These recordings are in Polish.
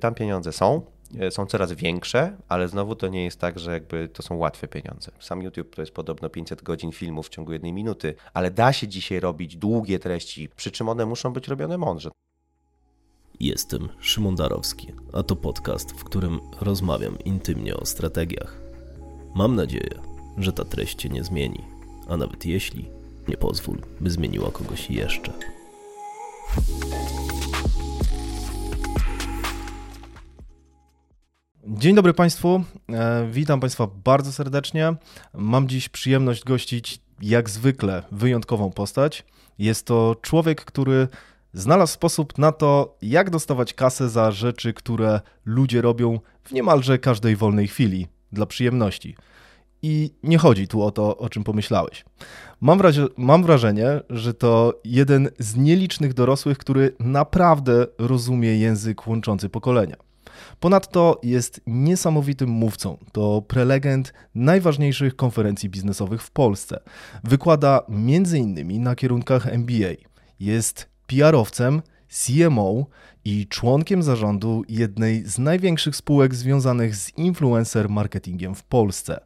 Tam pieniądze są, e, są coraz większe, ale znowu to nie jest tak, że jakby to są łatwe pieniądze. Sam YouTube to jest podobno 500 godzin filmu w ciągu jednej minuty, ale da się dzisiaj robić długie treści, przy czym one muszą być robione mądrze. Jestem Szymon Darowski, a to podcast, w którym rozmawiam intymnie o strategiach. Mam nadzieję, że ta treść cię nie zmieni, a nawet jeśli, nie pozwól, by zmieniła kogoś jeszcze. Dzień dobry Państwu, e, witam Państwa bardzo serdecznie. Mam dziś przyjemność gościć, jak zwykle, wyjątkową postać. Jest to człowiek, który znalazł sposób na to, jak dostawać kasę za rzeczy, które ludzie robią w niemalże każdej wolnej chwili dla przyjemności. I nie chodzi tu o to, o czym pomyślałeś. Mam, mam wrażenie, że to jeden z nielicznych dorosłych, który naprawdę rozumie język łączący pokolenia. Ponadto jest niesamowitym mówcą. To prelegent najważniejszych konferencji biznesowych w Polsce. Wykłada m.in. na kierunkach MBA. Jest PR-owcem, CMO i członkiem zarządu jednej z największych spółek związanych z influencer marketingiem w Polsce.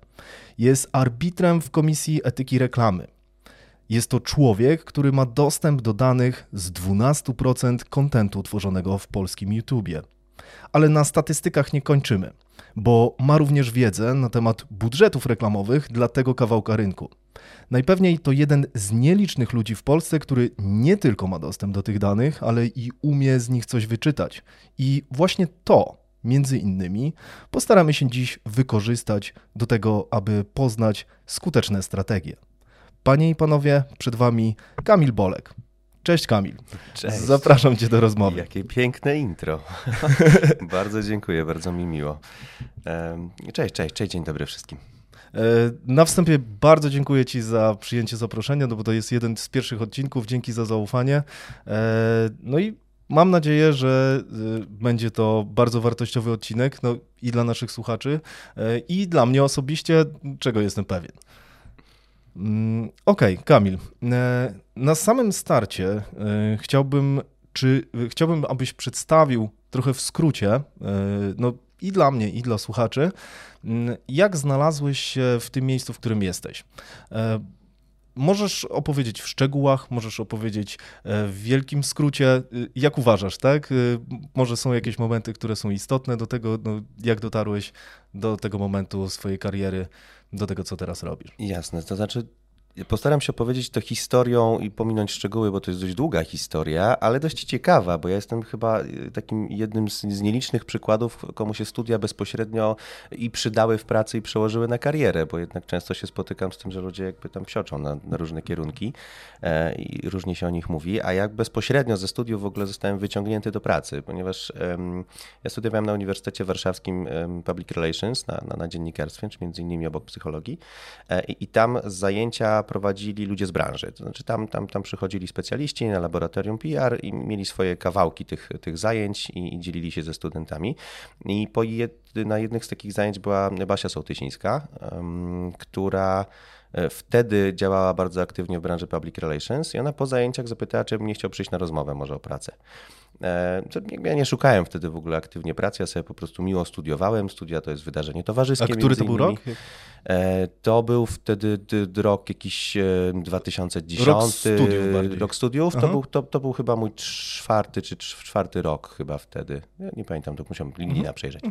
Jest arbitrem w Komisji Etyki Reklamy. Jest to człowiek, który ma dostęp do danych z 12% kontentu tworzonego w polskim YouTubie. Ale na statystykach nie kończymy, bo ma również wiedzę na temat budżetów reklamowych dla tego kawałka rynku. Najpewniej to jeden z nielicznych ludzi w Polsce, który nie tylko ma dostęp do tych danych, ale i umie z nich coś wyczytać. I właśnie to, między innymi, postaramy się dziś wykorzystać do tego, aby poznać skuteczne strategie. Panie i panowie, przed Wami Kamil Bolek. Cześć Kamil. Cześć. Zapraszam Cię do rozmowy. Jakie piękne intro. bardzo dziękuję, bardzo mi miło. Cześć, cześć, cześć, dzień dobry wszystkim. E, na wstępie bardzo dziękuję Ci za przyjęcie zaproszenia, no bo to jest jeden z pierwszych odcinków. Dzięki za zaufanie. E, no i mam nadzieję, że e, będzie to bardzo wartościowy odcinek no, i dla naszych słuchaczy, i dla mnie osobiście, czego jestem pewien. Mm, okej, okay, Kamil. Na samym starcie chciałbym, czy chciałbym, abyś przedstawił trochę w skrócie, no i dla mnie, i dla słuchaczy, mm, jak znalazłeś się w tym miejscu, w którym jesteś. Możesz opowiedzieć w szczegółach, możesz opowiedzieć e, w wielkim skrócie, e, jak uważasz, tak? Może są jakieś momenty, które są istotne do tego, no, jak dotarłeś do tego momentu swojej kariery, do tego, co teraz robisz. Jasne, to znaczy Postaram się opowiedzieć to historią i pominąć szczegóły, bo to jest dość długa historia, ale dość ciekawa, bo ja jestem chyba y, takim jednym z, nielicznych przykładów, komu się studia bezpośrednio i przydały w pracy i przełożyły na karierę, bo jednak często się spotykam z tym, że ludzie jakby tam wsioczą na, na różne kierunki e, i różnie się o nich mówi, a jak bezpośrednio ze studiów w ogóle zostałem wyciągnięty do pracy, ponieważ ja studiowałem na Uniwersytecie Warszawskim Public Relations na, na, na dziennikarstwie, czy między innymi obok psychologii e, i tam zajęcia prowadzili ludzie z branży. To znaczy tam, tam, tam przychodzili specjaliści na laboratorium PR i mieli swoje kawałki tych, tych zajęć i, i dzielili się ze studentami. I po jed, na jednych z takich zajęć była Basia Sołtysińska, um, która e, wtedy działała bardzo aktywnie w branży public relations i ona po zajęciach zapytała, czy bym nie chciał przyjść na rozmowę może o pracę. E, ja nie szukałem wtedy w ogóle aktywnie pracy, ja sobie po prostu miło studiowałem. Studia to jest wydarzenie towarzyskie. A który to był rok? E, to był wtedy rok jakiś 2010. Rok studiów. Bardziej. Rok studiów. To był, to, to był chyba mój czwarty czy czwarty rok chyba wtedy. Ja nie pamiętam, to musiałem linijna mhm. przejrzeć.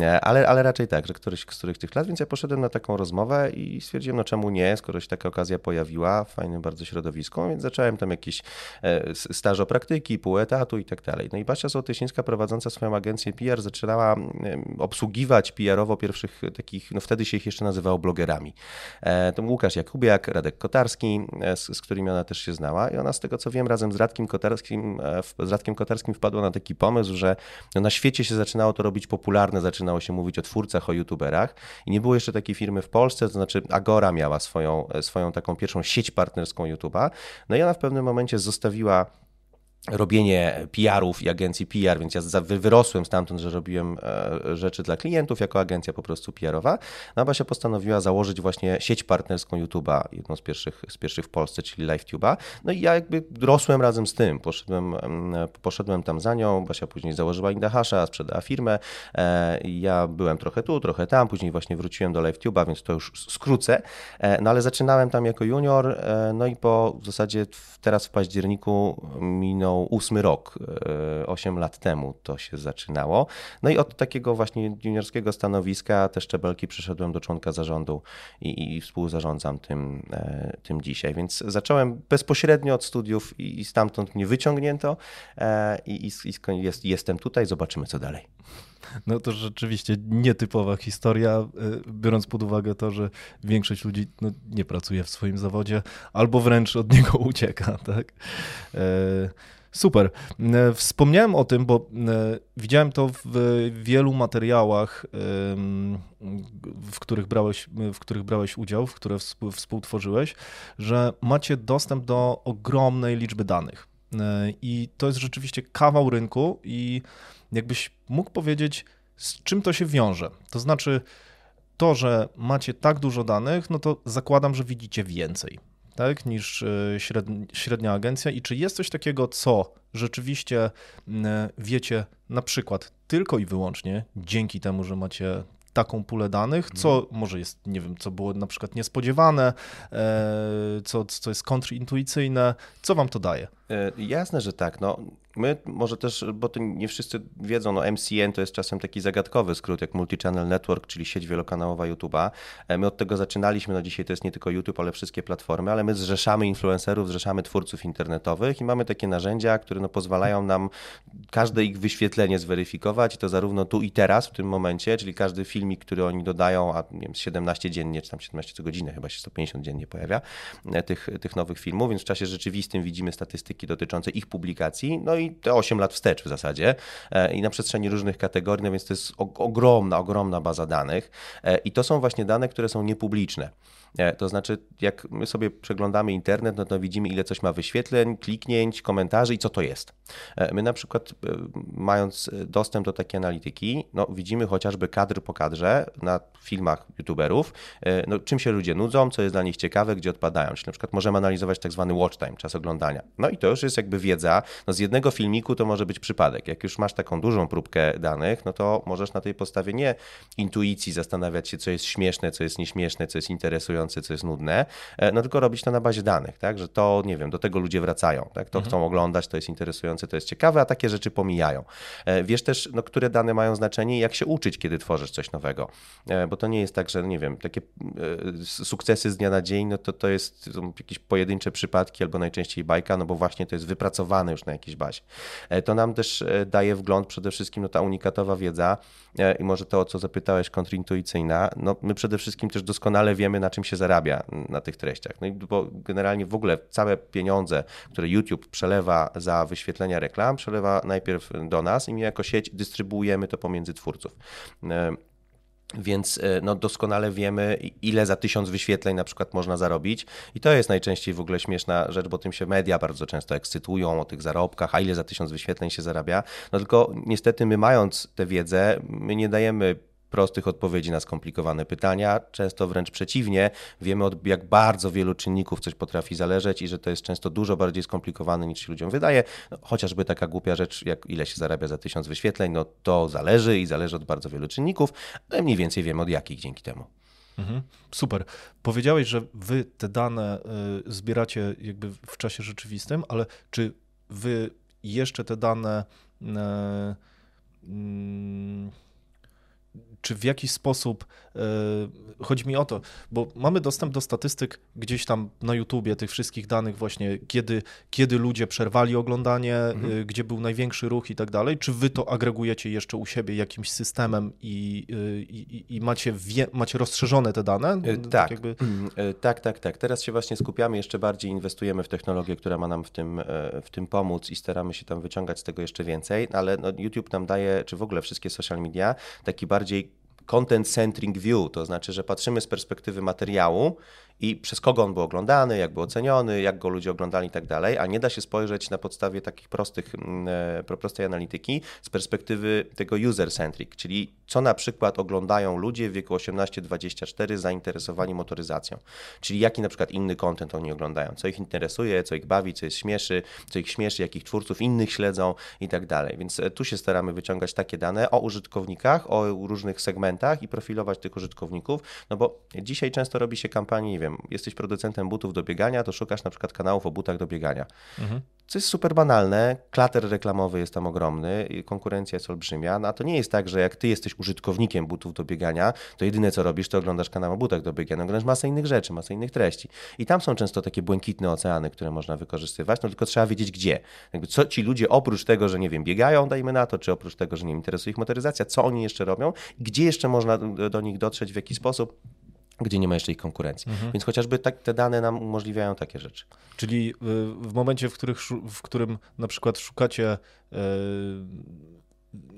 E, ale, ale raczej tak, że któryś z których tych lat, więc ja poszedłem na taką rozmowę i stwierdziłem, no czemu nie, skoro się taka okazja pojawiła, fajne bardzo środowisko, więc zacząłem tam jakieś stażo praktyki, pół etatu i tak dalej. No i Basia Sołtysińska prowadząca swoją agencję PR zaczynała obsługiwać PR-owo pierwszych takich, no wtedy się ich jeszcze nazywało blogerami. E, to Łukasz Jakubiak, Radek Kotarski, e, z, z którymi ona też się znała i ona z tego co wiem razem z Radkiem Kotarskim, e, z Radkiem Kotarskim wpadła na taki pomysł, że no na świecie się zaczynało to robić popularne, zaczynało się mówić o twórcach, o youtuberach i nie było jeszcze takiej firmy w Polsce, to znaczy Agora miała swoją, swoją taką pierwszą sieć partnerską YouTube'a, no i ona w pewnym momencie zostawiła robienie PR-ów i agencji PR, więc ja wyrosłem stamtąd, że robiłem e, rzeczy dla klientów jako agencja po prostu PR-owa. No Basia postanowiła założyć właśnie sieć partnerską YouTube'a, jedną z pierwszych, z pierwszych w Polsce, czyli LiveTube'a. No i ja jakby rosłem razem z tym, poszedłem, poszedłem tam za nią, Basia później założyła Indahasha, sprzedała firmę, e, ja byłem trochę tu, trochę tam, później właśnie wróciłem do LiveTube'a, więc to już skrócę, e, no ale zaczynałem tam jako junior, no i po w zasadzie teraz w październiku minął ósmy rok, 8 e, lat temu to się zaczynało. No i od takiego właśnie juniorskiego stanowiska te szczebelki przeszedłem do członka zarządu i, i współzarządzam tym, e, tym dzisiaj. Więc zacząłem bezpośrednio od studiów i, stamtąd mnie wyciągnięto e, i, i, i jest, jestem tutaj, zobaczymy co dalej. No to rzeczywiście nietypowa historia, biorąc pod uwagę to, że większość ludzi no, nie pracuje w swoim zawodzie albo wręcz od niego ucieka. Tak? Super. E, wspomniałem o tym, bo e, widziałem to w wielu materiałach, w których brałeś, w których brałeś udział, w które współtworzyłeś, że macie dostęp do ogromnej liczby danych. E, I to jest rzeczywiście kawał rynku i jakbyś mógł powiedzieć, z czym to się wiąże. To znaczy, to, że macie tak dużo danych, no to zakładam, że widzicie więcej tak, niż e, średnia agencja i czy jest coś takiego, co rzeczywiście wiecie na przykład tylko i wyłącznie dzięki temu, że macie taką pulę danych, co mhm. może jest, nie wiem, co było na przykład niespodziewane, e, co, co jest kontrintuicyjne, co wam to daje? E, jasne, że tak. No, my może też, bo to nie wszyscy wiedzą, no MCN to jest czasem taki zagadkowy skrót, jak Multichannel Network, czyli sieć wielokanałowa YouTube'a. E, my od tego zaczynaliśmy, no dzisiaj to jest nie tylko YouTube, ale wszystkie platformy, ale my zrzeszamy influencerów, zrzeszamy twórców internetowych i mamy takie narzędzia, które no pozwalają nam każde ich wyświetlenie zweryfikować i to zarówno tu i teraz, w tym momencie, czyli każdy filmik, który oni dodają, a nie wiem, 17 dziennie, czy tam 17 co godzinę, chyba się 150 dziennie pojawia, e, tych, tych nowych filmów, więc w czasie rzeczywistym widzimy statystyki dotyczące ich publikacji, no i te 8 lat wstecz w zasadzie e, i na przestrzeni różnych kategorii, no więc to jest ogromna, ogromna baza danych e, i to są właśnie dane, które są niepubliczne. E, to znaczy, jak my sobie przeglądamy internet, no to widzimy, ile coś ma wyświetleń, kliknięć, komentarzy i co to jest. E, my na przykład, e, mając dostęp do takiej analityki, no widzimy chociażby kadr po kadrze na filmach youtuberów, no, czym się ludzie nudzą, co jest dla nich ciekawe, gdzie odpadają. Czyli na przykład możemy analizować tak zwany watch time, czas oglądania. No i to już jest jakby wiedza, no z jednego filmiku to może być przypadek. Jak już masz taką dużą próbkę danych, no to możesz na tej podstawie nie intuicji zastanawiać się, co jest śmieszne, co jest nieśmieszne, co jest interesujące, co jest nudne, e, no tylko robić to na bazie danych, tak, że to, nie wiem, do tego ludzie wracają, tak, to mhm. chcą oglądać, to jest interesujące, to jest ciekawe, a takie rzeczy pomijają. E, wiesz też, no, które dane mają znaczenie i jak się uczyć, kiedy tworzysz coś nowego, e, bo to nie jest tak, że, nie wiem, takie sukcesy z dnia na dzień, no to to jest jakieś pojedyncze przypadki albo najczęściej bajka, no bo właśnie to jest wypracowane już na jakiejś bazie. To nam też daje wgląd przede wszystkim, no ta unikatowa wiedza i może to, o co zapytałeś, kontrintuicyjna, no my przede wszystkim też doskonale wiemy, na czym się zarabia na tych treściach. No i bo generalnie w ogóle całe pieniądze, które YouTube przelewa za wyświetlenia reklam, przelewa najpierw do nas i my jako sieć dystrybuujemy to pomiędzy twórców. E, więc e, no, doskonale wiemy, ile za tysiąc wyświetleń na przykład można zarobić. I to jest najczęściej w ogóle śmieszna rzecz, bo tym się media bardzo często ekscytują o tych zarobkach, a ile za tysiąc wyświetleń się zarabia. No tylko niestety my mając tę wiedzę, my nie dajemy prostych odpowiedzi na skomplikowane pytania. Często wręcz przeciwnie, wiemy od jak bardzo wielu czynników coś potrafi zależeć i że to jest często dużo bardziej skomplikowane niż się ludziom wydaje. No, chociażby taka głupia rzecz, jak ile się zarabia za tysiąc wyświetleń, no to zależy i zależy od bardzo wielu czynników, ale mniej więcej wiemy od jakich dzięki temu. Mhm. Super. Powiedziałeś, że wy te dane y, zbieracie jakby w czasie rzeczywistym, ale czy wy jeszcze te dane y, y, czy w jakiś sposób, e, chodzi mi o to, bo mamy dostęp do statystyk gdzieś tam na YouTubie, tych wszystkich danych właśnie, kiedy, kiedy ludzie przerwali oglądanie, mhm. E, gdzie był największy ruch i tak dalej, czy wy to agregujecie jeszcze u siebie jakimś systemem i, e, i, i macie, wie, macie rozszerzone te dane? Tak, tak, jakby... tak, tak, tak. Teraz się właśnie skupiamy, jeszcze bardziej inwestujemy w technologię, która ma nam w tym, w tym pomóc i staramy się tam wyciągać z tego jeszcze więcej, ale no, YouTube nam daje, czy w ogóle wszystkie social media, taki bardziej content-centric view, to znaczy, że patrzymy z perspektywy materiału i przez kogo on był oglądany, jak był oceniony, jak go ludzie oglądali i tak dalej, a nie da się spojrzeć na podstawie takich prostych, mm, e, prostej analityki z perspektywy tego user-centric, czyli co na przykład oglądają ludzie w wieku 18-24 zainteresowani motoryzacją, czyli jaki na przykład inny content oni oglądają, co ich interesuje, co ich bawi, co jest śmieszy, co ich śmieszy, jakich twórców innych śledzą i tak dalej. Więc e, tu się staramy wyciągać takie dane o użytkownikach, o różnych segmentach i profilować tych użytkowników, no bo dzisiaj często robi się kampanię, nie wiem, jesteś producentem butów do biegania, to szukasz na przykład kanałów o butach do biegania. Mhm. Co jest super banalne, klater reklamowy jest tam ogromny, konkurencja jest olbrzymia, no a to nie jest tak, że jak ty jesteś użytkownikiem butów do biegania, to jedyne co robisz, to oglądasz kanał o butach do biegania, oglądasz masę innych rzeczy, masę innych treści. I tam są często takie błękitne oceany, które można wykorzystywać, no tylko trzeba wiedzieć gdzie. Jakby co ci ludzie oprócz tego, że nie wiem, biegają, dajmy na to, czy oprócz tego, że nie interesuje ich motoryzacja, co oni jeszcze robią, gdzie jeszcze można do nich dotrzeć, w jaki sposób, gdzie nie ma jeszcze ich konkurencji. Mhm. Więc chociażby tak, te dane nam umożliwiają takie rzeczy. Czyli w momencie, w, których, w którym na przykład szukacie yy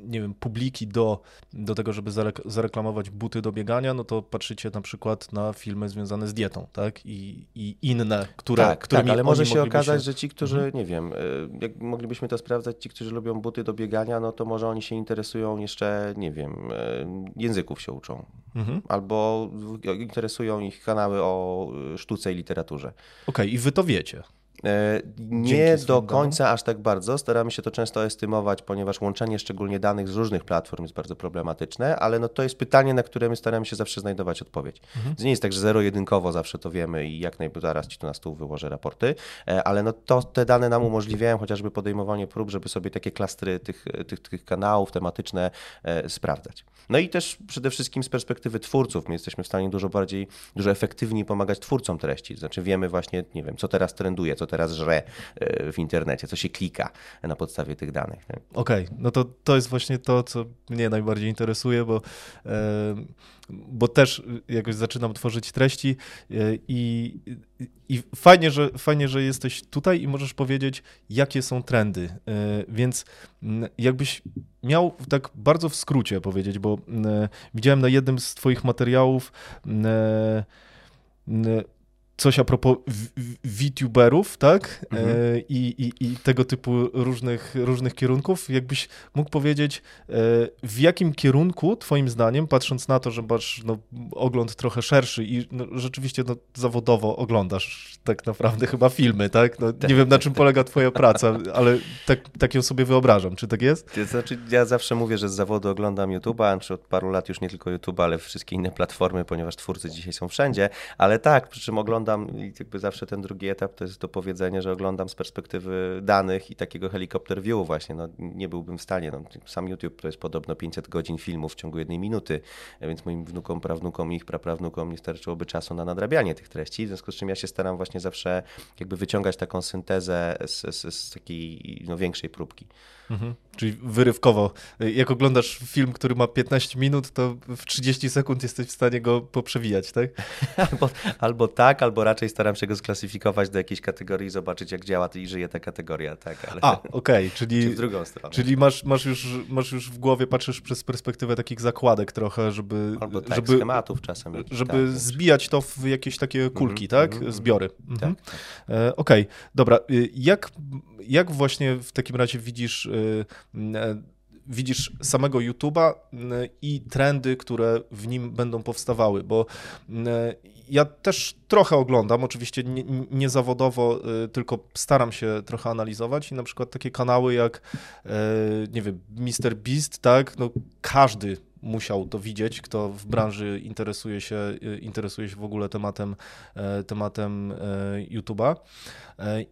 nie wiem, publiki do, do tego, żeby zareklamować buty do biegania, no to patrzycie na przykład na filmy związane z dietą, tak? I, i inne, które, tak, którymi tak, ale może się okazać, się... że ci, którzy, mhm. nie wiem, y, jak moglibyśmy to sprawdzać, ci, którzy lubią buty do biegania, no to może oni się interesują jeszcze, nie wiem, y, języków się uczą. Mhm. Albo interesują ich kanały o y, sztuce i literaturze. Okej, okay, i wy to wiecie. E, nie do końca aż tak bardzo. Staramy się to często estymować, ponieważ łączenie szczególnie danych z różnych platform jest bardzo problematyczne, ale no to jest pytanie, na które my staramy się zawsze znajdować odpowiedź. Mhm. Nie jest tak, że zero-jedynkowo zawsze to wiemy i jak najbardziej zaraz ci tu na stół wyłożę raporty, e, ale no to te dane nam umożliwiają chociażby podejmowanie prób, żeby sobie takie klastry tych, tych, tych kanałów tematyczne e, sprawdzać. No i też przede wszystkim z perspektywy twórców, my jesteśmy w stanie dużo bardziej, dużo efektywniej pomagać twórcom treści. Znaczy wiemy właśnie, nie wiem, co teraz trenduje, co teraz żre e, w internecie, co się klika na podstawie tych danych. Okej, okay. no to to jest właśnie to, co mnie najbardziej interesuje, bo, e, bo też jakoś zaczynam tworzyć treści e, i, i fajnie, że, fajnie, że jesteś tutaj i możesz powiedzieć, jakie są trendy. Więc jakbyś miał tak bardzo w skrócie powiedzieć, bo widziałem na jednym z Twoich materiałów coś a propos VTuberów, tak? Mhm. E, I, i, I, tego typu różnych, różnych kierunków. Jakbyś mógł powiedzieć, e, w jakim kierunku, Twoim zdaniem, patrząc na to, że masz no, ogląd trochę szerszy i no, rzeczywiście no, zawodowo oglądasz tak naprawdę chyba filmy, tak? No, nie wiem, na czym polega Twoja praca, ale tak, tak ją sobie wyobrażam. Czy tak jest? To znaczy, ja zawsze mówię, że z zawodu oglądam YouTube'a, czy od paru lat już nie tylko YouTube'a, ale wszystkie inne platformy, ponieważ twórcy dzisiaj są wszędzie, ale tak, przy czym oglądam oglądam i jakby zawsze ten drugi etap to jest to powiedzenie, że oglądam z perspektywy danych i takiego helikopter view właśnie. No, nie byłbym w stanie. No, sam YouTube to jest podobno 500 godzin filmów w ciągu jednej minuty, więc moim wnukom, prawnukom i ich praprawnukom nie starczyłoby czasu na nadrabianie tych treści, w związku z czym ja się staram właśnie zawsze jakby wyciągać taką syntezę z, z, z takiej no, większej próbki. Mhm. Czyli wyrywkowo. Jak oglądasz film, który ma 15 minut, to w 30 sekund jesteś w stanie go poprzewijać, tak? albo, albo tak, albo raczej staram się go sklasyfikować do jakiejś kategorii i zobaczyć, jak działa i żyje ta kategoria. Tak, ale... A, okej, okay, czyli, w drugą stronę. Czyli masz, masz, już, masz już w głowie, patrzysz przez perspektywę takich zakładek trochę, żeby... Albo tak, żeby, schematów czasem. Żeby tak, zbijać to w jakieś takie kulki, mm tak? Mm. Zbiory. Mhm. Tak, tak. E, okej, okay, dobra. Y, jak, jak właśnie w takim razie widzisz y, widzisz samego YouTube'a i trendy, które w nim będą powstawały, bo ja też trochę oglądam, oczywiście nie, nie, zawodowo, e, tylko staram się trochę analizować i na przykład takie kanały jak, nie wiem, Mr. Beast, tak, no każdy musiał to widzieć, kto w branży interesuje się, interesuje się w ogóle tematem, tematem YouTube'a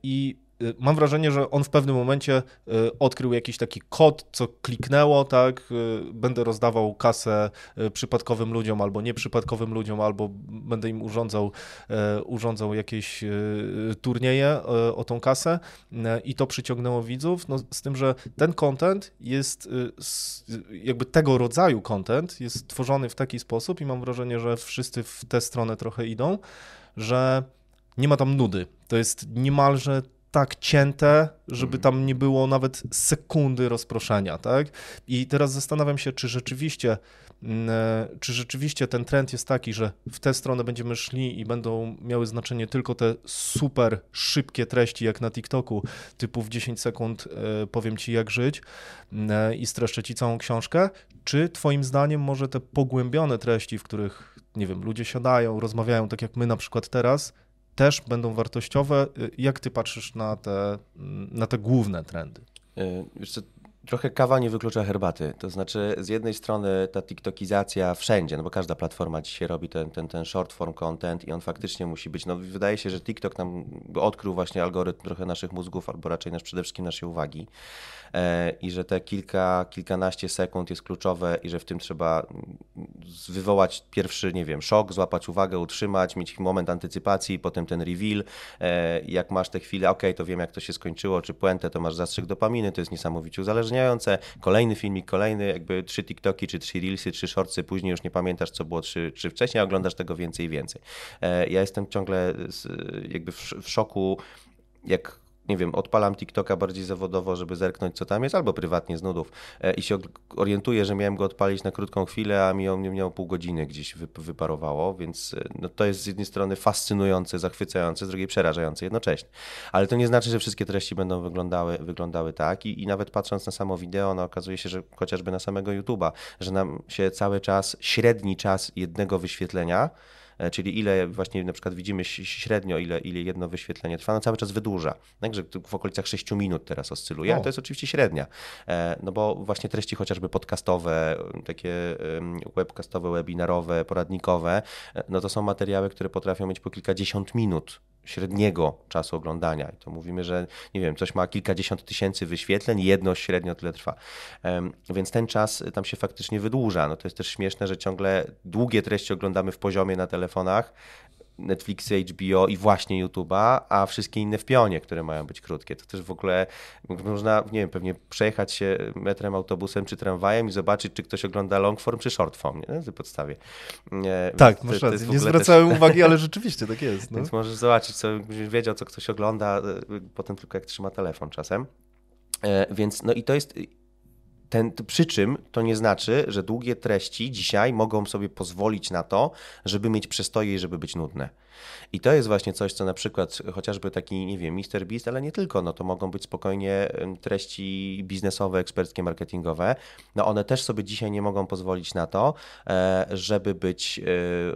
i Y, mam wrażenie, że on w pewnym momencie y, odkrył jakiś taki kod, co kliknęło, tak, y, będę rozdawał kasę przypadkowym ludziom albo nieprzypadkowym ludziom, albo będę im urządzał, urządzał jakieś turnieje o tą kasę i to przyciągnęło widzów, no, z tym, że ten content jest, jakby tego rodzaju content jest tworzony w taki sposób i mam wrażenie, że wszyscy w tę stronę trochę idą, że nie ma tam nudy. To jest niemalże tak cięte, żeby tam nie było nawet sekundy rozproszenia, tak? I teraz zastanawiam się, czy rzeczywiście Mm, e, czy rzeczywiście ten trend jest taki, że w tę stronę będziemy szli i będą miały znaczenie tylko te super szybkie treści, jak na TikToku, typu w 10 sekund e, powiem ci jak żyć mm, e, i streszczę ci całą książkę, czy twoim zdaniem może te pogłębione treści, w których, nie wiem, ludzie siadają, rozmawiają tak jak my na przykład teraz, też będą wartościowe? Jak ty patrzysz na te, na te główne trendy? Wiesz co, Trochę kawa nie wyklucza herbaty. To znaczy, z jednej strony ta TikTokizacja wszędzie, no bo każda platforma dzisiaj robi ten, ten, ten short form content i on faktycznie musi być. No, wydaje się, że TikTok nam odkrył właśnie algorytm trochę naszych mózgów, albo raczej nasz, przede wszystkim naszej uwagi. E, I że te kilka, kilkanaście sekund jest kluczowe i że w tym trzeba wywołać pierwszy, nie wiem, szok, złapać uwagę, utrzymać, mieć moment antycypacji, potem ten reveal. E, jak masz te chwile, ok, to wiem jak to się skończyło, czy puentę, to masz zastrzyk dopaminy, to jest niesamowicie uzależnione uzależniające. Kolejny filmik, kolejny jakby trzy TikToki, czy trzy Reelsy, trzy Shortsy, później już nie pamiętasz, co było trzy, trzy wcześniej, a oglądasz tego więcej i więcej. E, ja jestem ciągle jakby w szoku, jak nie wiem, odpalam TikToka bardziej zawodowo, żeby zerknąć, co tam jest, albo prywatnie z nudów e, i się orientuję, że miałem go odpalić na krótką chwilę, a mi on miał pół godziny gdzieś wyparowało, więc e, no, to jest z jednej strony fascynujące, zachwycające, z drugiej przerażające jednocześnie. Ale to nie znaczy, że wszystkie treści będą wyglądały, wyglądały tak I, i nawet patrząc na samo wideo, no okazuje się, że chociażby na samego YouTube'a, że nam się cały czas, średni czas jednego wyświetlenia czyli ile właśnie na przykład widzimy średnio, ile, ile jedno wyświetlenie trwa, no cały czas wydłuża. Także w okolicach 6 minut teraz oscyluje, o. to jest oczywiście średnia. E, no bo właśnie treści chociażby podcastowe, takie webcastowe, webinarowe, poradnikowe, e, no to są materiały, które potrafią mieć po kilkadziesiąt minut średniego czasu oglądania. I to mówimy, że nie wiem, coś ma kilkadziesiąt tysięcy wyświetleń, jedno średnio tyle trwa. Więc ten czas tam się faktycznie wydłuża. No to jest też śmieszne, że ciągle długie treści oglądamy w poziomie na telefonach, Netflixy, HBO i właśnie YouTube'a, a wszystkie inne w pionie, które mają być krótkie. To też w ogóle można, nie wiem, pewnie przejechać się metrem, autobusem czy tramwajem i zobaczyć, czy ktoś ogląda long form czy short form, nie? na tej podstawie. Tak, masz rację. Nie zwracałem też... uwagi, ale rzeczywiście tak jest. No. Więc możesz zobaczyć, co, wiedział, co ktoś ogląda, e, potem tylko jak trzyma telefon czasem. E, więc no i to jest ten, przy czym to nie znaczy, że długie treści dzisiaj mogą sobie pozwolić na to, żeby mieć przestoje i żeby być nudne. I to jest właśnie coś, co na przykład chociażby taki, nie wiem, Mr. Beast, ale nie tylko, no to mogą być spokojnie treści biznesowe, eksperckie, marketingowe. No one też sobie dzisiaj nie mogą pozwolić na to, e, żeby być e,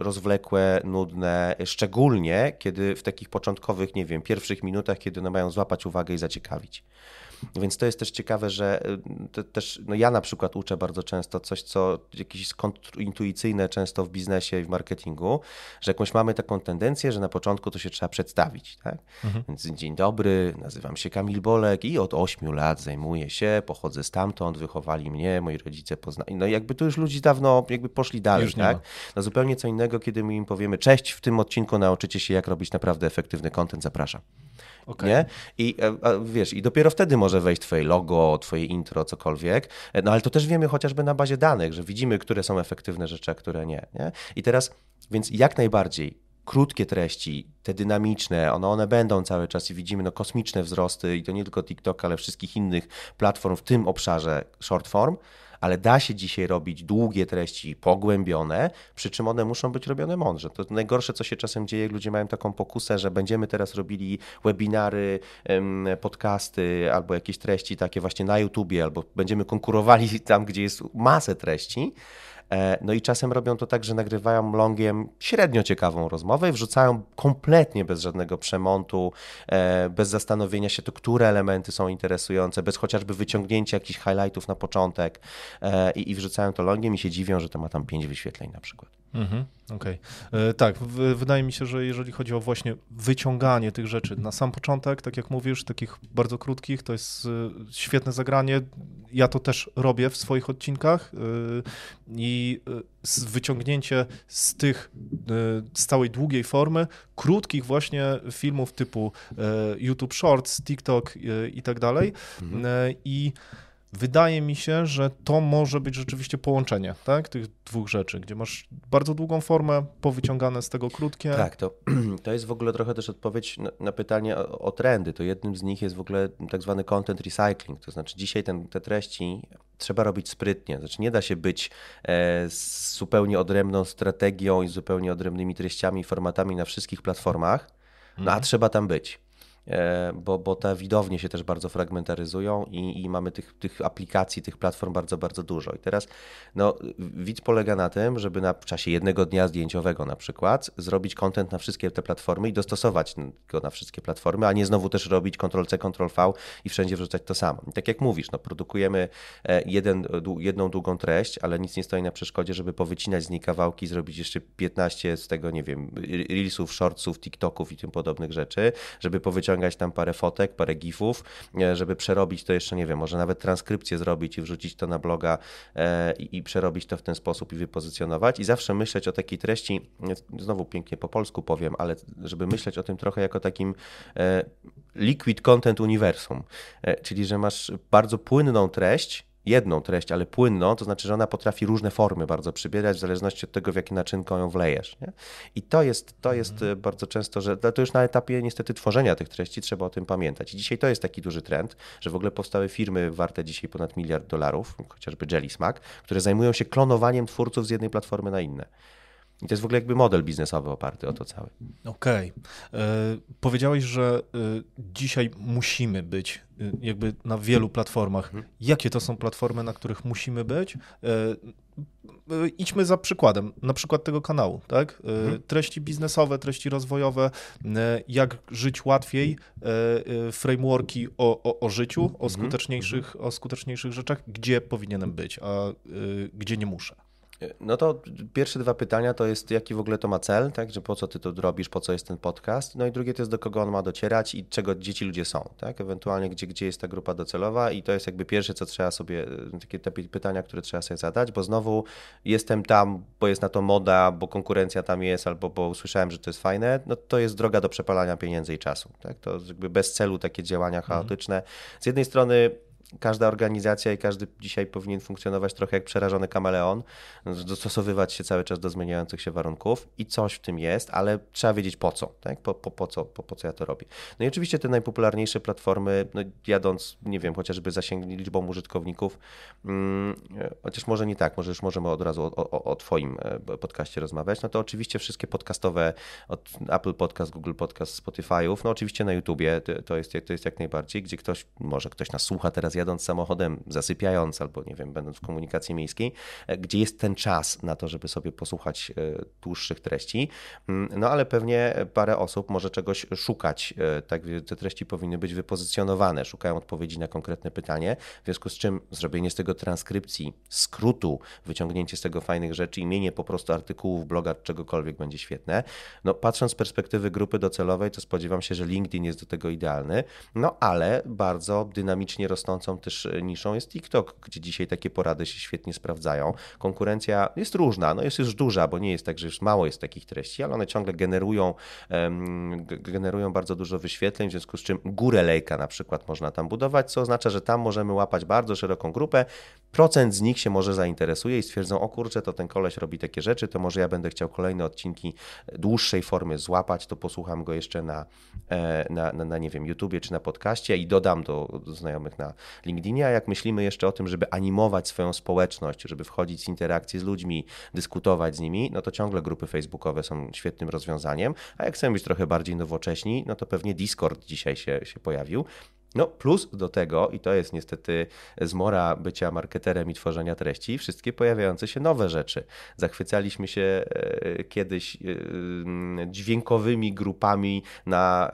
rozwlekłe, nudne, szczególnie kiedy w takich początkowych, nie wiem, pierwszych minutach, kiedy one mają złapać uwagę i zaciekawić. Więc to jest też ciekawe, że y, też no ja na przykład uczę bardzo często coś, co jakieś kontrintuicyjne często w biznesie i w marketingu, że jakąś mamy taką tendencję, że na początku to się trzeba przedstawić. Tak? Mhm. Więc dzień dobry, nazywam się Kamil Bolek i od 8 lat zajmuję się, pochodzę stamtąd, wychowali mnie, moi rodzice poznali. No jakby tu już ludzi dawno jakby poszli dalej. Już tak? No zupełnie co innego, kiedy my im powiemy, cześć, w tym odcinku nauczycie się, jak robić naprawdę efektywny content, zapraszam. Okay. Nie? I e, wiesz, i dopiero wtedy może wejść twoje logo, twoje intro, cokolwiek. E, no ale to też wiemy chociażby na bazie danych, że widzimy, które są efektywne rzeczy, a które nie. nie? I teraz, więc jak najbardziej krótkie treści, te dynamiczne, one, one będą cały czas i widzimy no, kosmiczne wzrosty i to nie tylko TikTok, ale wszystkich innych platform w tym obszarze short form ale da się dzisiaj robić długie treści, pogłębione, przy czym one muszą być robione mądrze. To najgorsze, co się czasem dzieje, ludzie mają taką pokusę, że będziemy teraz robili webinary, podcasty albo jakieś treści takie właśnie na YouTubie, albo będziemy konkurowali tam, gdzie jest masę treści, no i czasem robią to tak, że nagrywają longiem średnio ciekawą rozmowę i wrzucają kompletnie bez żadnego przemontu, e, bez zastanowienia się, to które elementy są interesujące, bez chociażby wyciągnięcia jakichś highlightów na początek e, i wrzucają to longiem i się dziwią, że to ma tam pięć wyświetleń na przykład. Mhm, Okej. Okay. Tak, wydaje mi się, że jeżeli chodzi o właśnie wyciąganie tych rzeczy na sam początek, tak jak mówisz, takich bardzo krótkich, to jest świetne zagranie. Ja to też robię w swoich odcinkach i Y, wyciągnięcie z tych, z całej długiej formy, krótkich właśnie filmów typu YouTube Shorts, TikTok i tak dalej. Mhm. Wydaje mi się, że to może być rzeczywiście połączenie tak, tych dwóch rzeczy, gdzie masz bardzo długą formę, powyciągane z tego krótkie. Tak, to, to jest w ogóle trochę też odpowiedź na, na pytanie o, o, trendy. To jednym z nich jest w ogóle tak zwany content recycling, to znaczy dzisiaj ten, te treści trzeba robić sprytnie. Znaczy nie da się być e, z zupełnie odrębną strategią i zupełnie odrębnymi treściami i formatami na wszystkich platformach, no a mhm. trzeba tam być. E, bo, bo te widownie się też bardzo fragmentaryzują i, i mamy tych, tych aplikacji, tych platform bardzo, bardzo dużo. I teraz no, widz polega na tym, żeby na w czasie jednego dnia zdjęciowego na przykład zrobić content na wszystkie te platformy i dostosować go na wszystkie platformy, a nie znowu też robić Ctrl-C, Ctrl-V i wszędzie wrzucać to samo. I tak jak mówisz, no, produkujemy e, jeden, jedną długą treść, ale nic nie stoi na przeszkodzie, żeby powycinać z niej kawałki, zrobić jeszcze 15 z tego, nie wiem, reelsów, shortsów, TikToków i tym podobnych rzeczy, żeby powyciągać wyciągać tam parę fotek, parę gifów, e, żeby przerobić to jeszcze, nie wiem, może nawet transkrypcję zrobić i wrzucić to na bloga e, i, i przerobić to w ten sposób i wypozycjonować. I zawsze myśleć o takiej treści, znowu pięknie po polsku powiem, ale żeby myśleć o tym trochę jako takim e, liquid content uniwersum, czyli że masz bardzo płynną treść, jedną treść, ale płynną, to znaczy, że ona potrafi różne formy bardzo przybierać w zależności od tego, w jakie naczynko ją wlejesz. Nie? I to jest, to jest mhm. bardzo często, że to już na etapie niestety tworzenia tych treści trzeba o tym pamiętać. I dzisiaj to jest taki duży trend, że w ogóle powstały firmy warte dzisiaj ponad miliard dolarów, chociażby Jelly Smack, które zajmują się klonowaniem twórców z jednej platformy na inne. I to jest w ogóle jakby model biznesowy oparty o to cały. Okej. Okay. E, powiedziałeś, że e, dzisiaj musimy być e, jakby na wielu platformach. Mhm. Jakie to są platformy, na których musimy być? Idźmy za przykładem, na przykład tego kanału, tak? Mhm. Treści biznesowe, treści rozwojowe, jak żyć łatwiej, frameworki o, o, o życiu, o mhm. skuteczniejszych, o skuteczniejszych rzeczach, gdzie powinienem być, a gdzie nie muszę. No to pierwsze dwa pytania to jest, jaki w ogóle to ma cel, tak, że po co ty to robisz, po co jest ten podcast, no i drugie to jest, do kogo on ma docierać i czego dzieci ludzie są, tak, ewentualnie gdzie, gdzie jest ta grupa docelowa i to jest jakby pierwsze, co trzeba sobie, takie te pytania, które trzeba sobie zadać, bo znowu jestem tam, bo jest na to moda, bo konkurencja tam jest, albo bo usłyszałem, że to jest fajne, no to jest droga do przepalania pieniędzy i czasu, tak, to jakby bez celu takie działania mhm. chaotyczne. Z jednej strony każda organizacja i każdy dzisiaj powinien funkcjonować trochę jak przerażony kameleon, dostosowywać się cały czas do zmieniających się warunków i coś w tym jest, ale trzeba wiedzieć po co, tak? po, po, po, co, po, po co ja to robię. No i oczywiście te najpopularniejsze platformy, no jadąc, nie wiem, chociażby zasięgli liczbą użytkowników, hmm, chociaż może nie tak, może już możemy od razu o, o, o Twoim e, podcaście rozmawiać, no to oczywiście wszystkie podcastowe od Apple Podcast, Google Podcast, Spotify'ów, no oczywiście na YouTubie to jest, to jest jak najbardziej, gdzie ktoś, może ktoś nas słucha teraz jadąc samochodem, zasypiając albo nie wiem, będąc w komunikacji miejskiej, e, gdzie jest ten czas na to, żeby sobie posłuchać e, dłuższych treści. Mm, no ale pewnie parę osób może czegoś szukać. E, tak, te treści powinny być wypozycjonowane, szukają odpowiedzi na konkretne pytanie, w związku z czym zrobienie z tego transkrypcji, skrótu, wyciągnięcie z tego fajnych rzeczy, imienie po prostu artykułów, bloga, czegokolwiek będzie świetne. No patrząc z perspektywy grupy docelowej, to spodziewam się, że LinkedIn jest do tego idealny, no ale bardzo dynamicznie rosnącą też e, niszą jest TikTok, gdzie dzisiaj takie porady się świetnie sprawdzają. Konkurencja jest różna, no jest już duża, bo nie jest tak, że już mało jest takich treści, ale one ciągle generują, generują bardzo dużo wyświetleń, w związku z czym górę lejka na przykład można tam budować, co oznacza, że tam możemy łapać bardzo szeroką grupę. Procent z nich się może zainteresuje i stwierdzą, o kurczę, to ten koleś robi takie rzeczy, to może ja będę chciał kolejne odcinki dłuższej formy złapać, to posłucham go jeszcze na, e, na, na, na nie wiem, YouTubie czy na podcaście i dodam do, do znajomych na, LinkedInie, a jak myślimy jeszcze o tym, żeby animować swoją społeczność, żeby wchodzić w interakcje z ludźmi, dyskutować z nimi, no to ciągle grupy facebookowe są świetnym rozwiązaniem, a jak chcemy być trochę bardziej nowocześni, no to pewnie Discord dzisiaj się, się pojawił. No, plus do tego, i to jest niestety zmora bycia marketerem i tworzenia treści, wszystkie pojawiające się nowe rzeczy. Zachwycaliśmy się e, kiedyś e, dźwiękowymi grupami na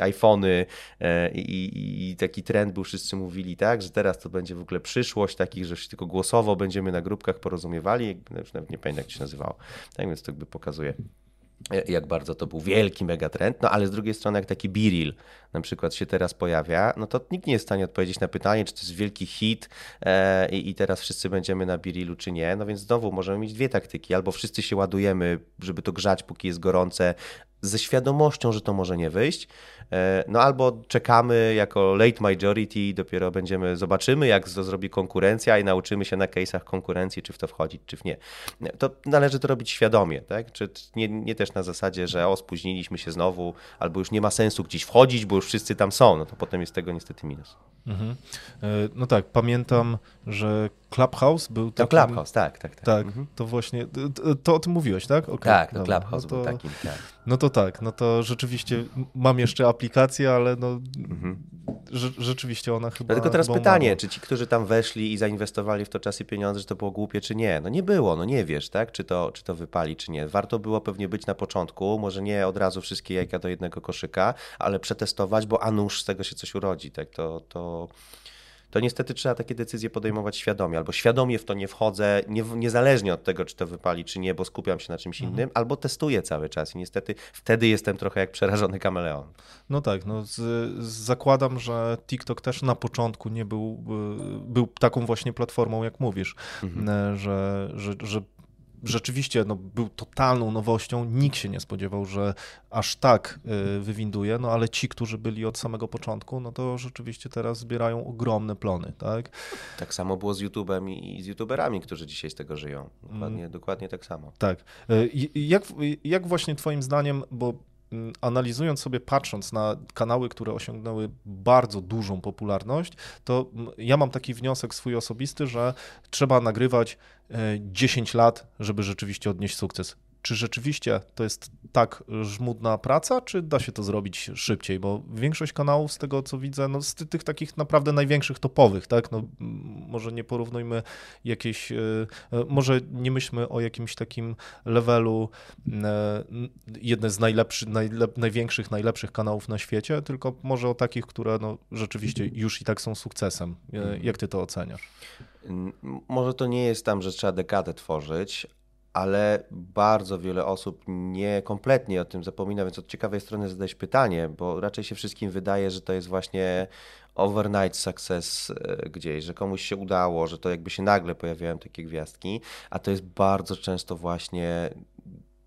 iPhony e, i, i, taki trend był, wszyscy mówili tak, że teraz to będzie w ogóle przyszłość takich, że tylko głosowo będziemy na grupkach porozumiewali, już nawet nie pamiętam jak się nazywało. Tak więc to jakby pokazuje jak bardzo to był wielki megatrend, no ale z drugiej strony jak taki biril na przykład się teraz pojawia, no to nikt nie jest w stanie odpowiedzieć na pytanie, czy to jest wielki hit e, i teraz wszyscy będziemy na birilu, czy nie, no więc znowu możemy mieć dwie taktyki, albo wszyscy się ładujemy, żeby to grzać, póki jest gorące, ze świadomością, że to może nie wyjść, e, no albo czekamy jako late majority, dopiero będziemy, zobaczymy jak to zrobi konkurencja i nauczymy się na case'ach konkurencji, czy w to wchodzić, czy w nie. To należy to robić świadomie, tak? Czy nie, nie też na zasadzie, że o, spóźniliśmy się znowu, albo już nie ma sensu gdzieś wchodzić, bo już wszyscy tam są, no to potem jest tego niestety minus. Mhm. E, no tak, pamiętam, że Clubhouse był. No Clubhouse, tak, tak. Tak, tak mhm. to właśnie, to, to, o tym mówiłeś, tak? Okay, tak, no Clubhouse no to, był takim, tak. No to tak, no to rzeczywiście mam jeszcze aplikację, ale no mhm. rzeczywiście ona chyba... Tylko teraz pytanie, czy ci, którzy tam weszli i zainwestowali w to czas i pieniądze, że to było głupie, czy nie? No nie było, no nie wiesz, tak? Czy to, czy to wypali, czy nie. Warto było pewnie być na początku, może nie od razu wszystkie jajka do jednego koszyka, ale przetestować, bo a nuż z tego się coś urodzi, tak? To, to to niestety trzeba takie decyzje podejmować świadomie, albo świadomie w to nie wchodzę, nie, niezależnie od tego, czy to wypali, czy nie, bo skupiam się na czymś mhm. innym, albo testuję cały czas i niestety wtedy jestem trochę jak przerażony kameleon. No tak, no z, zakładam, że TikTok też na początku nie był, był taką właśnie platformą, jak mówisz, mhm. że, że, że rzeczywiście no, był totalną nowością. Nikt się nie spodziewał, że aż tak y, wywinduje, no ale ci, którzy byli od samego początku, no to rzeczywiście teraz zbierają ogromne plony, tak? Tak samo było z YouTube'em i z YouTuberami, którzy dzisiaj z tego żyją. Dokładnie, mm. dokładnie tak samo. Tak. Y, jak, jak właśnie twoim zdaniem, bo analizując sobie, patrząc na kanały, które osiągnęły bardzo dużą popularność, to mm, ja mam taki wniosek swój osobisty, że trzeba nagrywać 10 e, lat, żeby rzeczywiście odnieść sukces czy rzeczywiście to jest tak żmudna praca, czy da się to zrobić szybciej? Bo większość kanałów, z tego co widzę, no z tych takich naprawdę największych topowych, tak? No, może nie porównujmy jakieś, e, e, może nie myślmy o jakimś takim levelu e, jedne z najlepszych, najlep, największych, najlepszych kanałów na świecie, tylko może o takich, które no, rzeczywiście już i tak są sukcesem. Jak ty to oceniasz? Może to nie jest tam, że trzeba dekadę tworzyć, ale bardzo wiele osób nie kompletnie o tym zapomina, więc od ciekawej strony zadać pytanie, bo raczej się wszystkim wydaje, że to jest właśnie overnight success e, gdzieś, że komuś się udało, że to jakby się nagle pojawiają takie gwiazdki, a to jest bardzo często właśnie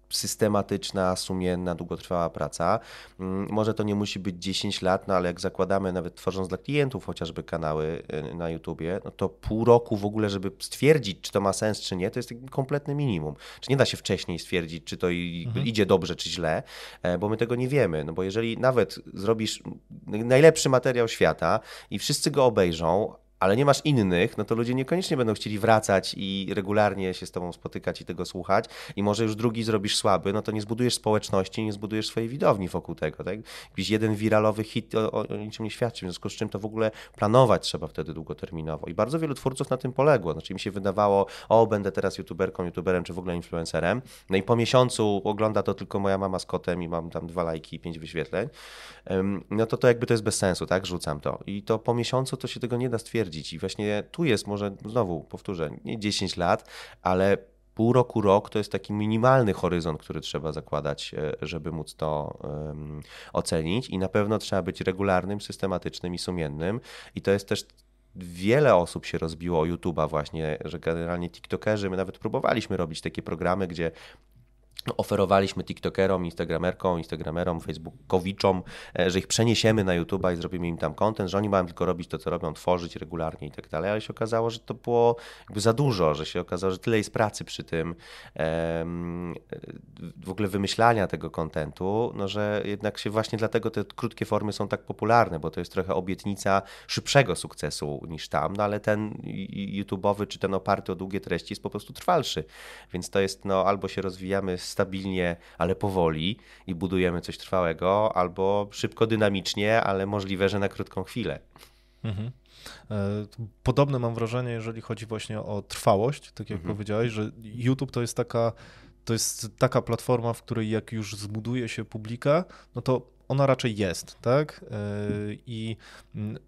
systematyczna, sumienna, długotrwała praca. Mm, może to nie musi być 10 lat, no ale jak zakładamy, nawet tworząc dla klientów chociażby kanały y, na YouTubie, no to pół roku w ogóle, żeby stwierdzić, czy to ma sens, czy nie, to jest kompletne minimum. Czy nie da się wcześniej stwierdzić, czy to mhm. idzie dobrze, czy źle, e, bo my tego nie wiemy. No bo jeżeli nawet zrobisz najlepszy materiał świata i wszyscy go obejrzą, ale nie masz innych, no to ludzie niekoniecznie będą chcieli wracać i regularnie się z tobą spotykać i tego słuchać. I może już drugi zrobisz słaby, no to nie zbudujesz społeczności, nie zbudujesz swojej widowni wokół tego. Tak? Jakiś jeden wiralowy hit o, o, niczym nie świadczy, w związku z czym to w ogóle planować trzeba wtedy długoterminowo. I bardzo wielu twórców na tym poległo. Znaczy mi się wydawało, o będę teraz youtuberką, youtuberem, czy w ogóle influencerem. No i po miesiącu ogląda to tylko moja mama z kotem i mam tam dwa lajki i pięć wyświetleń. No to to jakby to jest bez sensu, tak? Rzucam to. I to po miesiącu to się tego nie da stwierdzić stwierdzić. I właśnie tu jest może, znowu powtórzę, nie 10 lat, ale pół roku, rok to jest taki minimalny horyzont, który trzeba zakładać, e, żeby móc to um, ocenić. I na pewno trzeba być regularnym, systematycznym i sumiennym. I to jest też wiele osób się rozbiło YouTube'a właśnie, że generalnie TikTokerzy, my nawet próbowaliśmy robić takie programy, gdzie oferowaliśmy TikTokerom, Instagramerkom, Instagramerom, Facebookowiczom, e, że ich przeniesiemy na YouTube'a i zrobimy im tam content, że oni mają tylko robić to, co robią, tworzyć regularnie i tak dalej, ale się okazało, że to było jakby za dużo, że się okazało, że tyle jest pracy przy tym w ogóle wymyślania tego kontentu, no że jednak się właśnie dlatego te krótkie formy są tak popularne, bo to jest trochę obietnica szybszego sukcesu niż tam, no ale ten YouTube'owy czy ten oparty o długie treści jest po prostu trwalszy, więc to jest no albo się rozwijamy stabilnie, ale powoli i budujemy coś trwałego, albo szybko, dynamicznie, ale możliwe, że na krótką chwilę. Mhm. E, podobne mam wrażenie, jeżeli chodzi właśnie o trwałość, tak jak mhm. powiedziałeś, że YouTube to jest taka to jest taka platforma, w której jak już zbuduje się publika, no to ona raczej jest, tak? E, I mm,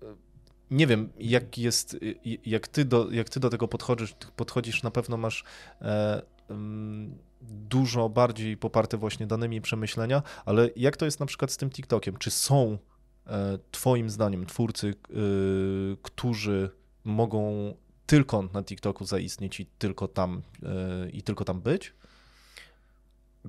nie wiem, jak jest, jak ty do, jak ty do tego podchodzisz, podchodzisz, na pewno masz e, mm, dużo bardziej poparte właśnie danymi przemyślenia, ale jak to jest na przykład z tym TikTokiem? Czy są e, Twoim zdaniem twórcy, e, którzy mogą tylko na TikToku zaistnieć i tylko tam, e, i tylko tam być?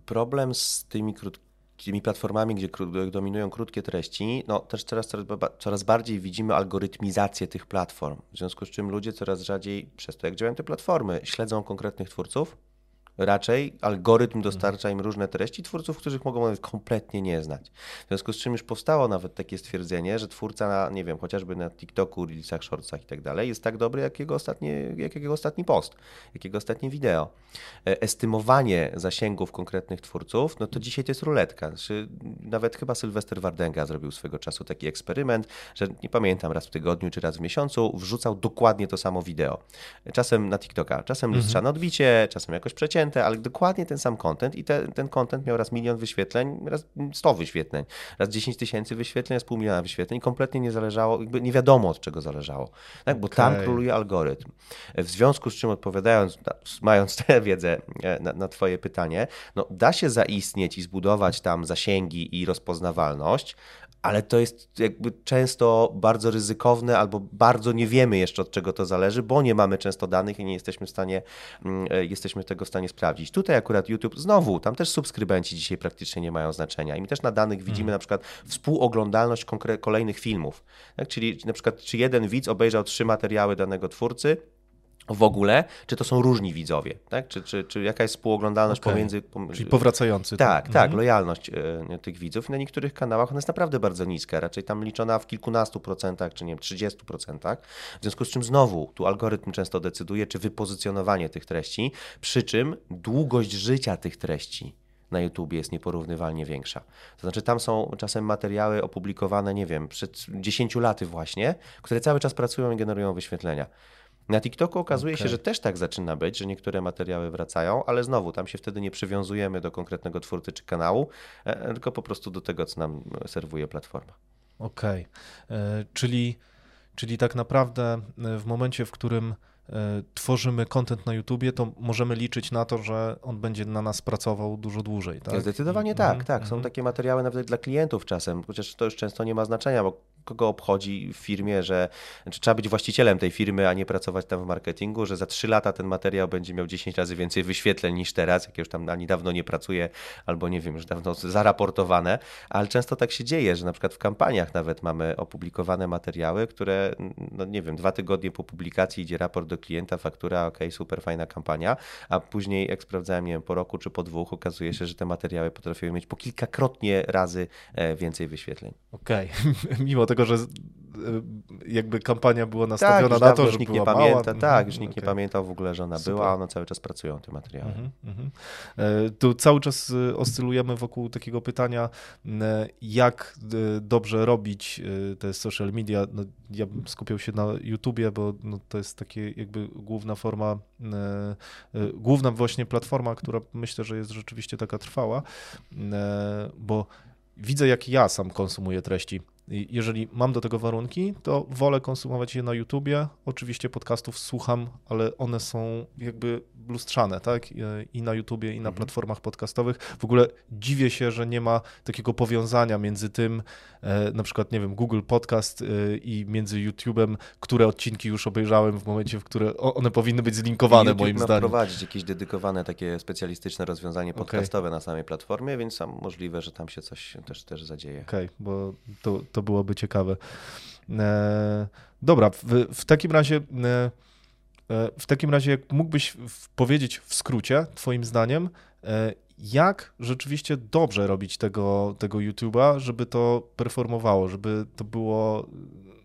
Problem z tymi krótkimi tymi platformami, gdzie dominują krótkie treści, no też coraz, coraz, coraz bardziej widzimy algorytmizację tych platform. W związku z czym ludzie coraz rzadziej, przez to jak działają te platformy, śledzą konkretnych twórców, Raczej algorytm dostarcza im różne treści twórców, których mogą nawet kompletnie nie znać. W związku z czym już powstało nawet takie stwierdzenie, że twórca na, nie wiem, chociażby na TikToku, Reelsach, Shortsach i tak dalej, jest tak dobry jak jego, ostatnie, jak jego ostatni post, jak jego ostatnie wideo. E, estymowanie zasięgów konkretnych twórców, no to dzisiaj to jest ruletka. Znaczy, nawet chyba Sylwester Wardenga zrobił swego czasu taki eksperyment, że nie pamiętam, raz w tygodniu czy raz w miesiącu wrzucał dokładnie to samo wideo. Czasem na TikToka, czasem mhm. lustrzane odbicie, czasem jakoś ale dokładnie ten sam content i te, ten content miał raz milion wyświetleń, raz 100 wyświetleń, raz 10 tysięcy wyświetleń, raz pół miliona wyświetleń. Kompletnie nie zależało, jakby nie wiadomo od czego zależało, tak? bo okay. tam króluje algorytm. W związku z czym odpowiadając, mając tę wiedzę e, na, na twoje pytanie, no da się zaistnieć i zbudować tam zasięgi i rozpoznawalność, ale to jest jakby często bardzo ryzykowne albo bardzo nie wiemy jeszcze od czego to zależy, bo nie mamy często danych i nie jesteśmy w stanie, mm, e, jesteśmy tego w stanie sprawdzić. Tutaj akurat YouTube, znowu, tam też subskrybenci dzisiaj praktycznie nie mają znaczenia i my też na danych widzimy hmm. na przykład współoglądalność kolejnych filmów, tak? czyli na przykład czy jeden widz obejrzał trzy materiały danego twórcy, w ogóle, czy to są różni widzowie, tak? Czy, czy, czy jaka jest współoglądalność okay. pomiędzy... Czyli powracający. Tak, tak, mhm. lojalność y, tych widzów. Na niektórych kanałach ona jest naprawdę bardzo niska, raczej tam liczona w kilkunastu procentach, czy nie wiem, 30 procentach. W związku z czym znowu tu algorytm często decyduje, czy wypozycjonowanie tych treści, przy czym długość życia tych treści na YouTube jest nieporównywalnie większa. To znaczy tam są czasem materiały opublikowane, nie wiem, przed 10 laty właśnie, które cały czas pracują i generują wyświetlenia. Na TikToku okazuje okay. się, że też tak zaczyna być, że niektóre materiały wracają, ale znowu tam się wtedy nie przywiązujemy do konkretnego twórcy czy kanału, e, tylko po prostu do tego, co nam serwuje platforma. Okej, okay. E, czyli, czyli tak naprawdę e, w momencie, w którym tworzymy kontent na YouTubie, to możemy liczyć na to, że on będzie na nas pracował dużo dłużej. Tak? Zdecydowanie tak, mm -hmm. tak. Są mm -hmm. takie materiały nawet dla klientów czasem, chociaż to już często nie ma znaczenia, bo kogo obchodzi w firmie, że znaczy, trzeba być właścicielem tej firmy, a nie pracować tam w marketingu, że za 3 lata ten materiał będzie miał 10 razy więcej wyświetleń niż teraz, jak już tam ani dawno nie pracuje, albo nie wiem, już dawno zaraportowane, ale często tak się dzieje, że na przykład w kampaniach nawet mamy opublikowane materiały, które, no nie wiem, dwa tygodnie po publikacji idzie raport do klienta, faktura, ok, super fajna kampania, a później jak sprawdzałem, nie wiem, po roku czy po dwóch, okazuje się, że te materiały potrafiły mieć po kilkakrotnie razy e, więcej wyświetleń. Okej, okay. mimo tego, że jakby kampania była nastawiona tak, na to, że nikt nie mała. pamięta, Tak, już nikt okay. nie pamiętał w ogóle, że ona Super. była, a one cały czas pracują te materiały. Mm -hmm. Tu cały czas e, oscylujemy wokół takiego pytania, e, jak dobrze robić te social media. No, ja bym skupiał się na YouTubie, bo no, to jest takie jakby główna forma, główna właśnie platforma, która myślę, że jest rzeczywiście taka trwała, bo widzę, jak ja sam konsumuję treści jeżeli mam do tego warunki, to wolę konsumować je na YouTubie. Oczywiście podcastów słucham, ale one są jakby lustrzane, tak? I na YouTubie, i na mhm. platformach podcastowych. W ogóle dziwię się, że nie ma takiego powiązania między tym, e, na przykład, nie wiem, Google Podcast e, i między YouTube'em, które odcinki już obejrzałem w momencie, w które one powinny być zlinkowane, YouTube moim ma zdaniem. prowadzić jakieś dedykowane, takie specjalistyczne rozwiązanie podcastowe okay. na samej platformie, więc sam możliwe, że tam się coś też, też zadzieje. Okej, okay, bo to, to byłoby ciekawe. E, dobra, w, w takim razie E, w takim razie, mógłbyś powiedzieć w skrócie, Twoim zdaniem, e, jak rzeczywiście dobrze robić tego, tego YouTube'a, żeby to performowało, żeby to było,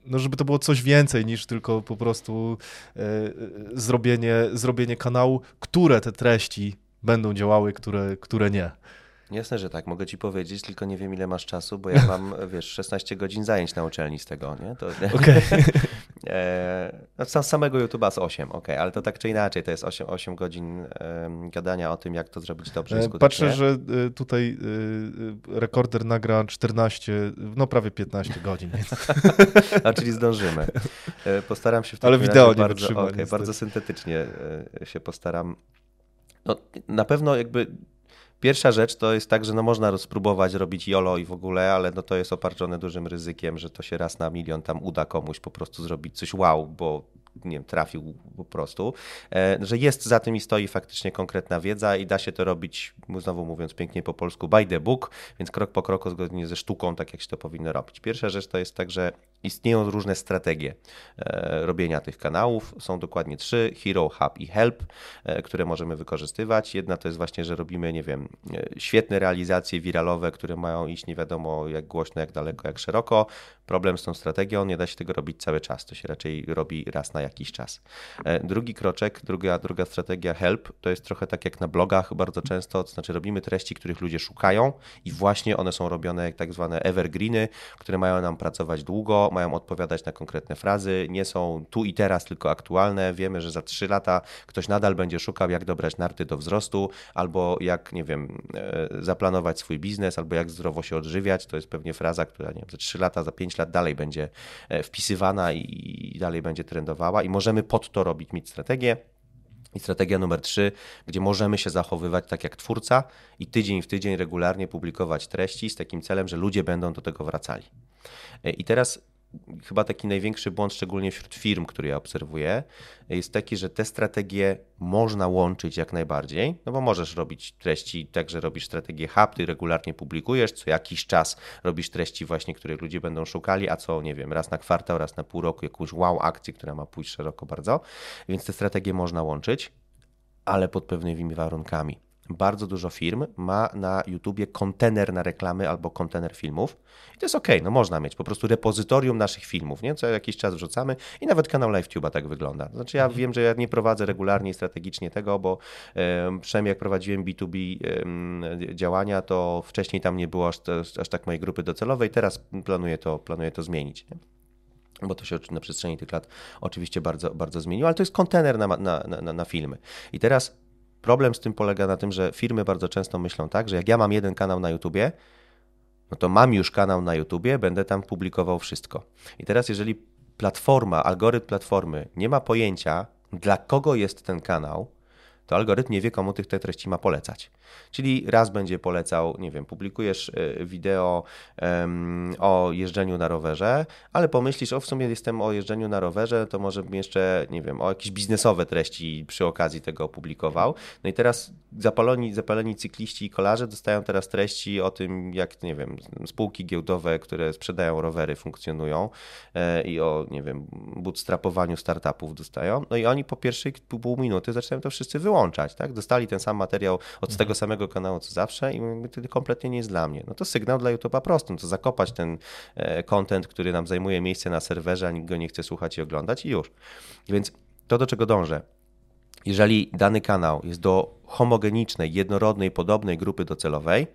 no żeby to było coś więcej niż tylko po prostu e, zrobienie, zrobienie kanału, które te treści będą działały, które, które nie. Jasne, że tak, mogę ci powiedzieć, tylko nie wiem ile masz czasu, bo ja mam, wiesz, 16 godzin zajęć na uczelni z tego, nie? To, okay. e, no, samego YouTube'a z 8, ok, ale to tak czy inaczej, to jest 8, 8 godzin gadania o tym, jak to zrobić dobrze i e, skutecznie. Patrzę, że e, tutaj rekorder nagra 14, no prawie 15 godzin. Więc. A czyli zdążymy. Postaram się w tym Ale wideo nie bardzo, okay, bardzo syntetycznie się postaram. No, na pewno jakby Pierwsza rzecz to jest tak, że no można spróbować robić YOLO i w ogóle, ale no to jest obarczone dużym ryzykiem, że to się raz na milion tam uda komuś po prostu zrobić coś wow, bo nie wiem, trafił po prostu, e, że jest za tym i stoi faktycznie konkretna wiedza i da się to robić, znowu mówiąc pięknie po polsku, by the book, więc krok po kroku zgodnie ze sztuką, tak jak się to powinno robić. Pierwsza rzecz to jest tak, że istnieją różne strategie e, robienia tych kanałów. Są dokładnie trzy: Hero, Hub i Help, e, które możemy wykorzystywać. Jedna to jest właśnie, że robimy, nie wiem, świetne realizacje wiralowe, które mają iść nie wiadomo jak głośno, jak daleko, jak szeroko. Problem z tą strategią, nie da się tego robić cały czas. To się raczej robi raz na jakiś czas. Drugi kroczek, druga, druga strategia Help, to jest trochę tak jak na blogach bardzo często, to znaczy robimy treści, których ludzie szukają i właśnie one są robione jak tak zwane evergreeny, które mają nam pracować długo, mają odpowiadać na konkretne frazy, nie są tu i teraz tylko aktualne. Wiemy, że za trzy lata ktoś nadal będzie szukał, jak dobrać narty do wzrostu, albo jak, nie wiem, e, zaplanować swój biznes, albo jak zdrowo się odżywiać. To jest pewnie fraza, która nie wiem, za trzy lata, za lat dalej będzie e, wpisywana i dalej będzie trendowała i możemy pod to robić, mieć strategię. I strategia numer trzy, gdzie możemy się zachowywać tak jak twórca i tydzień w tydzień regularnie publikować treści z takim celem, że ludzie będą do tego wracali. E, I teraz chyba taki największy błąd, szczególnie wśród firm, które ja obserwuję, jest taki, że te strategie można łączyć jak najbardziej, no bo możesz robić treści tak, że robisz strategię hub, ty regularnie publikujesz, co jakiś czas robisz treści właśnie, których ludzie będą szukali, a co, nie wiem, raz na kwartał, raz na pół roku, jakąś wow akcję, która ma pójść szeroko bardzo, więc te strategie można łączyć, ale pod pewnymi warunkami bardzo dużo firm ma na YouTubie kontener na reklamy albo kontener filmów. I to jest ok, no można mieć po prostu repozytorium naszych filmów, nie? co jakiś czas wrzucamy i nawet kanał LiveTube'a tak wygląda. Znaczy ja mhm. wiem, że ja nie prowadzę regularnie i strategicznie tego, bo e, przynajmniej jak prowadziłem B2B e, działania, to wcześniej tam nie było aż, aż tak mojej grupy docelowej, teraz planuję to, planuję to zmienić. Nie? bo to się na przestrzeni tych lat oczywiście bardzo, bardzo zmieniło, ale to jest kontener na, na, na, na filmy. I teraz Problem z tym polega na tym, że firmy bardzo często myślą tak, że jak ja mam jeden kanał na YouTubie, no to mam już kanał na YouTubie, będę tam publikował wszystko. I teraz, jeżeli platforma, algorytm platformy nie ma pojęcia, dla kogo jest ten kanał, to algorytm nie wie, komu tych te treści ma polecać. Czyli raz będzie polecał, nie wiem, publikujesz e, wideo um, o jeżdżeniu na rowerze, ale pomyślisz, o w sumie jestem o jeżdżeniu na rowerze, to może bym jeszcze, nie wiem, o jakieś biznesowe treści przy okazji tego opublikował. No i teraz zapaleni, zapaleni cykliści i kolarze dostają teraz treści o tym, jak, nie wiem, spółki giełdowe, które sprzedają rowery, funkcjonują e, i o, nie wiem, bootstrapowaniu startupów dostają. No i oni po pierwszej pół minuty zaczynają to wszyscy wyłączać, tak? Dostali ten sam materiał od mhm. tego samego kanału co zawsze i to kompletnie nie jest dla mnie. No to sygnał dla YouTube'a prosty, no to zakopać ten e, content, który nam zajmuje miejsce na serwerze, a nikt go nie chce słuchać i oglądać i już. Więc to, do czego dążę, jeżeli dany kanał jest do homogenicznej, jednorodnej, podobnej grupy docelowej,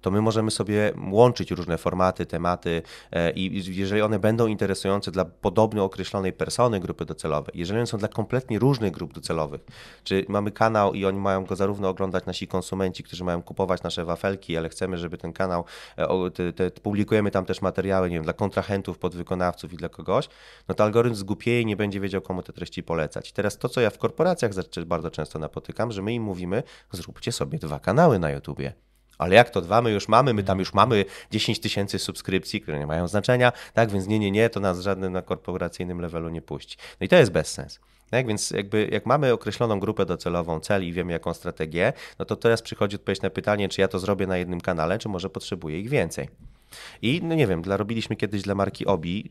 to my możemy sobie łączyć różne formaty, tematy e, i jeżeli one będą interesujące dla podobno określonej persony, grupy docelowej, jeżeli one są dla kompletnie różnych grup docelowych, czy mamy kanał i oni mają go zarówno oglądać nasi konsumenci, którzy mają kupować nasze wafelki, ale chcemy, żeby ten kanał, e, te, te, publikujemy tam też materiały, nie wiem, dla kontrahentów, podwykonawców i dla kogoś, no to algorytm zgupieje i nie będzie wiedział, komu te treści polecać. Teraz to, co ja w korporacjach bardzo często napotykam, że my im mówimy, zróbcie sobie dwa kanały na YouTubie ale jak to dwa my już mamy, my tam już mamy 10 tysięcy subskrypcji, które nie mają znaczenia, tak, więc nie, nie, nie, to nas żadnym na korporacyjnym levelu nie puści. No i to jest bezsens. Tak, więc jakby jak mamy określoną grupę docelową, cel i wiemy jaką strategię, no to teraz przychodzi odpowiedź na pytanie, czy ja to zrobię na jednym kanale, czy może potrzebuję ich więcej. I no nie wiem, dla, robiliśmy kiedyś dla marki Obi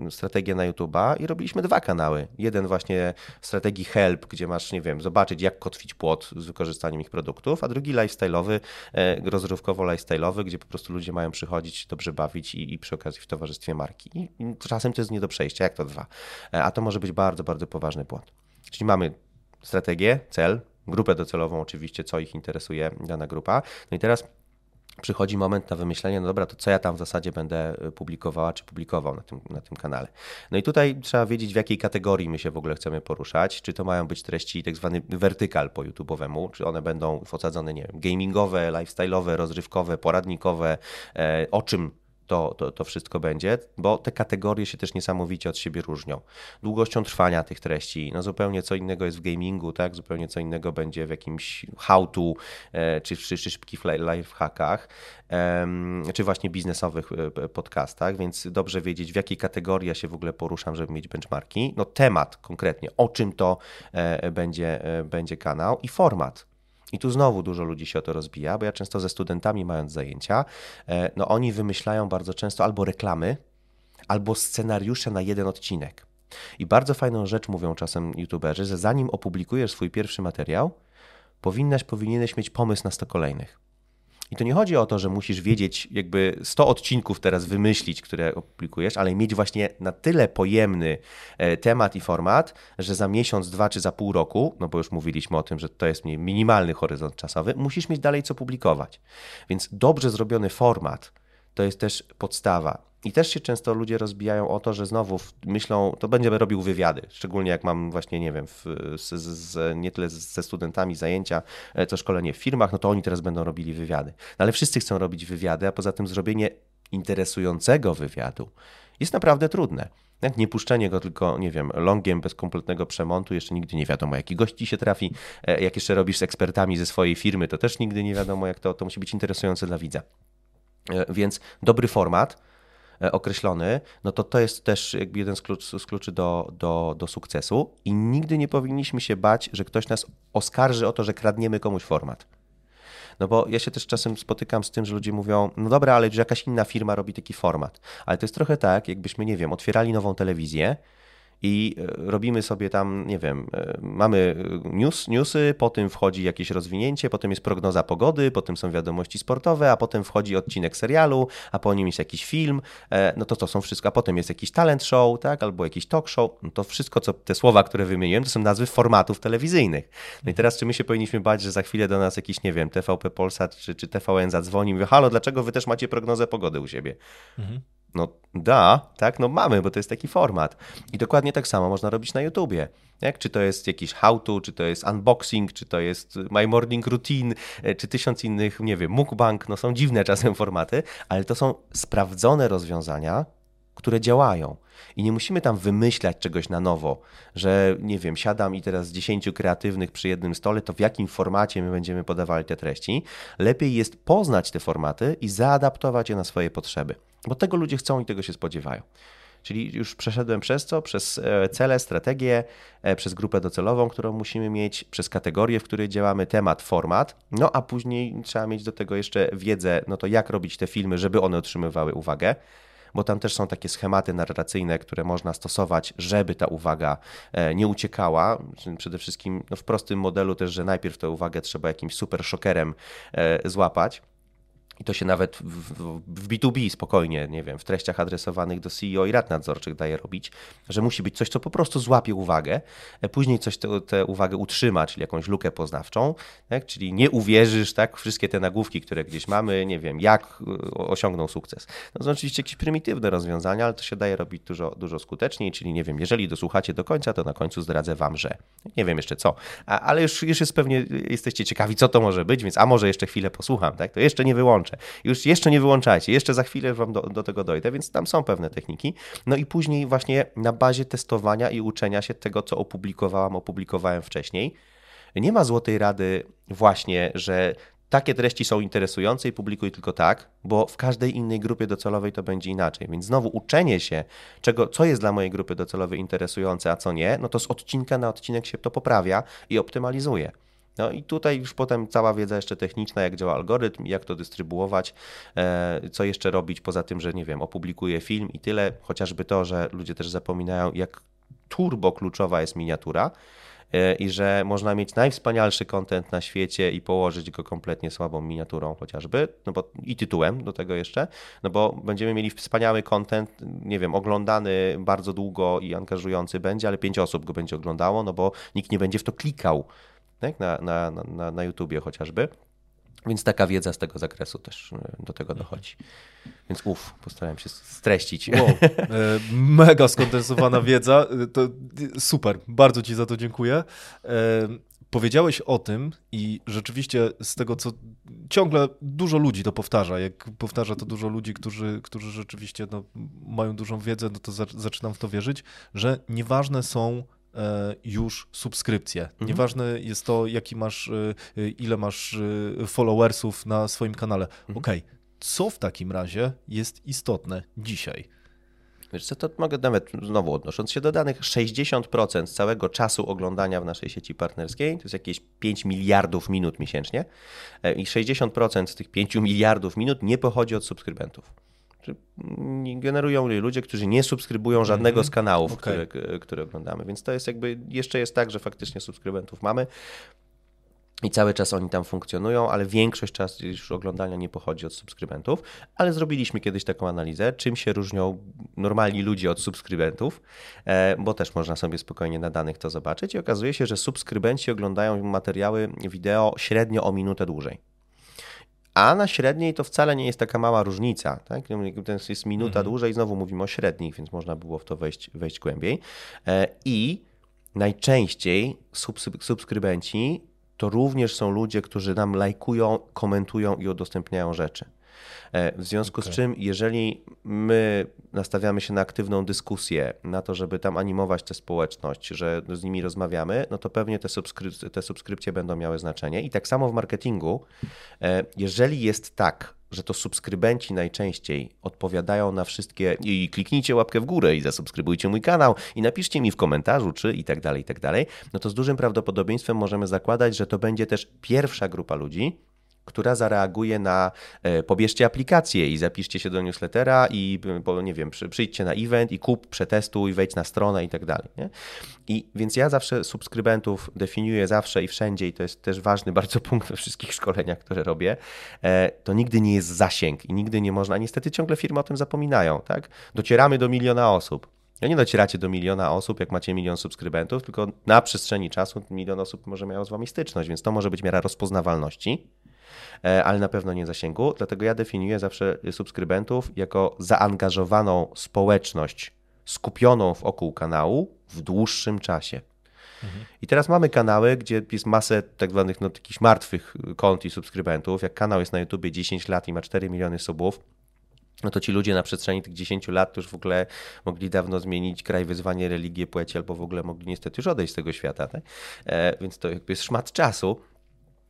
yy, strategię na YouTube'a i robiliśmy dwa kanały. Jeden właśnie strategii Help, gdzie masz, nie wiem, zobaczyć jak kotwić płot z wykorzystaniem ich produktów, a drugi lifestyle'owy, yy, rozrywkowo-lifestyle'owy, gdzie po prostu ludzie mają przychodzić, dobrze bawić i, i przy okazji w towarzystwie marki. I, I, czasem to jest nie do przejścia, jak to dwa. Yy, a to może być bardzo, bardzo poważny błąd. Czyli mamy strategię, cel, grupę docelową oczywiście, co ich interesuje dana grupa. No i teraz przychodzi moment na wymyślenie, no dobra, to co ja tam w zasadzie będę y, publikowała, czy publikował na tym, na tym kanale. No i tutaj trzeba wiedzieć, w jakiej kategorii my się w ogóle chcemy poruszać, czy to mają być treści tak zwany wertykal po YouTube'owemu, czy one będą osadzone, nie wiem, gamingowe, lifestyle'owe, rozrywkowe, poradnikowe, e, o czym to, to, to wszystko będzie, bo te kategorie się też niesamowicie od siebie różnią. Długością trwania tych treści, no zupełnie co innego jest w gamingu, tak? zupełnie co innego będzie w jakimś how-to e, czy, czy, czy szybkich lifehackach, czy właśnie biznesowych e, podcastach, więc dobrze wiedzieć, w jakiej kategorii ja się w ogóle poruszam, żeby mieć benchmarki. No temat konkretnie, o czym to e, będzie, będzie kanał i format. I tu znowu dużo ludzi się o to rozbija, bo ja często ze studentami mając zajęcia, e, no oni wymyślają bardzo często albo reklamy, albo scenariusze na jeden odcinek. I bardzo fajną rzecz mówią czasem youtuberzy, że zanim opublikujesz swój pierwszy materiał, powinnaś, powinieneś mieć pomysł na 100 kolejnych. I to nie chodzi o to, że musisz wiedzieć, jakby 100 odcinków teraz wymyślić, które opublikujesz, ale mieć właśnie na tyle pojemny e, temat i format, że za miesiąc, dwa czy za pół roku, no bo już mówiliśmy o tym, że to jest minimalny horyzont czasowy, musisz mieć dalej co publikować. Więc dobrze zrobiony format to jest też podstawa. I też się często ludzie rozbijają o to, że znowu myślą, to będziemy robił wywiady, szczególnie jak mam właśnie, nie wiem, w, z, z, nie tyle ze studentami zajęcia, co e, szkolenie w firmach, no to oni teraz będą robili wywiady. No ale wszyscy chcą robić wywiady, a poza tym zrobienie interesującego wywiadu jest naprawdę trudne. Nie puszczenie go tylko, nie wiem, longiem bez kompletnego przemontu, jeszcze nigdy nie wiadomo, jaki gości się trafi. E, jak jeszcze robisz z ekspertami ze swojej firmy, to też nigdy nie wiadomo, jak to, to musi być interesujące dla widza. E, więc dobry format, określony, no to to jest też jakby jeden z, klucz, z kluczy do, do, do sukcesu i nigdy nie powinniśmy się bać, że ktoś nas oskarży o to, że kradniemy komuś format. No bo ja się też czasem spotykam z tym, że ludzie mówią, no dobra, ale że jakaś inna firma robi taki format. Ale to jest trochę tak, jakbyśmy, nie wiem, otwierali nową telewizję i e, robimy sobie tam, nie wiem, e, mamy news, newsy, potem wchodzi jakieś rozwinięcie, potem jest prognoza pogody, potem są wiadomości sportowe, a potem wchodzi odcinek serialu, a po nim jest jakiś film, e, no to to są wszystko, a potem jest jakiś talent show, tak, albo jakiś talk show, no to wszystko, co te słowa, które wymieniłem, to są nazwy formatów telewizyjnych. No i teraz czy my się powinniśmy bać, że za chwilę do nas jakiś, nie wiem, TVP Polsat czy, czy TVN zadzwoni i mówi, halo, dlaczego wy też macie prognozę pogody u siebie? Mhm. No da, tak, no mamy, bo to jest taki format. I dokładnie tak samo można robić na YouTubie. Jak? Czy to jest jakiś how-to, czy to jest unboxing, czy to jest my morning routine, e, czy tysiąc innych, nie wiem, mukbang, no są dziwne czasem formaty, ale to są sprawdzone rozwiązania, które działają. I nie musimy tam wymyślać czegoś na nowo, że nie wiem, siadam i teraz z 10 kreatywnych przy jednym stole, to w jakim formacie my będziemy podawali te treści. Lepiej jest poznać te formaty i zaadaptować je na swoje potrzeby, bo tego ludzie chcą i tego się spodziewają. Czyli już przeszedłem przez co? Przez e, cele, strategię, e, przez grupę docelową, którą musimy mieć, przez kategorię, w której działamy, temat, format. No a później trzeba mieć do tego jeszcze wiedzę, no to jak robić te filmy, żeby one otrzymywały uwagę bo tam też są takie schematy narracyjne, które można stosować, żeby ta uwaga e, nie uciekała. Przede wszystkim no w prostym modelu też, że najpierw tę uwagę trzeba jakimś super szokerem złapać. I to się nawet w, B2B spokojnie, nie wiem, w treściach adresowanych do CEO i rad nadzorczych daje robić, że musi być coś, co po prostu złapie uwagę, e, później coś tę uwagę utrzyma, czyli jakąś lukę poznawczą, tak? czyli nie uwierzysz, tak, wszystkie te nagłówki, które gdzieś mamy, nie wiem, jak e, osiągną sukces. No są oczywiście jakieś prymitywne rozwiązania, ale to się daje robić dużo, dużo skuteczniej, czyli nie wiem, jeżeli dosłuchacie do końca, to na końcu zdradzę wam, że nie wiem jeszcze co, a, ale już, już jest pewnie, jesteście ciekawi, co to może być, więc a może jeszcze chwilę posłucham, tak, to jeszcze nie wyłączę wyłączę. Już jeszcze nie wyłączajcie, jeszcze za chwilę wam do, do tego dojdę, więc tam są pewne techniki. No i później właśnie na bazie testowania i uczenia się tego, co opublikowałam, opublikowałem wcześniej. Nie ma złotej rady właśnie, że takie treści są interesujące i publikuj tylko tak, bo w każdej innej grupie docelowej to będzie inaczej. Więc znowu uczenie się, czego, co jest dla mojej grupy docelowej interesujące, a co nie, no to z odcinka na odcinek się to poprawia i optymalizuje. No i tutaj już potem cała wiedza jeszcze techniczna, jak działa algorytm, jak to dystrybuować, e, co jeszcze robić poza tym, że nie wiem, opublikuję film i tyle, chociażby to, że ludzie też zapominają, jak turbo kluczowa jest miniatura e, i że można mieć najwspanialszy content na świecie i położyć go kompletnie słabą miniaturą chociażby, no bo i tytułem do tego jeszcze, no bo będziemy mieli wspaniały content, nie wiem, oglądany bardzo długo i angażujący będzie, ale pięć osób go będzie oglądało, no bo nikt nie będzie w to klikał tak? na, na, na, na YouTubie chociażby. Więc taka wiedza z tego zakresu też e, do tego dochodzi. Więc uff, postarałem się streścić. Wow, e, mega skondensowana wiedza. E, to super, bardzo Ci za to dziękuję. Powiedziałeś o tym i rzeczywiście z tego, co ciągle dużo ludzi to powtarza. Jak powtarza to dużo ludzi, którzy, którzy rzeczywiście no, mają dużą wiedzę, no to za, zaczynam w to wierzyć, że nieważne są już subskrypcje. Mhm. Nieważne jest to, jaki masz, e, ile masz followersów na swoim kanale. Mhm. Okej, okay. co w takim razie jest istotne dzisiaj? Wiesz co, to mogę nawet znowu odnosząc się do danych, 60% całego czasu oglądania w naszej sieci partnerskiej to jest jakieś 5 miliardów minut miesięcznie e, i 60% z tych 5 miliardów minut nie pochodzi od subskrybentów. Generują ludzie, którzy nie subskrybują żadnego z kanałów, okay. które, które oglądamy, więc to jest jakby, jeszcze jest tak, że faktycznie subskrybentów mamy, i cały czas oni tam funkcjonują, ale większość czasu już oglądania nie pochodzi od subskrybentów. Ale zrobiliśmy kiedyś taką analizę, czym się różnią normalni ludzie od subskrybentów, e, bo też można sobie spokojnie na danych to zobaczyć. I okazuje się, że subskrybenci oglądają materiały wideo średnio o minutę dłużej. A na średniej to wcale nie jest taka mała różnica. Tak? To jest minuta mhm. dłużej, znowu mówimy o średnich, więc można było w to wejść, wejść głębiej. E, I najczęściej subskrybenci to również są ludzie, którzy nam lajkują, komentują i udostępniają rzeczy. E, w związku okay. z czym, jeżeli my nastawiamy się na aktywną dyskusję, na to, żeby tam animować tę społeczność, że z nimi rozmawiamy, no to pewnie te, subskryp te subskrypcje będą miały znaczenie. I tak samo w marketingu, e, jeżeli jest tak, że to subskrybenci najczęściej odpowiadają na wszystkie i kliknijcie łapkę w górę i zasubskrybujcie mój kanał i napiszcie mi w komentarzu czy i tak dalej, i tak dalej, no to z dużym prawdopodobieństwem możemy zakładać, że to będzie też pierwsza grupa ludzi, która zareaguje na e, pobierzcie aplikację i zapiszcie się do newslettera i nie wiem, przyjdźcie na event i kup, przetestuj, wejdź na stronę i tak dalej. Nie? I więc ja zawsze subskrybentów definiuję zawsze i wszędzie i to jest też ważny bardzo punkt we wszystkich szkoleniach, które robię. E, to nigdy nie jest zasięg i nigdy nie można, niestety ciągle firmy o tym zapominają, tak? Docieramy do miliona osób. Ja nie docieracie do miliona osób, jak macie milion subskrybentów, tylko na przestrzeni czasu milion osób może miało z wami styczność, więc to może być miara rozpoznawalności E, ale na pewno nie zasięgu. Dlatego ja definiuję zawsze subskrybentów jako zaangażowaną społeczność skupioną wokół kanału w dłuższym czasie. Mhm. I teraz mamy kanały, gdzie jest masę tak zwanych no, jakichś martwych kont i subskrybentów. Jak kanał jest na YouTubie 10 lat i ma 4 miliony subów, no to ci ludzie na przestrzeni tych 10 lat już w ogóle mogli dawno zmienić kraj, wyzwanie, religię, płeć, albo w ogóle mogli niestety już odejść z tego świata. Tak? E, więc to jakby jest szmat czasu.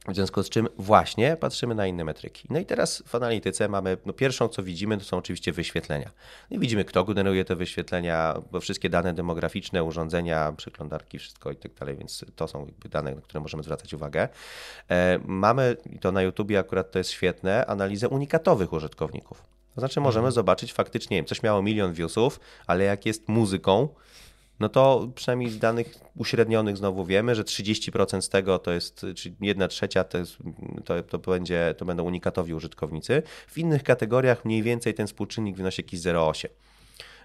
W związku z czym właśnie patrzymy na inne metryki. No i teraz w analityce mamy, no pierwszą co widzimy, to są oczywiście wyświetlenia. No i widzimy, kto generuje te wyświetlenia, bo wszystkie dane demograficzne, urządzenia, przeglądarki, wszystko i tak dalej, więc to są dane, na które możemy zwracać uwagę. E, mamy, i to na YouTubie akurat to jest świetne, analizę unikatowych użytkowników. To znaczy możemy mhm. zobaczyć faktycznie, coś miało milion viewsów, ale jak jest muzyką, no to przynajmniej z danych uśrednionych znowu wiemy, że 30% z tego to jest, czyli 1 trzecia to, jest, to, to, będzie, to będą unikatowi użytkownicy. W innych kategoriach mniej więcej ten współczynnik wynosi jakiś 0,8.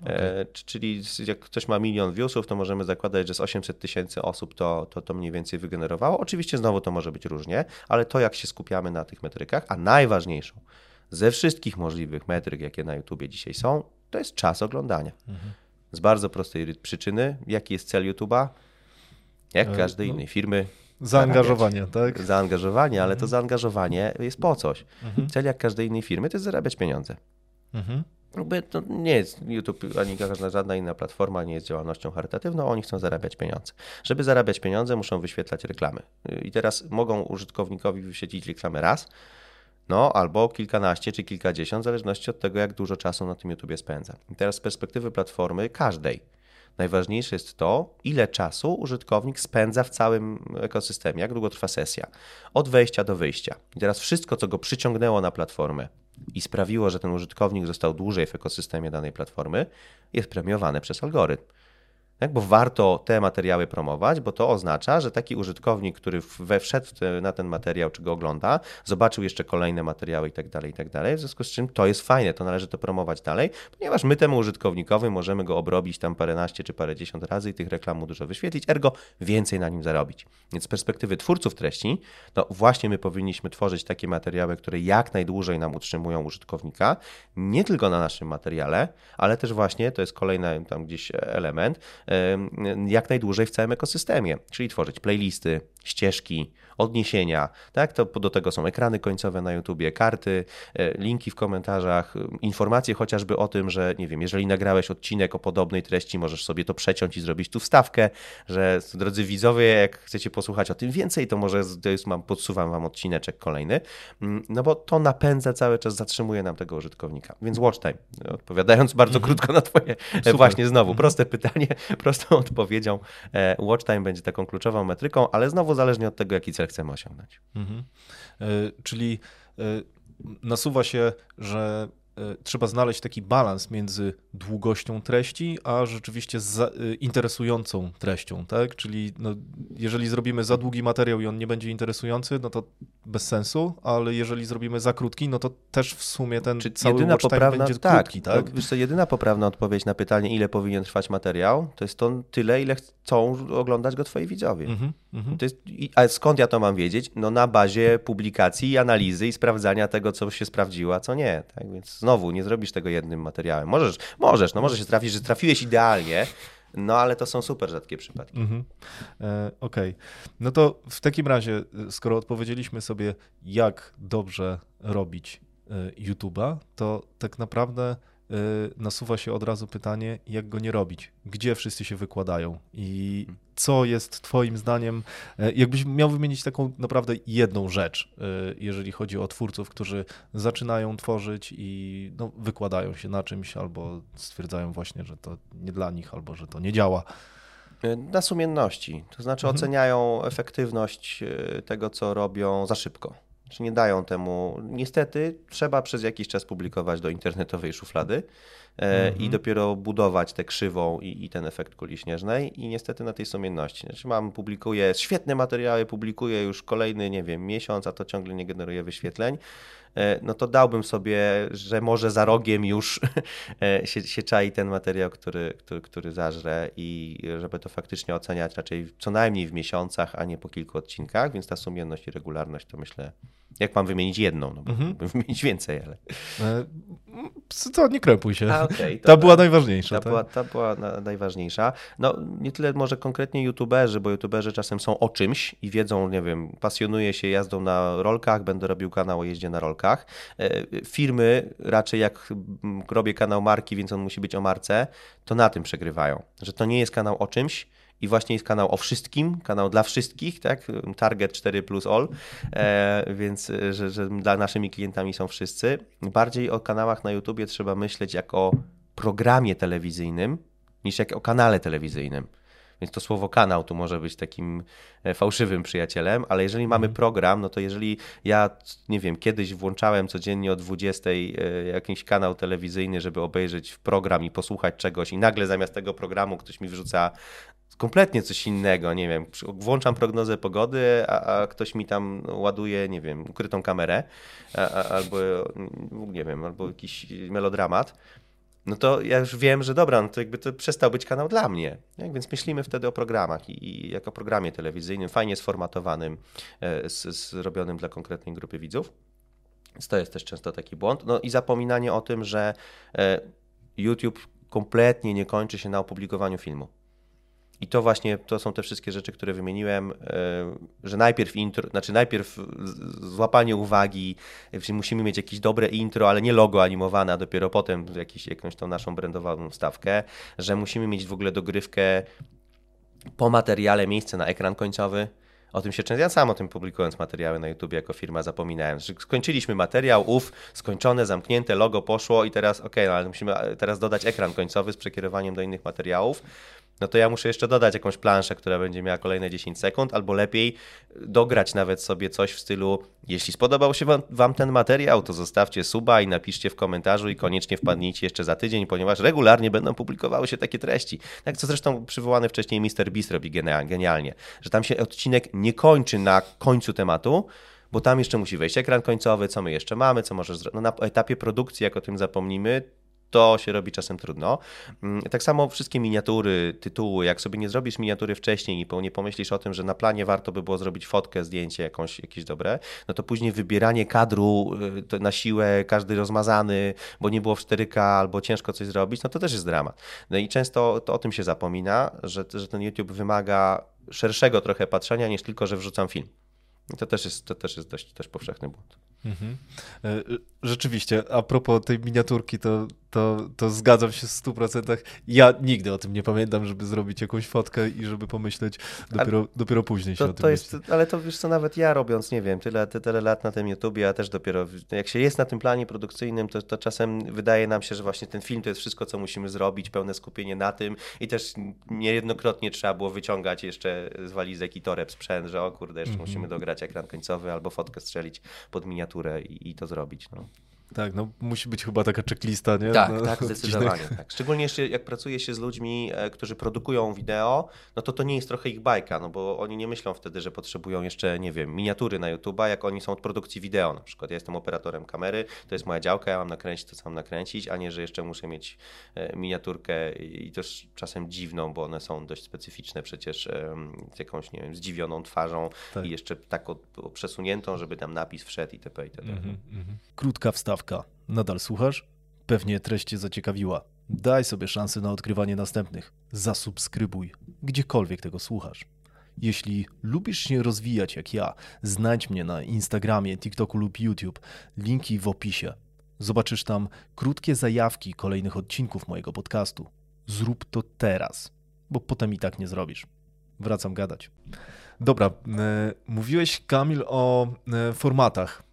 Okay. E, czyli jak ktoś ma milion viewsów, to możemy zakładać, że z 800 tysięcy osób to, to, to mniej więcej wygenerowało. Oczywiście znowu to może być różnie, ale to jak się skupiamy na tych metrykach, a najważniejszą ze wszystkich możliwych metryk, jakie na YouTubie dzisiaj są, to jest czas oglądania. Mhm. Z bardzo prostej przyczyny. Jaki jest cel YouTube'a? Jak e, każdej no, innej firmy. Zaangażowanie, tak? Zaangażowanie, ale to mhm. zaangażowanie jest po coś. Mhm. Cel jak każdej innej firmy to jest zarabiać pieniądze. Mhm. To nie jest YouTube ani żadna inna platforma nie jest działalnością charytatywną, oni chcą zarabiać pieniądze. Żeby zarabiać pieniądze, muszą wyświetlać reklamy. I teraz mogą użytkownikowi wyświetlić reklamę raz, no, albo kilkanaście czy kilkadziesiąt, w zależności od tego, jak dużo czasu na tym YouTube spędza. I teraz z perspektywy platformy każdej, najważniejsze jest to, ile czasu użytkownik spędza w całym ekosystemie, jak długo trwa sesja, od wejścia do wyjścia. I teraz wszystko, co go przyciągnęło na platformę i sprawiło, że ten użytkownik został dłużej w ekosystemie danej platformy, jest premiowane przez algorytm tak? bo warto te materiały promować, bo to oznacza, że taki użytkownik, który we wszedł na ten materiał, czy go ogląda, zobaczył jeszcze kolejne materiały i tak dalej, i tak dalej, w związku z czym to jest fajne, to należy to promować dalej, ponieważ my temu użytkownikowi możemy go obrobić tam paręnaście czy parędziesiąt razy i tych reklam mu dużo wyświetlić, ergo więcej na nim zarobić. Więc z perspektywy twórców treści, no właśnie my powinniśmy tworzyć takie materiały, które jak najdłużej nam utrzymują użytkownika, nie tylko na naszym materiale, ale też właśnie, to jest kolejny tam gdzieś element, jak najdłużej w całym ekosystemie, czyli tworzyć playlisty, ścieżki, odniesienia, tak? To do tego są ekrany końcowe na YouTubie, karty, e, linki w komentarzach, e, informacje chociażby o tym, że nie wiem, jeżeli nagrałeś odcinek o podobnej treści, możesz sobie to przeciąć i zrobić tu wstawkę, że drodzy widzowie, jak chcecie posłuchać o tym więcej, to może mam, podsuwam wam odcineczek kolejny, mm, no bo to napędza cały czas, zatrzymuje nam tego użytkownika. Więc watch time, odpowiadając bardzo mm -hmm. krótko na twoje, e, Super. właśnie znowu, mhm. proste pytanie, prostą odpowiedzią, watch time będzie taką kluczową metryką, ale znowu zależnie od tego, jaki cel chcemy osiągnąć. Mhm. E, czyli e, nasuwa się, że trzeba znaleźć taki balans między długością treści, a rzeczywiście za, e, interesującą treścią, tak? Czyli no, jeżeli zrobimy za długi materiał i on nie będzie interesujący, no to bez sensu, ale jeżeli zrobimy za krótki, no to też w sumie ten Czy cały jedyna poprawna, będzie tak, krótki, tak? No, wiesz co, jedyna poprawna odpowiedź na pytanie, ile powinien trwać materiał, to jest to tyle, ile chcą oglądać go twoi widzowie. Mm -hmm, to jest, a skąd ja to mam wiedzieć? No na bazie publikacji, analizy i sprawdzania tego, co się sprawdziło, a co nie. Tak? Więc znowu nie zrobisz tego jednym materiałem. Możesz, możesz, no może się trafić, że trafiłeś idealnie, no ale to są super rzadkie przypadki. Mhm. E, Okej. Okay. No to w takim razie, skoro odpowiedzieliśmy sobie, jak dobrze robić e, YouTube'a, to tak naprawdę e, nasuwa się od razu pytanie, jak go nie robić? Gdzie wszyscy się wykładają? I co jest Twoim zdaniem, e, jakbyś miał wymienić taką naprawdę jedną rzecz, e, jeżeli chodzi o twórców, którzy zaczynają tworzyć i no, wykładają się na czymś, albo stwierdzają właśnie, że to nie dla nich, albo że to nie działa. E, na sumienności, to znaczy mhm. oceniają efektywność tego, co robią za szybko. Czy nie dają temu. Niestety trzeba przez jakiś czas publikować do internetowej szuflady mm -hmm. i dopiero budować tę krzywą i, i, ten efekt kuli śnieżnej i niestety na tej sumienności. Znaczy mam, publikuję świetne materiały, publikuję już kolejny, nie wiem, miesiąc, a to ciągle nie generuje wyświetleń e, no to dałbym sobie, że może za rogiem już e, się, się czai ten materiał, który, który, który zażre i żeby to faktycznie oceniać raczej co najmniej w miesiącach, a nie po kilku odcinkach, więc ta sumienność i regularność to myślę jak mam wymienić jedną? No, mhm. wymienić więcej, ale. E, co, nie krępuj się. A, okay, ta była najważniejsza. Ta, tak? była, ta była na, najważniejsza. No, nie tyle może konkretnie youtuberzy, bo youtuberzy czasem są o czymś i wiedzą, nie wiem, pasjonuje się jazdą na rolkach, będę robił kanał o jeździe na rolkach. E, firmy raczej jak robię kanał marki, więc on musi być o marce, to na tym przegrywają. Że to nie jest kanał o czymś, i właśnie jest kanał o wszystkim, kanał dla wszystkich, tak? Target 4 plus all, e, więc e, że, że dla naszymi klientami są wszyscy. Bardziej o kanałach na YouTubie trzeba myśleć jak o programie telewizyjnym niż jak o kanale telewizyjnym. Więc to słowo kanał tu może być takim e, fałszywym przyjacielem, ale jeżeli mamy mhm. program, no to jeżeli ja, nie wiem, kiedyś włączałem codziennie o 20 e, jakiś kanał telewizyjny, żeby obejrzeć program i posłuchać czegoś i nagle zamiast tego programu ktoś mi wrzuca kompletnie coś innego, nie wiem, włączam prognozę pogody, a, a ktoś mi tam ładuje, nie wiem, ukrytą kamerę, a, a, albo, nie wiem, albo jakiś melodramat, no to ja już wiem, że dobra, no to jakby to przestał być kanał dla mnie. Tak? Więc myślimy wtedy o programach i, i jako programie telewizyjnym, fajnie sformatowanym, e, zrobionym dla konkretnej grupy widzów. Więc to jest też często taki błąd. No i zapominanie o tym, że e, YouTube kompletnie nie kończy się na opublikowaniu filmu. I to właśnie to są te wszystkie rzeczy, które wymieniłem, e, że najpierw intro, znaczy najpierw złapanie uwagi, czyli musimy mieć jakieś dobre intro, ale nie logo animowane, a dopiero potem jakiś, jakąś tą naszą brandowaną stawkę, że musimy mieć w ogóle dogrywkę po materiale miejsce na ekran końcowy, o tym się często, ja sam o tym publikując materiały na YouTube jako firma zapominałem, że skończyliśmy materiał, ów, skończone, zamknięte, logo poszło i teraz, ok, no ale musimy teraz dodać ekran końcowy z przekierowaniem do innych materiałów no to ja muszę jeszcze dodać jakąś planszę, która będzie miała kolejne 10 sekund, albo lepiej dograć nawet sobie coś w stylu, jeśli spodobał się wam, ten materiał, to zostawcie suba i napiszcie w komentarzu i koniecznie wpadnijcie jeszcze za tydzień, ponieważ regularnie będą publikowały się takie treści. Tak co zresztą przywołany wcześniej Mr. Beast robi genialnie, że tam się odcinek nie kończy na końcu tematu, bo tam jeszcze musi wejść ekran końcowy, co my jeszcze mamy, co możesz zrobić. No na etapie produkcji, jak o tym zapomnimy, to się robi czasem trudno. Mm, tak samo wszystkie miniatury, tytuły, jak sobie nie zrobisz miniatury wcześniej i nie pomyślisz o tym, że na planie warto by było zrobić fotkę, zdjęcie jakąś, jakieś dobre, no to później wybieranie kadru y, na siłę, każdy rozmazany, bo nie było w 4K albo ciężko coś zrobić, no to też jest dramat. No i często to o tym się zapomina, że, że ten YouTube wymaga szerszego trochę patrzenia niż tylko, że wrzucam film. I to też jest, to też jest dość też powszechny błąd. Mhm. E, rzeczywiście, a propos tej miniaturki, to, to, to zgadzam się w 100%. Ja nigdy o tym nie pamiętam, żeby zrobić jakąś fotkę i żeby pomyśleć dopiero, dopiero później się to, o tym to jest, Ale to wiesz co, nawet ja robiąc, nie wiem, tyle, tyle lat na tym YouTubie, a też dopiero, jak się jest na tym planie produkcyjnym, to, to czasem wydaje nam się, że właśnie ten film to jest wszystko, co musimy zrobić, pełne skupienie na tym i też niejednokrotnie trzeba było wyciągać jeszcze z walizek i toreb sprzęt, że o kurde, jeszcze mm -hmm. musimy dograć ekran końcowy albo fotkę strzelić pod miniaturę miniaturę i, i to zrobić. No. Tak, no musi być chyba taka checklista, nie? Tak, no, tak, zdecydowanie. Tak. Szczególnie jeszcze jak pracuje się z ludźmi, e, którzy produkują wideo, no to to nie jest trochę ich bajka, no bo oni nie myślą wtedy, że potrzebują jeszcze, nie wiem, miniatury na YouTube'a, jak oni są od produkcji wideo na przykład. Ja jestem operatorem kamery, to jest moja działka, ja mam nakręcić to, co mam nakręcić, a nie, że jeszcze muszę mieć e, miniaturkę i też czasem dziwną, bo one są dość specyficzne przecież z jakąś, nie wiem, zdziwioną twarzą tak. i jeszcze tak przesuniętą, żeby tam napis wszedł itp. itd. Mm -hmm, Krótka wstawka Nadal słuchasz? Pewnie treść Cię zaciekawiła. Daj sobie szansę na odkrywanie następnych. Zasubskrybuj, gdziekolwiek tego słuchasz. Jeśli lubisz się rozwijać jak ja, znajdź mnie na Instagramie, TikToku lub YouTube. Linki w opisie. Zobaczysz tam krótkie zajawki kolejnych odcinków mojego podcastu. Zrób to teraz, bo potem i tak nie zrobisz. Wracam gadać. Dobra, e, mówiłeś Kamil o e, formatach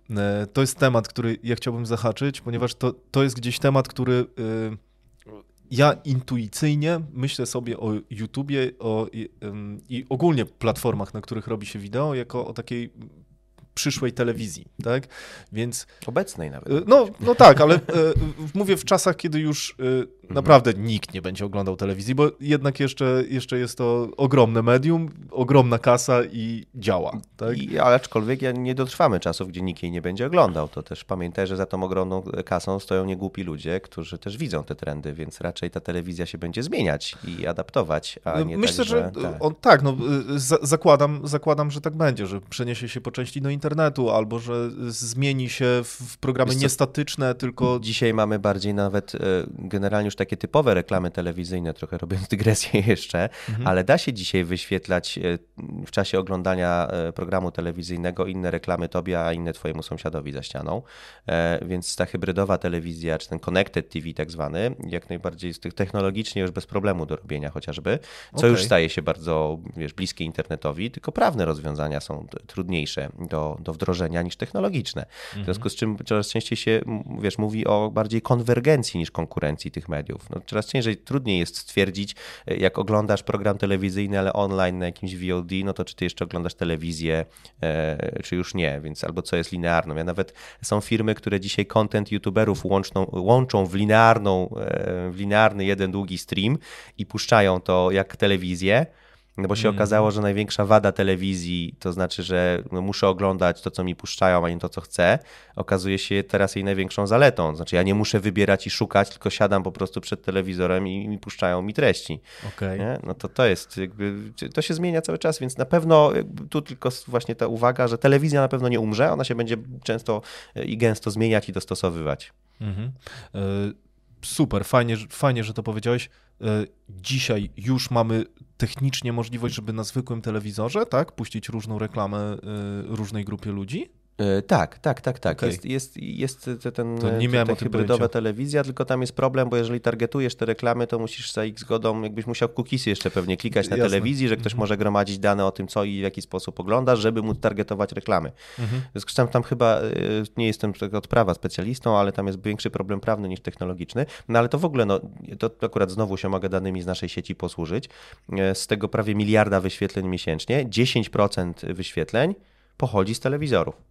to jest temat, który ja chciałbym zahaczyć, ponieważ to, to jest gdzieś temat, który e, ja intuicyjnie myślę sobie o YouTubie o, i, i ogólnie platformach, na których robi się wideo, jako o takiej przyszłej telewizji, tak? Więc... Obecnej nawet. E, no, no tak, ale mówię w czasach, kiedy już. Naprawdę nikt nie będzie oglądał telewizji, bo jednak jeszcze, jeszcze jest to ogromne medium, ogromna kasa i działa. Tak? I, ale aczkolwiek ja nie dotrwamy czasów, gdzie nikt jej nie będzie oglądał. To też pamiętaj, że za tą ogromną kasą stoją niegłupi ludzie, którzy też widzą te trendy, więc raczej ta telewizja się będzie zmieniać i adaptować, a nie Myślę, tak, że, że tak. On, tak, no, zakładam, zakładam, że tak będzie, że przeniesie się po części do internetu albo że zmieni się w programy niestatyczne, tylko... Dzisiaj mamy bardziej nawet e, generalnie już takie typowe reklamy telewizyjne, trochę robiąc dygresję jeszcze, mhm. ale da się dzisiaj wyświetlać e, w czasie oglądania e, programu telewizyjnego inne reklamy tobie, a inne twojemu sąsiadowi za ścianą. E, więc ta hybrydowa telewizja, czy ten connected TV tak zwany, jak najbardziej jest technologicznie już bez problemu do robienia chociażby, co okay. już staje się bardzo wiesz, bliskie internetowi, tylko prawne rozwiązania są trudniejsze do, do wdrożenia niż technologiczne. W mhm. związku z czym coraz częściej się wiesz, mówi o bardziej konwergencji niż konkurencji tych mediów mediów. No, coraz ciężej, trudniej jest stwierdzić, e, jak oglądasz program telewizyjny, ale online na jakimś VOD, no to czy ty jeszcze oglądasz telewizję, e, czy już nie, więc albo co jest linearną. Ja nawet są firmy, które dzisiaj content youtuberów łączną, łączą w linearną, e, w linearny jeden długi stream i puszczają to jak telewizję. No bo się mm. okazało, że największa wada telewizji, to znaczy, że no muszę oglądać to, co mi puszczają, a nie to, co chcę, okazuje się teraz jej największą zaletą. Znaczy, ja nie muszę wybierać i szukać, tylko siadam po prostu przed telewizorem i mi puszczają mi treści. Okay. No to to jest, jakby, to się zmienia cały czas, więc na pewno tu tylko właśnie ta uwaga, że telewizja na pewno nie umrze, ona się będzie często i gęsto zmieniać i dostosowywać. Mhm. Y super, fajnie, fajnie, że to powiedziałeś. E, dzisiaj już mamy technicznie możliwość, żeby na zwykłym telewizorze, tak, puścić różną reklamę e, różnej grupie ludzi? E, tak, tak, tak, tak. Okay. Jest, jest, jest ten, to nie miałem hybrydowa telewizja, tylko tam jest problem, bo jeżeli targetujesz te reklamy, to musisz za ich zgodą, jakbyś musiał cookiesy jeszcze pewnie klikać na Jasne. telewizji, że ktoś mhm. może gromadzić dane o tym, co i w jaki sposób oglądasz, żeby móc targetować reklamy. Mhm. Zresztą tam chyba, e, nie jestem od prawa specjalistą, ale tam jest większy problem prawny niż technologiczny, no ale to w ogóle, no, to akurat znowu się mogę danymi z naszej sieci posłużyć. E, z tego prawie miliarda wyświetleń miesięcznie, 10% wyświetleń pochodzi z telewizorów.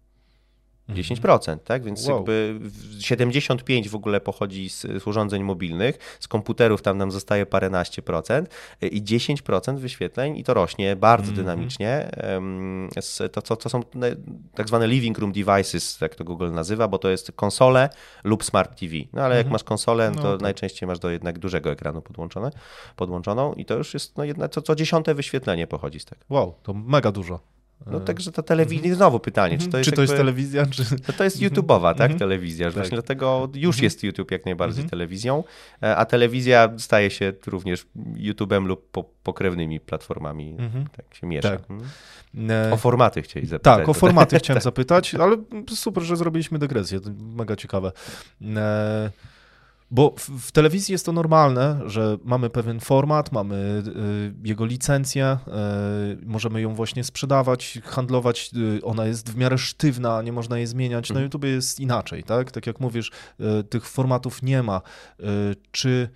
10%, tak? Więc wow. jakby 75 w ogóle pochodzi z, z, urządzeń mobilnych, z komputerów tam nam zostaje paręnaście procent i 10% wyświetleń i to rośnie bardzo mm -hmm. dynamicznie. To, to, to są tak zwane living room devices, jak to Google nazywa, bo to jest konsole lub smart TV. No ale mm -hmm. jak mhm. masz konsolę, no to no, najczęściej masz do jednak dużego ekranu podłączone, podłączoną i to już jest no, jedna, co, co dziesiąte wyświetlenie pochodzi z tego. Wow, to mega dużo. No także to telewizja, mhm. znowu pytanie, czy to jest, czy to jest telewizja? Czy... To, to jest YouTube'owa, tak, mhm. telewizja, tak. właśnie dlatego już jest YouTube jak najbardziej telewizją, e, a telewizja staje się również YouTube'em lub po, pokrewnymi platformami, tak się miesza. Tak. O formaty chcieli zapytać. Tak, o formaty chciałem zapytać, ale super, że zrobiliśmy dygresję, to mega ciekawe. Bo w, w, telewizji jest to normalne, że mamy pewien format, mamy y, jego licencję, y, możemy ją właśnie sprzedawać, handlować, y, ona jest w miarę sztywna, nie można jej zmieniać. Na mhm. YouTube jest inaczej, tak? Tak jak mówisz, y, tych formatów nie ma. Y, czy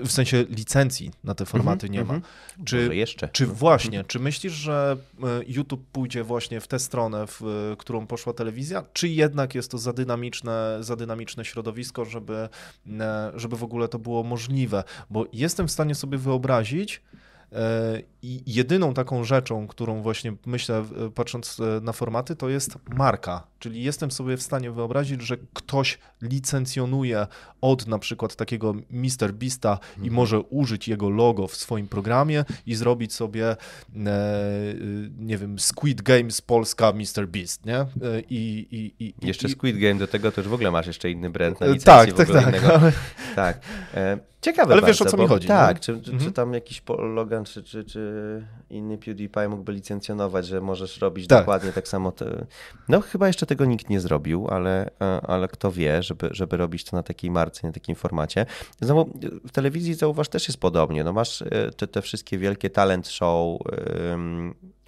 w sensie licencji na te formaty mm -hmm, nie ma. Mm -hmm. Czy, jeszcze. czy właśnie, czy myślisz, że y, YouTube pójdzie właśnie w tę stronę, w którą poszła telewizja, czy jednak jest to za dynamiczne, za dynamiczne środowisko, żeby, żeby w ogóle to było możliwe? Bo jestem w stanie sobie wyobrazić, I jedyną taką rzeczą, którą właśnie myślę, e, patrząc e, na formaty, to jest marka. Czyli jestem sobie w stanie wyobrazić, że ktoś licencjonuje od na przykład takiego Mr. Beasta mhm. i może użyć jego logo w swoim programie i zrobić sobie, nie wiem, Squid Games Polska Mr. Beast, nie? I, i, i jeszcze Squid Game do tego też w ogóle masz jeszcze inny brand na licencji tak, tak, tak, innego. tak. Ciekawe Ale bardzo, wiesz o co mi chodzi. Tak, czy, czy, mhm. czy, tam jakiś Logan, czy, czy, czy inny PewDiePie mógłby licencjonować, że możesz robić tak. dokładnie tak samo. Te... No chyba jeszcze tego nikt nie zrobił, ale, e, ale kto wie, żeby, żeby robić to na takiej marce, na takim formacie. Znowu w telewizji zauważ też jest podobnie. No masz e, te, te wszystkie wielkie talent show,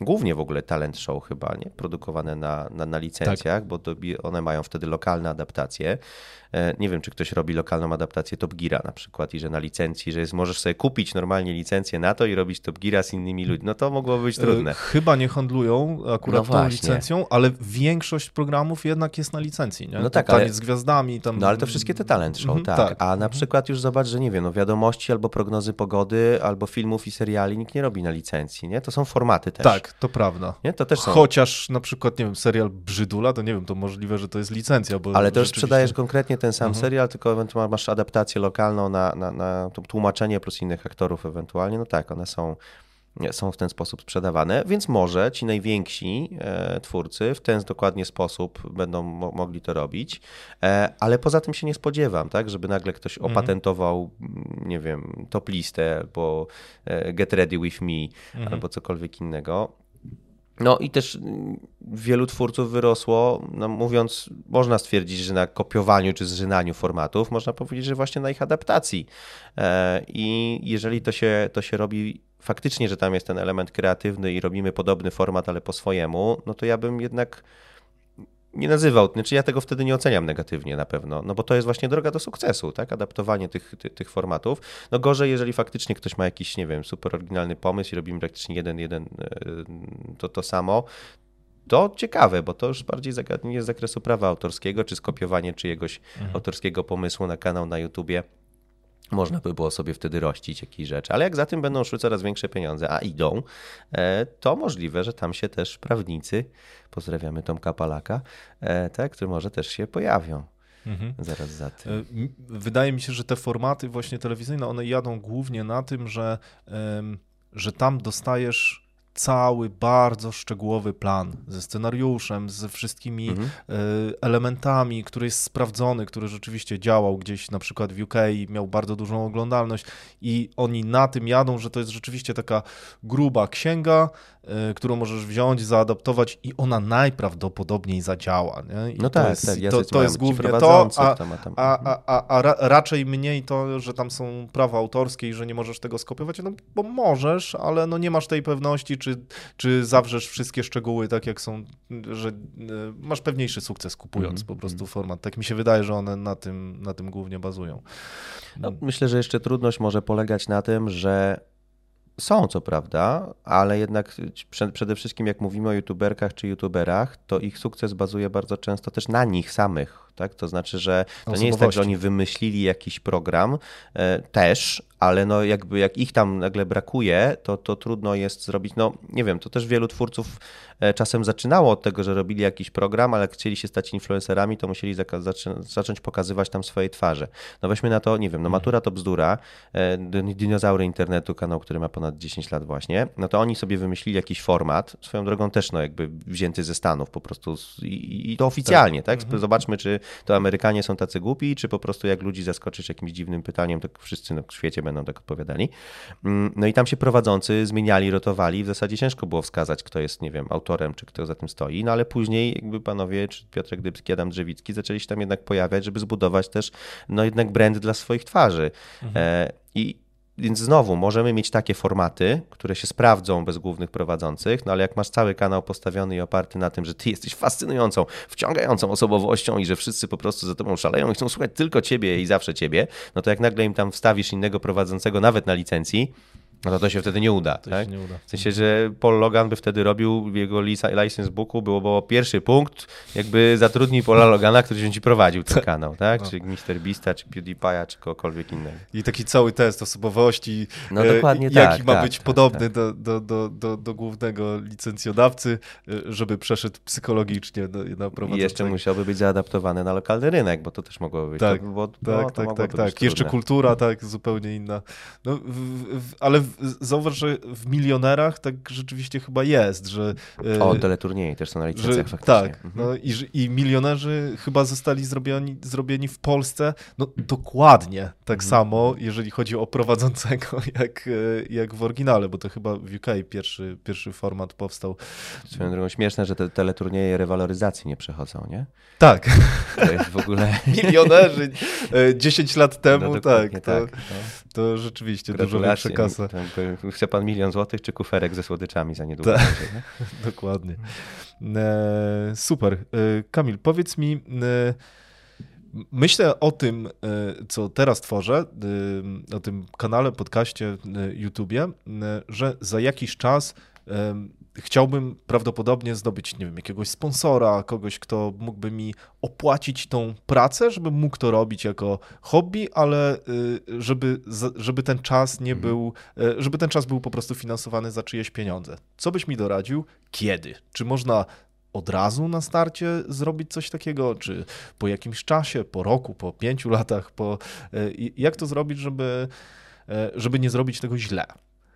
głównie w ogóle talent show chyba, nie? Produkowane na, na, na licencjach, tak. bo to, one mają wtedy lokalne adaptacje. E, nie wiem, czy ktoś robi lokalną adaptację Top Geara na przykład i że na licencji, że jest, możesz sobie kupić normalnie licencję na to i robić Top Geara z innymi ludźmi. No to mogłoby być e, trudne. Chyba nie handlują akurat no tą licencją, ale większość programów jednak jest na licencji. Nie? No tak, ale... z gwiazdami. Tam... No ale to wszystkie te talent show, mhm, tak. tak. A na mhm. przykład już zobacz, że nie wiem, no wiadomości albo prognozy pogody, albo filmów i seriali nikt nie robi na licencji, nie? To są formaty też. Tak, to prawda. Nie? To też są... Chociaż na przykład, nie wiem, serial Brzydula, to nie wiem, to możliwe, że to jest licencja. Bo ale to już sprzedajesz konkretnie ten sam mhm. serial, tylko ewentualnie masz adaptację lokalną na, na, na tłumaczenie plus innych aktorów ewentualnie. No tak, one są są w ten sposób sprzedawane, więc może ci najwięksi e, twórcy w ten dokładnie sposób będą mo mogli to robić, e, ale poza tym się nie spodziewam, tak, żeby nagle ktoś mhm. opatentował, mm, nie wiem, top listę albo e, get ready with me mhm. albo cokolwiek innego. No i też mm, wielu twórców wyrosło, no mówiąc, można stwierdzić, że na kopiowaniu czy zżynaniu formatów, można powiedzieć, że właśnie na ich adaptacji. E, I jeżeli to się, to się robi faktycznie, że tam jest ten element kreatywny i robimy podobny format, ale po swojemu, no to ja bym jednak nie nazywał, znaczy ja tego wtedy nie oceniam negatywnie na pewno, no bo to jest właśnie droga do sukcesu, tak, adaptowanie tych, tych, tych, formatów. No gorzej, jeżeli faktycznie ktoś ma jakiś, nie wiem, super oryginalny pomysł i robimy praktycznie jeden, jeden e, to, to samo, to ciekawe, bo to już bardziej zagadnienie z zakresu prawa autorskiego, czy skopiowanie czyjegoś mhm. autorskiego pomysłu na kanał na YouTubie można by było sobie wtedy rościć jakieś rzeczy. Ale jak za tym będą szły coraz większe pieniądze, a idą, e, to możliwe, że tam się też prawnicy, pozdrawiamy Tomka Palaka, e, tak, które może też się pojawią. Mhm. Zaraz za tym. E, wydaje mi się, że te formaty właśnie telewizyjne, one jadą głównie na tym, że, że tam dostajesz cały bardzo szczegółowy plan ze scenariuszem, ze wszystkimi mhm. E, elementami, który jest sprawdzony, który rzeczywiście działał gdzieś na przykład w UK i miał bardzo dużą oglądalność i oni na tym jadą, że to jest rzeczywiście taka gruba księga, którą możesz wziąć, zaadaptować i ona najprawdopodobniej zadziała. Nie? no tak, to jest, tak, to, to jest głównie to, a, a, a, a, a, raczej mniej to, że tam są prawa autorskie i że nie możesz tego skopiować, no bo możesz, ale no nie masz tej pewności, czy, czy zawrzesz wszystkie szczegóły tak jak są, że y, masz pewniejszy sukces kupując mm -hmm. po prostu mhm. format. Tak mi się wydaje, że one na tym, na tym głównie bazują. No, myślę, że jeszcze trudność może polegać na tym, że są, co prawda, ale jednak przede wszystkim jak mówimy o youtuberkach czy youtuberach, to ich sukces bazuje bardzo często też na nich samych. Tak? To znaczy, że to nie jest tak, że oni wymyślili jakiś program e, też, ale no jakby jak ich tam nagle brakuje, to, to trudno jest zrobić, no nie wiem, to też wielu twórców e, czasem zaczynało od tego, że robili jakiś program, ale jak chcieli się stać influencerami, to musieli zacząć pokazywać tam swoje twarze. No weźmy na to, nie wiem, no mhm. Matura to bzdura, e, dinozaury internetu, kanał, który ma ponad 10 lat właśnie, no to oni sobie wymyślili jakiś format, swoją drogą też no jakby wzięty ze Stanów po prostu i, i to oficjalnie, tak? tak? Mhm. Zobaczmy, czy to Amerykanie są tacy głupi, czy po prostu jak ludzi zaskoczyć jakimś dziwnym pytaniem, to wszyscy na świecie będą tak odpowiadali. Mm, no i tam się prowadzący zmieniali, rotowali. W zasadzie ciężko było wskazać, kto jest, nie wiem, autorem, czy kto za tym stoi. No ale później jakby panowie, czy Piotrek Dybski, Adam Drzewicki zaczęli się tam jednak pojawiać, żeby zbudować też, no jednak brand dla swoich twarzy. Mhm. E, I więc znowu możemy mieć takie formaty, które się sprawdzą bez głównych prowadzących, no ale jak masz cały kanał postawiony i oparty na tym, że ty jesteś fascynującą, wciągającą osobowością i że wszyscy po prostu za tobą szaleją i chcą słuchać tylko ciebie i zawsze ciebie, no to jak nagle im tam wstawisz innego prowadzącego nawet na licencji, no to to się wtedy nie uda. To tak? nie uda. W sensie, że Paul Logan by wtedy robił w jego license booku, było, było pierwszy punkt, jakby zatrudnij Paula Logana, który będzie prowadził ten kanał, tak? No. Czy Mr. Beasta, czy PewDiePie'a, czy kogokolwiek innego. I taki cały test osobowości, no, dokładnie e, jaki tak, ma tak, być tak, podobny tak. Do, do, do, do, do głównego licencjodawcy, e, żeby przeszedł psychologicznie na, prowadzącego. I jeszcze musiałby być zaadaptowany na lokalny rynek, bo to też mogłoby być. Tak, to, bo, tak, no, tak, tak, tak. Jeszcze kultura, tak, zupełnie inna. No, w, w, ale zauważ, że w milionerach tak rzeczywiście chyba jest, że... E, o, teleturnieje też są na licencjach że, Tak, mhm. no, i, i milionerzy chyba zostali zrobieni, zrobieni w Polsce no, dokładnie tak mhm. samo, jeżeli chodzi o prowadzącego, jak, e, jak w oryginale, bo to chyba w UK pierwszy, pierwszy format powstał. Swoją drogą śmieszne, że te teleturnieje rewaloryzacji nie przechodzą, nie? Tak. To jest w ogóle... Milionerzy 10 lat no, temu, no, tak. To, tak, no. to rzeczywiście dużo większa kasa. Chce pan milion złotych czy kuferek ze słodyczami za niedługo? Ta, dokładnie. E, super. E, Kamil, powiedz mi, e, myślę o tym, co teraz tworzę, o tym kanale, podcaście, YouTubie, że za jakiś czas chciałbym prawdopodobnie zdobyć, nie wiem, jakiegoś sponsora, kogoś, kto mógłby mi opłacić tą pracę, żebym mógł to robić jako hobby, ale y, żeby, żeby ten czas nie mhm. był, y, żeby ten czas był po prostu finansowany za czyjeś pieniądze. Co byś mi doradził? Kiedy? Czy można od razu na starcie zrobić coś takiego, czy po jakimś czasie, po roku, po pięciu latach, po, y, jak to zrobić, żeby, żeby nie zrobić tego źle?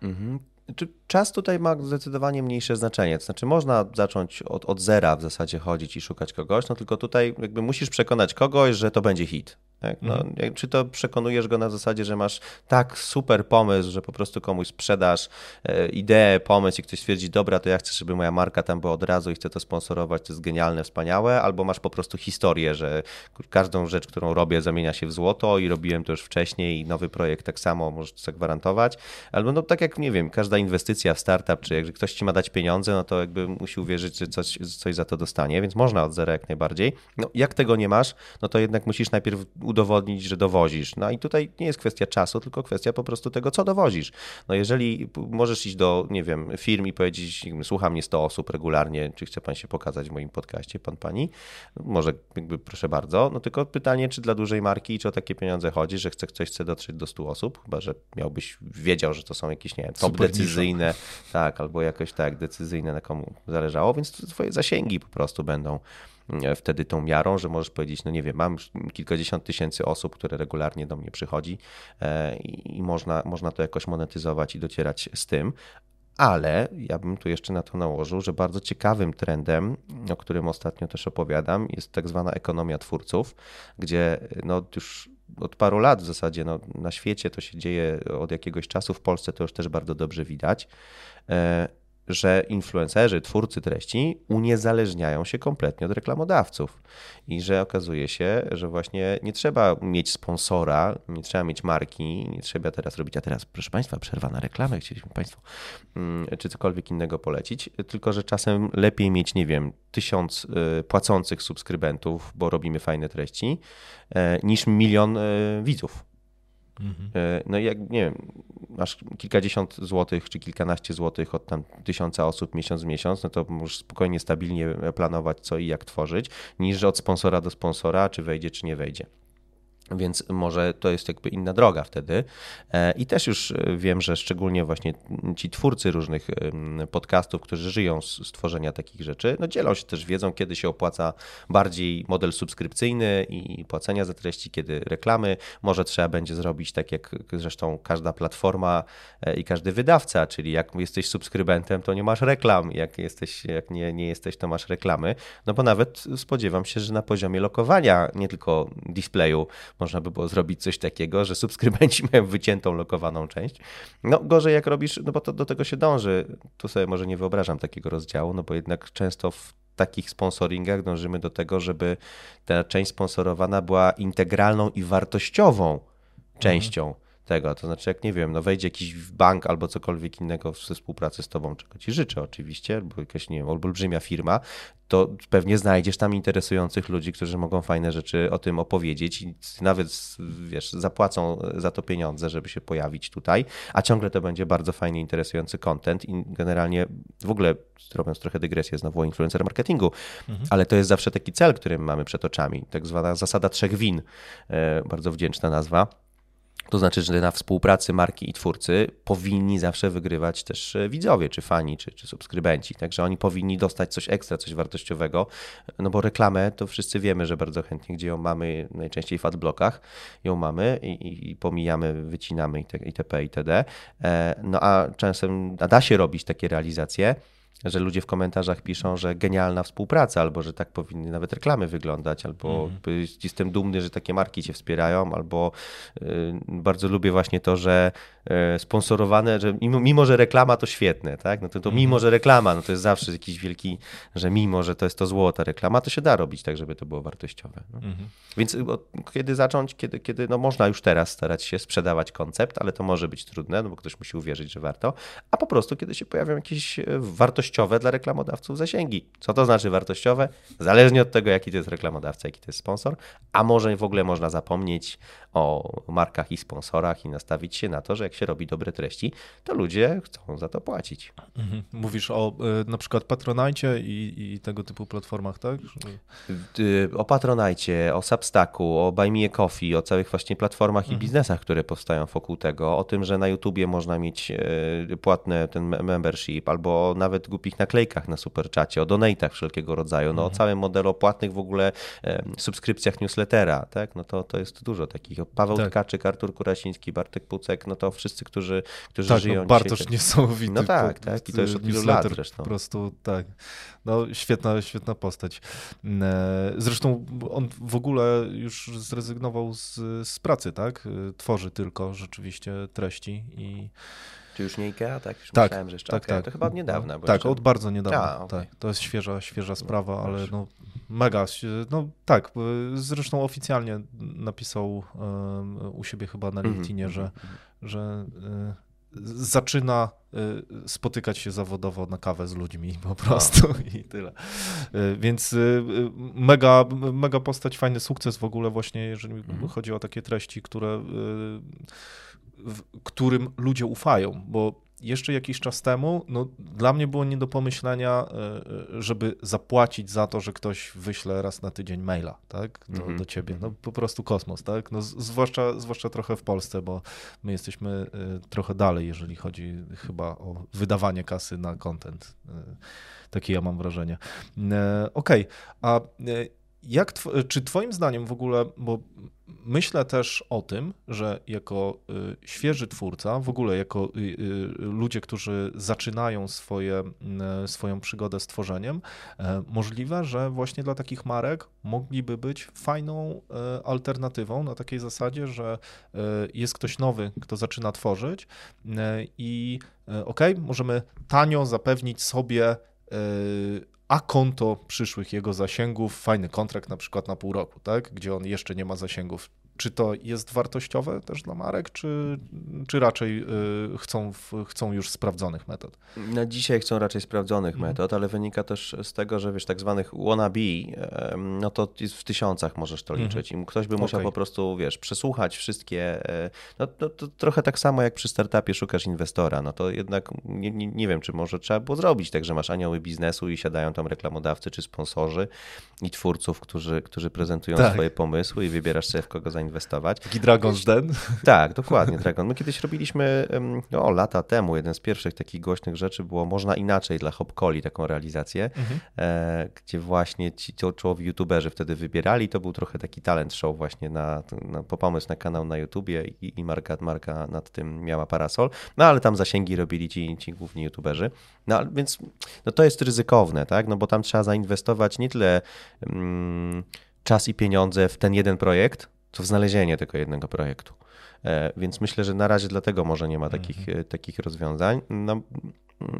Mhm. Czy czas tutaj ma zdecydowanie mniejsze znaczenie. To znaczy, można zacząć od, od zera w zasadzie chodzić i szukać kogoś, no tylko tutaj jakby musisz przekonać kogoś, że to będzie hit. Tak? No, mhm. Czy to przekonujesz go na zasadzie, że masz tak super pomysł, że po prostu komuś sprzedasz e, ideę, pomysł i ktoś stwierdzi, dobra, to ja chcę, żeby moja marka tam była od razu i chcę to sponsorować, to jest genialne, wspaniałe, albo masz po prostu historię, że każdą rzecz, którą robię zamienia się w złoto i robiłem to już wcześniej i nowy projekt tak samo możesz to zagwarantować. Albo no tak jak, nie wiem, każda inwestycja w startup, czy jak ktoś ci ma dać pieniądze, no to jakby musi uwierzyć, że coś, coś za to dostanie, więc można od zera jak najbardziej. No jak tego nie masz, no to jednak musisz najpierw udowodnić, że dowozisz. No i tutaj nie jest kwestia czasu, tylko kwestia po prostu tego, co dowozisz. No jeżeli możesz iść do, nie wiem, firm i powiedzieć, słucha mnie 100 osób regularnie, czy chce pan się pokazać w moim podcaście, pan, pani? Może jakby proszę bardzo, no tylko pytanie, czy dla dużej marki, czy o takie pieniądze chodzi, że chce, ktoś chce dotrzeć do 100 osób, chyba, że miałbyś, wiedział, że to są jakieś, nie wiem, top Super decyzyjne, tak, albo jakoś tak decyzyjne, na komu zależało, więc twoje zasięgi po prostu będą E, wtedy tą miarą, że możesz powiedzieć, no nie wiem, mam kilkadziesiąt tysięcy osób, które regularnie do mnie przychodzi e, i można, można to jakoś monetyzować i docierać z tym, ale ja bym tu jeszcze na to nałożył, że bardzo ciekawym trendem, o którym ostatnio też opowiadam, jest tak zwana ekonomia twórców, gdzie no już od paru lat w zasadzie no, na świecie to się dzieje od jakiegoś czasu, w Polsce to już też bardzo dobrze widać. E, że influencerzy, twórcy treści uniezależniają się kompletnie od reklamodawców. I że okazuje się, że właśnie nie trzeba mieć sponsora, nie trzeba mieć marki, nie trzeba teraz robić, a teraz proszę Państwa, przerwa na reklamę, chcieliśmy Państwu mm, czy cokolwiek innego polecić, tylko że czasem lepiej mieć, nie wiem, tysiąc y, płacących subskrybentów, bo robimy fajne treści, e, niż milion y, widzów Mhm. No i jak, nie wiem, masz kilkadziesiąt złotych czy kilkanaście złotych od tam tysiąca osób miesiąc w miesiąc, no to możesz spokojnie, stabilnie planować co i jak tworzyć, niż od sponsora do sponsora, czy wejdzie, czy nie wejdzie. Więc może to jest jakby inna droga wtedy. E, I też już e, wiem, że szczególnie właśnie ci twórcy różnych podcastów, którzy żyją z tworzenia takich rzeczy, no dzielą się też wiedzą, kiedy się opłaca bardziej model subskrypcyjny i płacenia za treści, kiedy reklamy. Może trzeba będzie zrobić tak, jak zresztą każda platforma e, i każdy wydawca, czyli jak jesteś subskrybentem, to nie masz reklam, jak, jesteś, jak nie, nie jesteś, to masz reklamy. No bo nawet spodziewam się, że na poziomie lokowania, nie tylko displayu, można by było zrobić coś takiego, że subskrybenci mają wyciętą lokowaną część. No gorzej jak robisz, no bo to do tego się dąży. Tu sobie może nie wyobrażam takiego rozdziału, no bo jednak często w takich sponsoringach dążymy do tego, żeby ta część sponsorowana była integralną i wartościową częścią. Tego. To znaczy, jak nie wiem, no wejdzie jakiś bank albo cokolwiek innego w współpracy z tobą, czego ci życzę oczywiście, albo jakaś, nie wiem, olbrzymia firma, to pewnie znajdziesz tam interesujących ludzi, którzy mogą fajne rzeczy o tym opowiedzieć i nawet, wiesz, zapłacą za to pieniądze, żeby się pojawić tutaj, a ciągle to będzie bardzo fajnie interesujący content i generalnie w ogóle, robiąc trochę dygresję znowu o influencer marketingu, mhm. ale to jest zawsze taki cel, który mamy przed oczami, tak zwana zasada trzech win, e, bardzo wdzięczna nazwa to znaczy, że na współpracy marki i twórcy powinni zawsze wygrywać też e, widzowie, czy fani, czy, czy subskrybenci. Także oni powinni dostać coś ekstra, coś wartościowego, no bo reklamę to wszyscy wiemy, że bardzo chętnie, gdzie ją mamy, najczęściej w adblockach ją mamy i, i pomijamy, wycinamy itp. itd. E, no a czasem a da się robić takie realizacje, że ludzie w komentarzach piszą, że genialna współpraca, albo że tak powinny nawet reklamy wyglądać, albo mm. jestem dumny, że takie marki cię wspierają, albo y, bardzo lubię właśnie to, że sponsorowane, że mimo, mimo, że reklama to świetne, tak? No to, to mimo, że reklama, no to jest zawsze jakiś wielki, że mimo, że to jest to złota reklama, to się da robić tak, żeby to było wartościowe. No. Mm. Więc kiedy zacząć, kiedy, kiedy, no można już teraz starać się sprzedawać koncept, ale to może być trudne, no bo ktoś musi uwierzyć, że warto, a po prostu kiedy się pojawią jakieś wartościowe wartościowe dla reklamodawców zasięgi. Co to znaczy wartościowe? Zależnie od tego, jaki to jest reklamodawca, jaki to jest sponsor, a może w ogóle można zapomnieć o markach i sponsorach i nastawić się na to, że jak się robi dobre treści, to ludzie chcą za to płacić. Mhm. Mówisz o y, na przykład Patronite i, i, tego typu platformach, tak? Y, o Patronite, o Substacku, o Buy Me a Coffee, o całych właśnie platformach mhm. i biznesach, które powstają wokół tego, o tym, że na YouTubie można mieć y, płatny ten membership albo nawet głupich naklejkach na superczacie, o donatach wszelkiego rodzaju, no mhm. o całym modelu płatnych w ogóle subskrypcjach newslettera, tak? No to, to jest dużo takich Paweł tak. Tkaczyk, Artur Kurasiński, Bartek Pucek, no to wszyscy, którzy, którzy tak, żyją no, Bartosz dzisiaj. niesamowity. No tak, tak, i to już od wielu lat zresztą. Po prostu tak, no świetna, świetna postać. Mm, e, zresztą on w ogóle już zrezygnował z, z pracy, tak? E, tworzy tylko rzeczywiście treści i czy już nie IKEA? Tak, już tak, myślałem, że jeszcze tak, okay. tak. To chyba od niedawna. tak, jeszcze... od bardzo niedawna. A, okay. tak. To jest świeża, świeża sprawa, no, ale no, mega. No tak, zresztą oficjalnie napisał u siebie chyba na mhm, LinkedInie, -hmm. że, mhm. że y, zaczyna y, spotykać się zawodowo na kawę z ludźmi po prostu i tyle. Y, więc mega, mega postać, fajny sukces w ogóle właśnie, jeżeli chodzi o takie treści, które którym ludzie ufają, bo jeszcze jakiś czas temu, no, dla mnie było nie do pomyślenia, e, e, żeby zapłacić za to, że ktoś wyśle raz na tydzień maila, tak, do, mm -hmm. do ciebie. No po prostu kosmos, tak, no, zwłaszcza, zwłaszcza trochę w Polsce, bo my jesteśmy e, trochę dalej, jeżeli chodzi chyba o wydawanie kasy na content. Takie ja mam wrażenie. Okej, okay. a jak, czy Twoim zdaniem w ogóle, bo myślę też o tym, że jako y, świeży twórca, w ogóle jako y, y, ludzie, którzy zaczynają swoje, swoją przygodę z tworzeniem, e, możliwe, że właśnie dla takich marek mogliby być fajną e, alternatywą na takiej zasadzie, że e, jest ktoś nowy, kto zaczyna tworzyć i ok, możemy tanio zapewnić sobie a konto przyszłych jego zasięgów, fajny kontrakt na przykład na pół roku, tak? gdzie on jeszcze nie ma zasięgów czy to jest wartościowe też dla marek, czy, czy raczej chcą, chcą już sprawdzonych metod? Na dzisiaj chcą raczej sprawdzonych mhm. metod, ale wynika też z tego, że wiesz, tak zwanych wannabe, no to w tysiącach możesz to mhm. liczyć. I ktoś by musiał okay. po prostu, wiesz, przesłuchać wszystkie, e, no to, to, trochę tak samo jak przy startupie szukasz inwestora, no to jednak nie, nie, nie wiem, czy może trzeba było zrobić tak, że masz anioły biznesu i siadają tam reklamodawcy czy sponsorzy i twórców, którzy, którzy prezentują tak. swoje pomysły i wybierasz sobie w kogo zainwestować. Taki Dragon's Den? Tak, dokładnie, Dragon. My kiedyś robiliśmy, no lata temu, jeden z pierwszych takich głośnych rzeczy było Można Inaczej dla Hopkoli, taką realizację, mhm. e, gdzie właśnie ci czołowi youtuberzy wtedy wybierali, to był trochę taki talent show właśnie na, na po pomysł na kanał na YouTubie i, i marka, marka nad tym miała parasol, no ale tam zasięgi robili ci, ci główni youtuberzy, no więc no, to jest ryzykowne, tak, no bo tam trzeba zainwestować nie tyle mm, czas i pieniądze w ten jeden projekt, co w znalezienie tego jednego projektu. E, więc myślę, że na razie dlatego może nie ma takich, mhm. E, takich rozwiązań. No,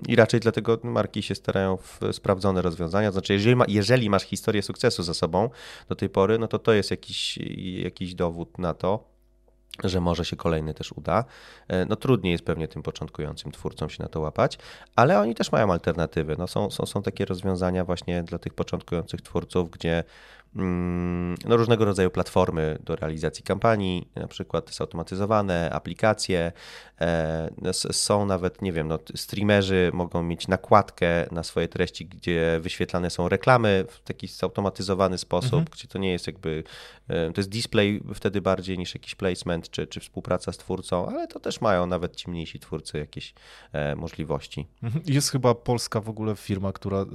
i raczej dlatego marki się starają w sprawdzone rozwiązania. Znaczy, jeżeli, ma, jeżeli masz historię sukcesu za sobą do tej pory, no to to jest jakiś, jakiś dowód na to, że może się kolejny też uda. E, no trudniej jest pewnie tym początkującym twórcom się na to łapać, ale oni też mają alternatywy. No, są, są, są takie rozwiązania właśnie dla tych początkujących twórców, gdzie no, różnego rodzaju platformy do realizacji kampanii, na przykład zautomatyzowane aplikacje. E, są nawet, nie wiem, no, streamerzy mogą mieć nakładkę na swoje treści, gdzie wyświetlane są reklamy w taki zautomatyzowany sposób, mhm. gdzie to nie jest jakby, e, to jest display wtedy bardziej niż jakiś placement czy, czy współpraca z twórcą, ale to też mają nawet ci mniejsi twórcy jakieś e, możliwości. Mhm. Jest chyba polska w ogóle firma, która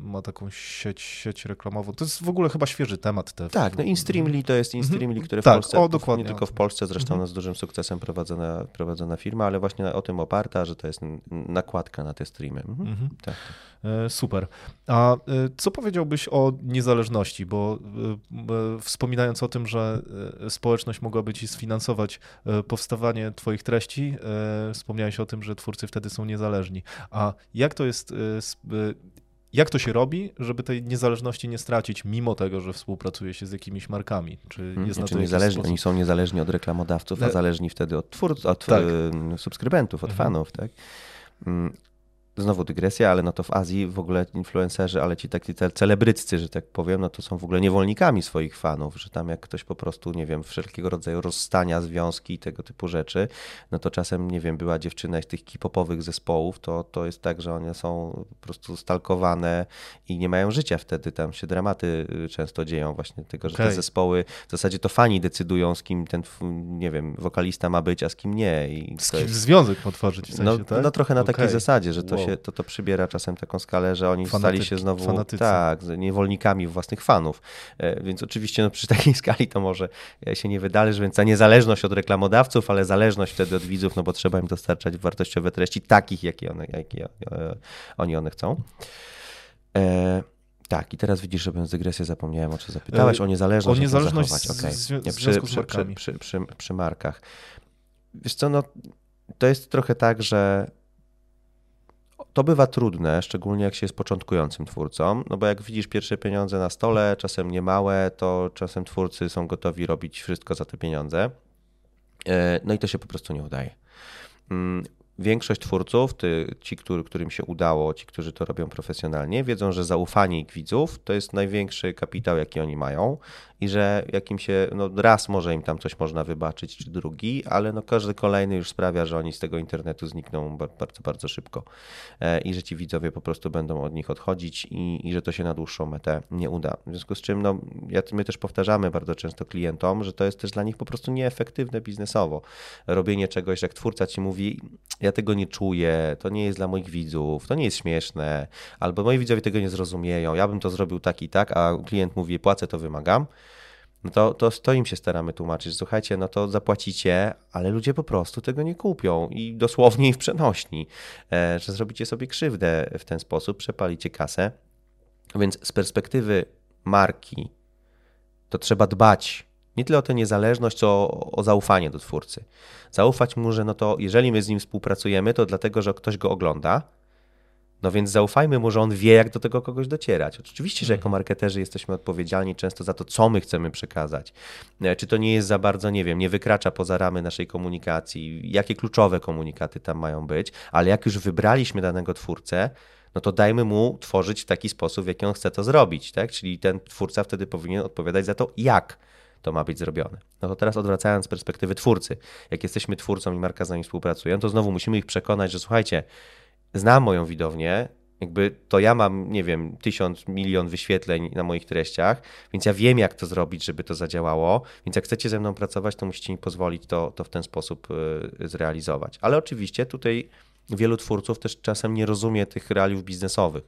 ma taką sieć, sieć reklamową. To jest w ogóle chyba świetne świeży temat. Te... Tak, no InStreamly to jest InStreamly, mhm. które w tak, Polsce, o, dokładnie. nie tylko w Polsce, zresztą mhm. z dużym sukcesem prowadzona, prowadzona firma, ale właśnie o tym oparta, że to jest nakładka na te streamy. Mhm. Tak. E, super. A e, co powiedziałbyś o niezależności? Bo e, wspominając o tym, że społeczność mogłaby ci sfinansować powstawanie Twoich treści, wspomniałeś o tym, że twórcy wtedy są niezależni. A jak to jest jak to się robi, żeby tej niezależności nie stracić, mimo tego, że współpracuje się z jakimiś markami? Czy hmm, jest znaczy, na to niezależni, Oni są niezależni od reklamodawców, a zależni wtedy od twórców, od tak. subskrybentów, od mhm. fanów, tak? Znowu dygresja, ale no to w Azji w ogóle influencerzy, ale ci taki celebryccy, że tak powiem, no to są w ogóle niewolnikami swoich fanów, że tam jak ktoś po prostu, nie wiem, wszelkiego rodzaju rozstania, związki i tego typu rzeczy, no to czasem, nie wiem, była dziewczyna z tych kipopowych zespołów, to, to jest tak, że one są po prostu stalkowane i nie mają życia wtedy, tam się dramaty y, często dzieją właśnie tego, że okay. te zespoły, w zasadzie to fani decydują, z kim ten, nie wiem, wokalista ma być, a z kim nie. I z kim jest... związek potworzyć w sensie, no, tak? No trochę na okay. takiej zasadzie, że to wow się, to, to przybiera czasem taką skalę, że oni stali się znowu fanatycy. tak, niewolnikami własnych fanów. E, więc oczywiście no, przy takiej skali to może się nie wydarzy, więc ta niezależność od reklamodawców, ale zależność wtedy od widzów, no bo trzeba im dostarczać wartościowe treści takich, jakie, one, jakie e, oni one chcą. E, tak, i teraz widzisz, że dygresję zapomniałem, o co zapytałeś, o niezależność. O niezależność z, okay. z, z, przy, przy, przy, przy, przy markach. Wiesz co, no to jest trochę tak, że to bywa trudne, szczególnie jak się jest początkującym twórcą, no bo jak widzisz pierwsze pieniądze na stole, czasem niemałe, to czasem twórcy są gotowi robić wszystko za te pieniądze. E, no i to się po prostu nie udaje. Większość twórców, ty, ci, który, którym się udało, ci, którzy to robią profesjonalnie, wiedzą, że zaufanie ich widzów to jest największy kapitał, jaki oni mają i że jakim się, no raz może im tam coś można wybaczyć, czy drugi, ale no każdy kolejny już sprawia, że oni z tego internetu znikną bardzo, bardzo szybko e, i że ci widzowie po prostu będą od nich odchodzić i, i że to się na dłuższą metę nie uda. W związku z czym, no, ja, my też powtarzamy bardzo często klientom, że to jest też dla nich po prostu nieefektywne biznesowo. Robienie czegoś, jak twórca ci mówi, ja tego nie czuję, to nie jest dla moich widzów, to nie jest śmieszne, albo moi widzowie tego nie zrozumieją, ja bym to zrobił tak i tak, a klient mówi, płacę, to wymagam no to, to, to im się staramy tłumaczyć. Słuchajcie, no to zapłacicie, ale ludzie po prostu tego nie kupią i dosłownie i w przenośni, e, że zrobicie sobie krzywdę w ten sposób, przepalicie kasę. Więc z perspektywy marki to trzeba dbać nie tyle o tę niezależność, co o, zaufanie do twórcy. Zaufać mu, że no to jeżeli my z nim współpracujemy, to dlatego, że ktoś go ogląda, No więc zaufajmy mu, że on wie, jak do tego kogoś docierać. Oczywiście, że jako marketerzy jesteśmy odpowiedzialni często za to, co my chcemy przekazać. E, czy to nie jest za bardzo, nie wiem, nie wykracza poza ramy naszej komunikacji, jakie kluczowe komunikaty tam mają być, ale jak już wybraliśmy danego twórcę, no to dajmy mu tworzyć w taki sposób, w jaki on chce to zrobić, tak? Czyli ten twórca wtedy powinien odpowiadać za to, jak to ma być zrobione. No to teraz odwracając perspektywy twórcy, jak jesteśmy twórcą i marka z nami współpracuje, to znowu musimy ich przekonać, że słuchajcie, znam moją widownię, jakby to ja mam, nie wiem, tysiąc, milion wyświetleń na moich treściach, więc ja wiem, jak to zrobić, żeby to zadziałało. Więc jak chcecie ze mną pracować, to musicie mi pozwolić to, to w ten sposób y, zrealizować. Ale oczywiście tutaj wielu twórców też czasem nie rozumie tych realiów biznesowych,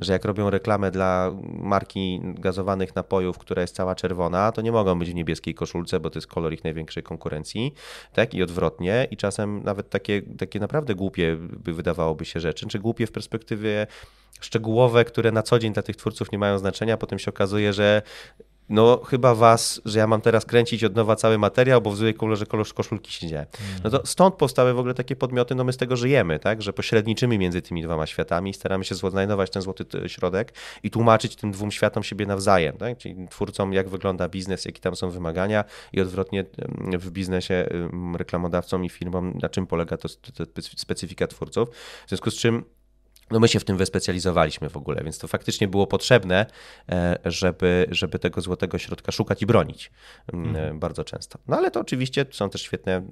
że jak robią reklamę dla marki gazowanych napojów, która jest cała czerwona, to nie mogą być w niebieskiej koszulce, bo to jest kolor ich największej konkurencji, tak i odwrotnie. I czasem nawet takie, takie naprawdę głupie by wydawałoby się rzeczy, czy głupie w perspektywie szczegółowe, które na co dzień dla tych twórców nie mają znaczenia, potem się okazuje, że no chyba was, że ja mam teraz kręcić od nowa cały materiał, bo w złej kolorze kolor koszulki się dzieje. No to stąd powstały w ogóle takie podmioty, no my z tego żyjemy, tak, że pośredniczymy między tymi dwoma światami, staramy się znajdować ten złoty środek i tłumaczyć tym dwóm światom siebie nawzajem, tak, czyli twórcom jak wygląda biznes, jakie tam są wymagania i odwrotnie w biznesie reklamodawcom i firmom, na czym polega to specyfika twórców, w związku z czym no my się w tym wyspecjalizowaliśmy w ogóle, więc to faktycznie było potrzebne, e, żeby, żeby tego złotego środka szukać i bronić mm, mhm. bardzo często. No ale to oczywiście są też świetne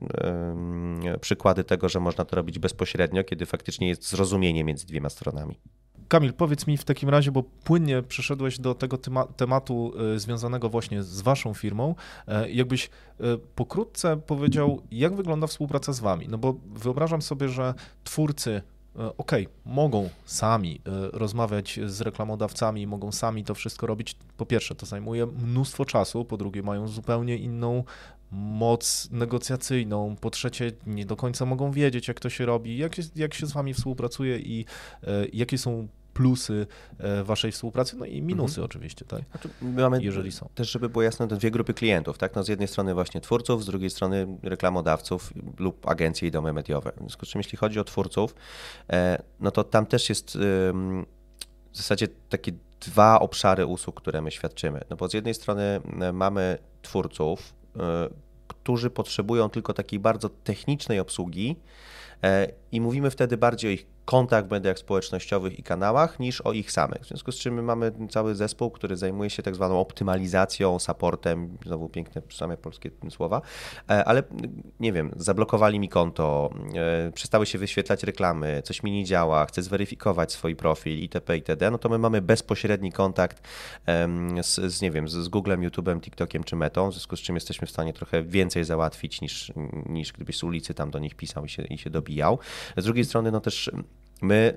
przykłady tego, że można to robić bezpośrednio, kiedy faktycznie jest zrozumienie między dwiema stronami. Kamil, powiedz mi w takim razie, bo płynnie przeszedłeś do tego tematu e, związanego właśnie z waszą firmą, e, jakbyś pokrótce powiedział, jak wygląda współpraca z wami? No bo wyobrażam sobie, że twórcy E, ok, mogą sami e, rozmawiać z reklamodawcami, mogą sami to wszystko robić. Po pierwsze, to zajmuje mnóstwo czasu, po drugie, mają zupełnie inną moc negocjacyjną, po trzecie, nie do końca mogą wiedzieć, jak to się robi, jak, jak się z wami współpracuje i e, jakie są plusy e, waszej współpracy, no i minusy mhm. oczywiście, tak? Znaczy, mamy jeżeli są. Też, żeby było jasne, to dwie grupy klientów, tak? No z jednej strony właśnie twórców, z drugiej strony reklamodawców lub agencje i domy mediowe. W związku z czym, jeśli chodzi o twórców, e, no to tam też jest w zasadzie takie dwa obszary usług, które my świadczymy. No bo z jednej strony e, mamy twórców, którzy potrzebują tylko takiej bardzo technicznej obsługi i mówimy wtedy bardziej o ich kontakt w mediach społecznościowych i kanałach niż o ich samych. W związku z czym my mamy cały zespół, który zajmuje się tak zwaną optymalizacją, supportem, znowu piękne same polskie słowa, e, ale nie wiem, zablokowali mi konto, e, przestały się wyświetlać reklamy, coś mi nie działa, chcę zweryfikować swój profil itp. itd., no to my mamy bezpośredni kontakt z, z nie wiem, z Googlem, YouTube'em, TikTokiem czy Metą, w związku z czym jesteśmy w stanie trochę więcej załatwić niż, niż gdybyś z ulicy tam do nich pisał i się, i się dobijał. Z drugiej strony, no też my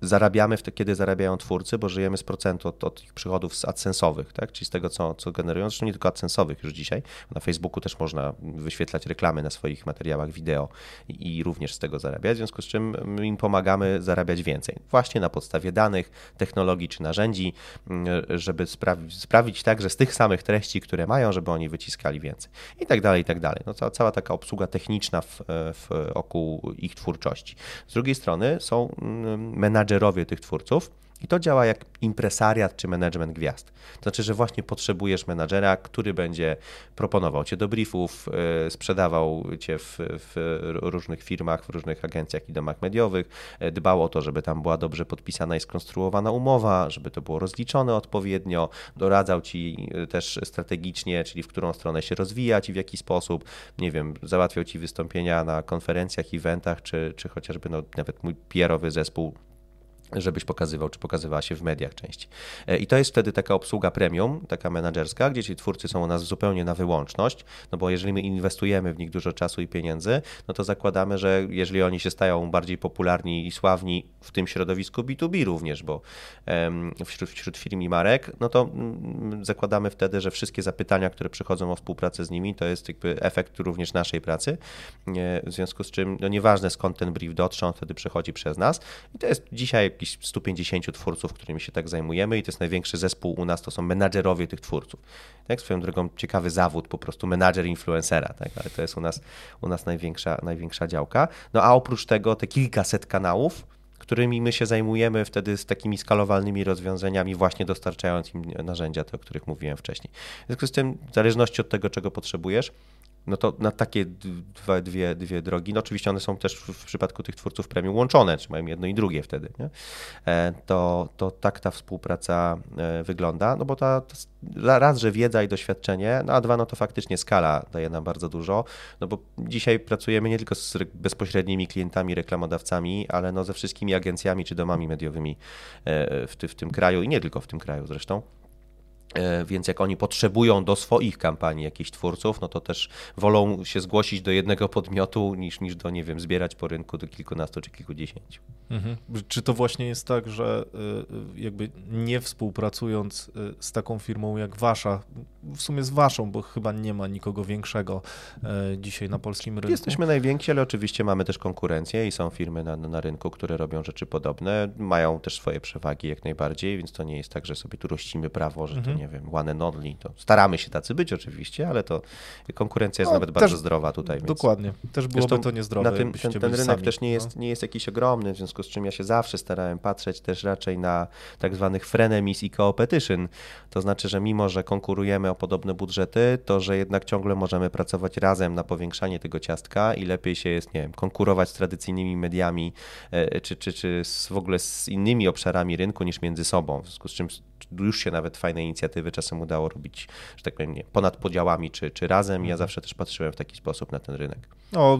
zarabiamy wtedy, kiedy zarabiają twórcy, bo żyjemy z procentu od, od ich przychodów z adsensowych, tak? czyli z tego, co, co generują. Zresztą nie tylko adsensowych już dzisiaj. Na Facebooku też można wyświetlać reklamy na swoich materiałach wideo i, i również z tego zarabiać, w związku z czym my im pomagamy zarabiać więcej. Właśnie na podstawie danych, technologii czy narzędzi, mm, żeby sprawić, tak, że z tych samych treści, które mają, żeby oni wyciskali więcej. I tak dalej, i tak dalej. No, cała, cała taka obsługa techniczna w, w oku ich twórczości. Z drugiej strony są mm, menadżerowie, menadżerowie tych twórców. I to działa jak impresariat czy management gwiazd. To znaczy, że właśnie potrzebujesz menadżera, który będzie proponował cię do briefów, yy, sprzedawał cię w, w, różnych firmach, w różnych agencjach i domach mediowych, yy, dbał o to, żeby tam była dobrze podpisana i skonstruowana umowa, żeby to było rozliczone odpowiednio, doradzał ci yy, też strategicznie, czyli w którą stronę się rozwijać i w jaki sposób, nie wiem, załatwiał ci wystąpienia na konferencjach, eventach, czy, czy chociażby no, nawet mój PR-owy zespół żebyś pokazywał, czy pokazywała się w mediach częściej. E, I to jest wtedy taka obsługa premium, taka menedżerska, gdzie ci twórcy są u nas zupełnie na wyłączność, no bo jeżeli my inwestujemy w nich dużo czasu i pieniędzy, no to zakładamy, że jeżeli oni się stają bardziej popularni i sławni w tym środowisku B2B również, bo wśród, wśród firm i marek, no to mm, zakładamy wtedy, że wszystkie zapytania, które przychodzą o współpracę z nimi, to jest jakby efekt również naszej pracy, w związku z czym, no nieważne skąd ten brief dotrze, on wtedy przechodzi przez nas i to jest dzisiaj jakichś 150 twórców, którymi się tak zajmujemy i to jest największy zespół u nas, to są menadżerowie tych twórców. Tak, swoją drogą ciekawy zawód, po prostu menadżer influencera, tak, ale to jest u nas, u nas największa, największa działka. No a oprócz tego te kilkaset kanałów, którymi my się zajmujemy wtedy z takimi skalowalnymi rozwiązaniami, właśnie dostarczając im narzędzia, te, o których mówiłem wcześniej. W związku z tym, w zależności od tego, czego potrzebujesz, no to na takie dwa, dwie, dwie drogi, no oczywiście one są też w przypadku tych twórców premium łączone, czy mają jedno i drugie wtedy, nie? E, to, to tak ta współpraca e, wygląda, no bo ta, ta, raz, że wiedza i doświadczenie, no a dwa, no to faktycznie skala daje nam bardzo dużo, no bo dzisiaj pracujemy nie tylko z bezpośrednimi klientami, reklamodawcami, ale no ze wszystkimi agencjami czy domami mediowymi e, w, ty, w tym kraju i nie tylko w tym kraju zresztą. E, więc jak oni potrzebują do swoich kampanii jakichś twórców, no to też wolą się zgłosić do jednego podmiotu niż, niż do, nie wiem, zbierać po rynku do kilkunastu czy kilkudziesięciu. Mhm. Czy to właśnie jest tak, że y, y, jakby nie współpracując y, z taką firmą jak wasza, w sumie z waszą, bo chyba nie ma nikogo większego dzisiaj na polskim rynku? Jesteśmy najwięksi, ale oczywiście mamy też konkurencję i są firmy na, na rynku, które robią rzeczy podobne, mają też swoje przewagi jak najbardziej, więc to nie jest tak, że sobie tu rościmy prawo, że mhm. to nie wiem, one and only. To staramy się tacy być oczywiście, ale to konkurencja jest no, nawet bardzo zdrowa tutaj. Więc... Dokładnie, też byłoby to niezdrowe. Na tym, ten, ten rynek sami, też nie jest, no. nie jest jakiś ogromny, w związku z czym ja się zawsze starałem patrzeć też raczej na tak zwanych frenemies i competition. To znaczy, że mimo, że konkurujemy o podobne budżety, to że jednak ciągle możemy pracować razem na powiększanie tego ciastka i lepiej się jest, nie wiem, konkurować z tradycyjnymi mediami e, czy, czy, czy z, w ogóle z innymi obszarami rynku niż między sobą. W związku z czym już się nawet fajne inicjatywy czasem udało robić, że tak powiem, nie, ponad podziałami czy, czy razem. Ja mhm. zawsze też patrzyłem w taki sposób na ten rynek. No,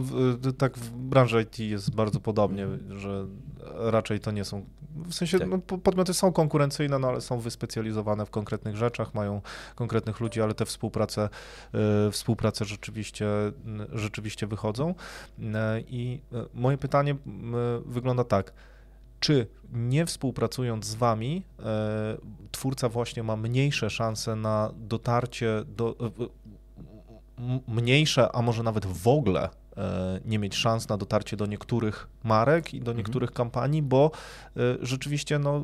tak w branży IT jest bardzo podobnie, że raczej to nie są, w sensie tak. no, podmioty są konkurencyjne, no ale są wyspecjalizowane w konkretnych rzeczach, mają konkretnych ludzi, ale te współprace, y, współprace rzeczywiście, rzeczywiście wychodzą. Y, I y, moje pytanie wygląda tak, czy nie współpracując z wami, e, twórca właśnie ma mniejsze szanse na dotarcie do mniejsze, a może nawet w ogóle E, nie mieć szans na dotarcie do niektórych marek i do mhm. niektórych mhm. kampanii, bo e, rzeczywiście no,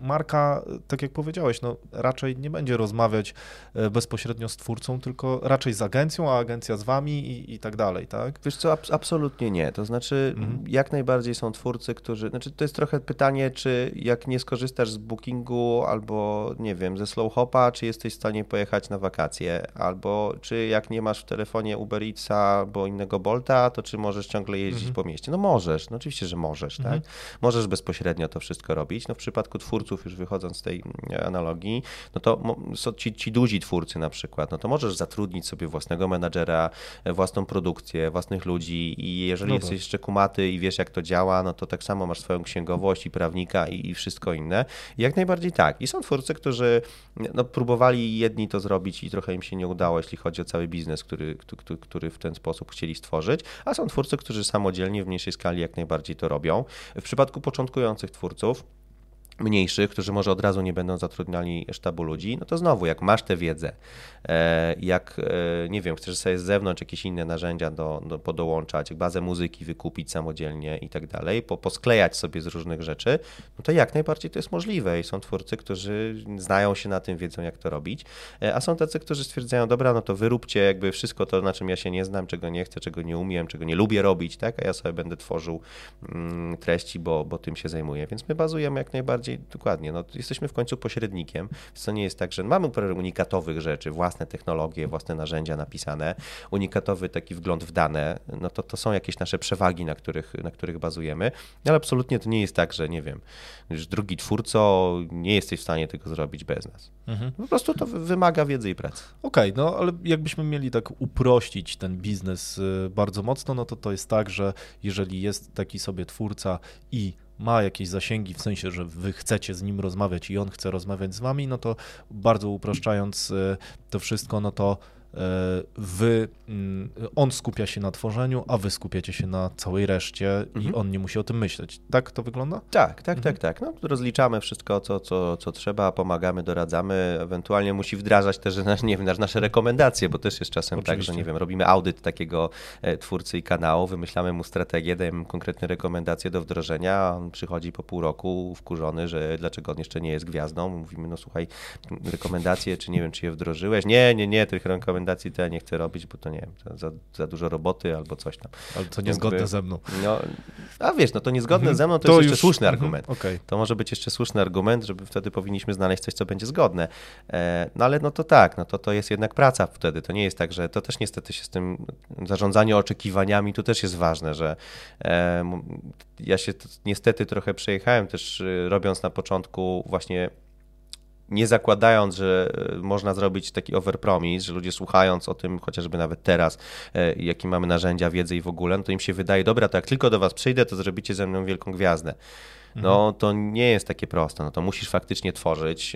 marka, tak jak powiedziałeś, no, raczej nie będzie rozmawiać e, bezpośrednio z twórcą, tylko raczej z agencją, a agencja z wami i, i tak dalej, tak? Wiesz co, absolutnie nie. To znaczy, mhm. jak najbardziej są twórcy, którzy, znaczy to jest trochę pytanie, czy jak nie skorzystasz z bookingu albo, nie wiem, ze Slowhopa, czy jesteś w stanie pojechać na wakacje, albo czy jak nie masz w telefonie Uber Eatsa albo innego Bolta, to czy możesz ciągle jeździć mhm. po mieście? No możesz, no oczywiście, że możesz, mhm. tak? Możesz bezpośrednio to wszystko robić. No w przypadku twórców, już wychodząc z tej mm, analogii, no to są ci, ci duzi twórcy na przykład, no to możesz zatrudnić sobie własnego menadżera, e, własną produkcję, własnych ludzi i jeżeli no jesteś jeszcze kumaty i wiesz jak to działa, no to tak samo masz swoją księgowość i prawnika i, i wszystko inne. I jak najbardziej tak. I są twórcy, którzy no, próbowali jedni to zrobić i trochę im się nie udało, jeśli chodzi o cały biznes, który, który, który w ten sposób chcieli stworzyć, a są twórcy, którzy samodzielnie w mniejszej skali jak najbardziej to robią. W przypadku początkujących twórców, mniejszych, którzy może od razu nie będą zatrudniali sztabu ludzi, no to znowu, jak masz tę wiedzę, e, jak, e, nie wiem, chcesz sobie z zewnątrz jakieś inne narzędzia do, do, podołączać, bazę muzyki wykupić samodzielnie i tak dalej, po, posklejać sobie z różnych rzeczy, no to jak najbardziej to jest możliwe i są twórcy, którzy znają się na tym, wiedzą jak to robić, e, a są tacy, którzy stwierdzają, dobra, no to wyróbcie jakby wszystko to, na czym ja się nie znam, czego nie chcę, czego nie umiem, czego nie lubię robić, tak, a ja sobie będę tworzył mm, treści, bo, bo tym się zajmuję, więc my bazujemy jak najbardziej bardziej dokładnie. No, jesteśmy w końcu pośrednikiem, to nie jest tak, że mamy parę unikatowych rzeczy, własne technologie, własne narzędzia napisane, unikatowy taki wgląd w dane, no to, to są jakieś nasze przewagi, na których, na których bazujemy, ale absolutnie to nie jest tak, że nie wiem, że drugi twórco, nie jesteś w stanie tego zrobić bez nas. Mhm. Po prostu to wymaga wiedzy i pracy. Okej, okay, no ale jakbyśmy mieli tak uprościć ten biznes y, bardzo mocno, no to to jest tak, że jeżeli jest taki sobie twórca i ma jakieś zasięgi, w sensie, że wy chcecie z nim rozmawiać i on chce rozmawiać z wami, no to bardzo upraszczając e, to wszystko, no to wy, mm, on skupia się na tworzeniu, a wy skupiacie się na całej reszcie mhm. i on nie musi o tym myśleć. Tak to wygląda? Tak, tak, mhm. tak, tak. No, rozliczamy wszystko, co, co, co trzeba, pomagamy, doradzamy, ewentualnie musi wdrażać też nie wiem, nasze rekomendacje, bo też jest czasem Oczywiście. tak, że nie wiem, robimy audyt takiego e, twórcy i kanału, wymyślamy mu strategię, dajemy mu konkretne rekomendacje do wdrożenia, a on przychodzi po pół roku wkurzony, że dlaczego on jeszcze nie jest gwiazdą. Mówimy, no słuchaj, rekomendacje, czy nie wiem, czy je wdrożyłeś? Nie, nie, nie, tych rekomendacji rekomendacji to ja nie chcę robić, bo to nie wiem, za, za dużo roboty albo coś tam. Ale to niezgodne Jakby, ze mną. No, a wiesz, no to niezgodne mhm. ze mną to, to jest już... jeszcze słuszny mhm. argument. Okay. To może być jeszcze słuszny argument, żeby wtedy powinniśmy znaleźć coś, co będzie zgodne. E, no ale no to tak, no to to jest jednak praca wtedy. To nie jest tak, że to też niestety się z tym zarządzanie oczekiwaniami, tu też jest ważne, że e, ja się niestety trochę przejechałem też y, robiąc na początku właśnie nie zakładając, że e, można zrobić taki overpromise, że ludzie słuchając o tym, chociażby nawet teraz, e, jakie mamy narzędzia, wiedzę i w ogóle, no to im się wydaje, dobra, to jak tylko do was przyjdę, to zrobicie ze mną wielką gwiazdę no mhm. to nie jest takie proste. No to musisz faktycznie tworzyć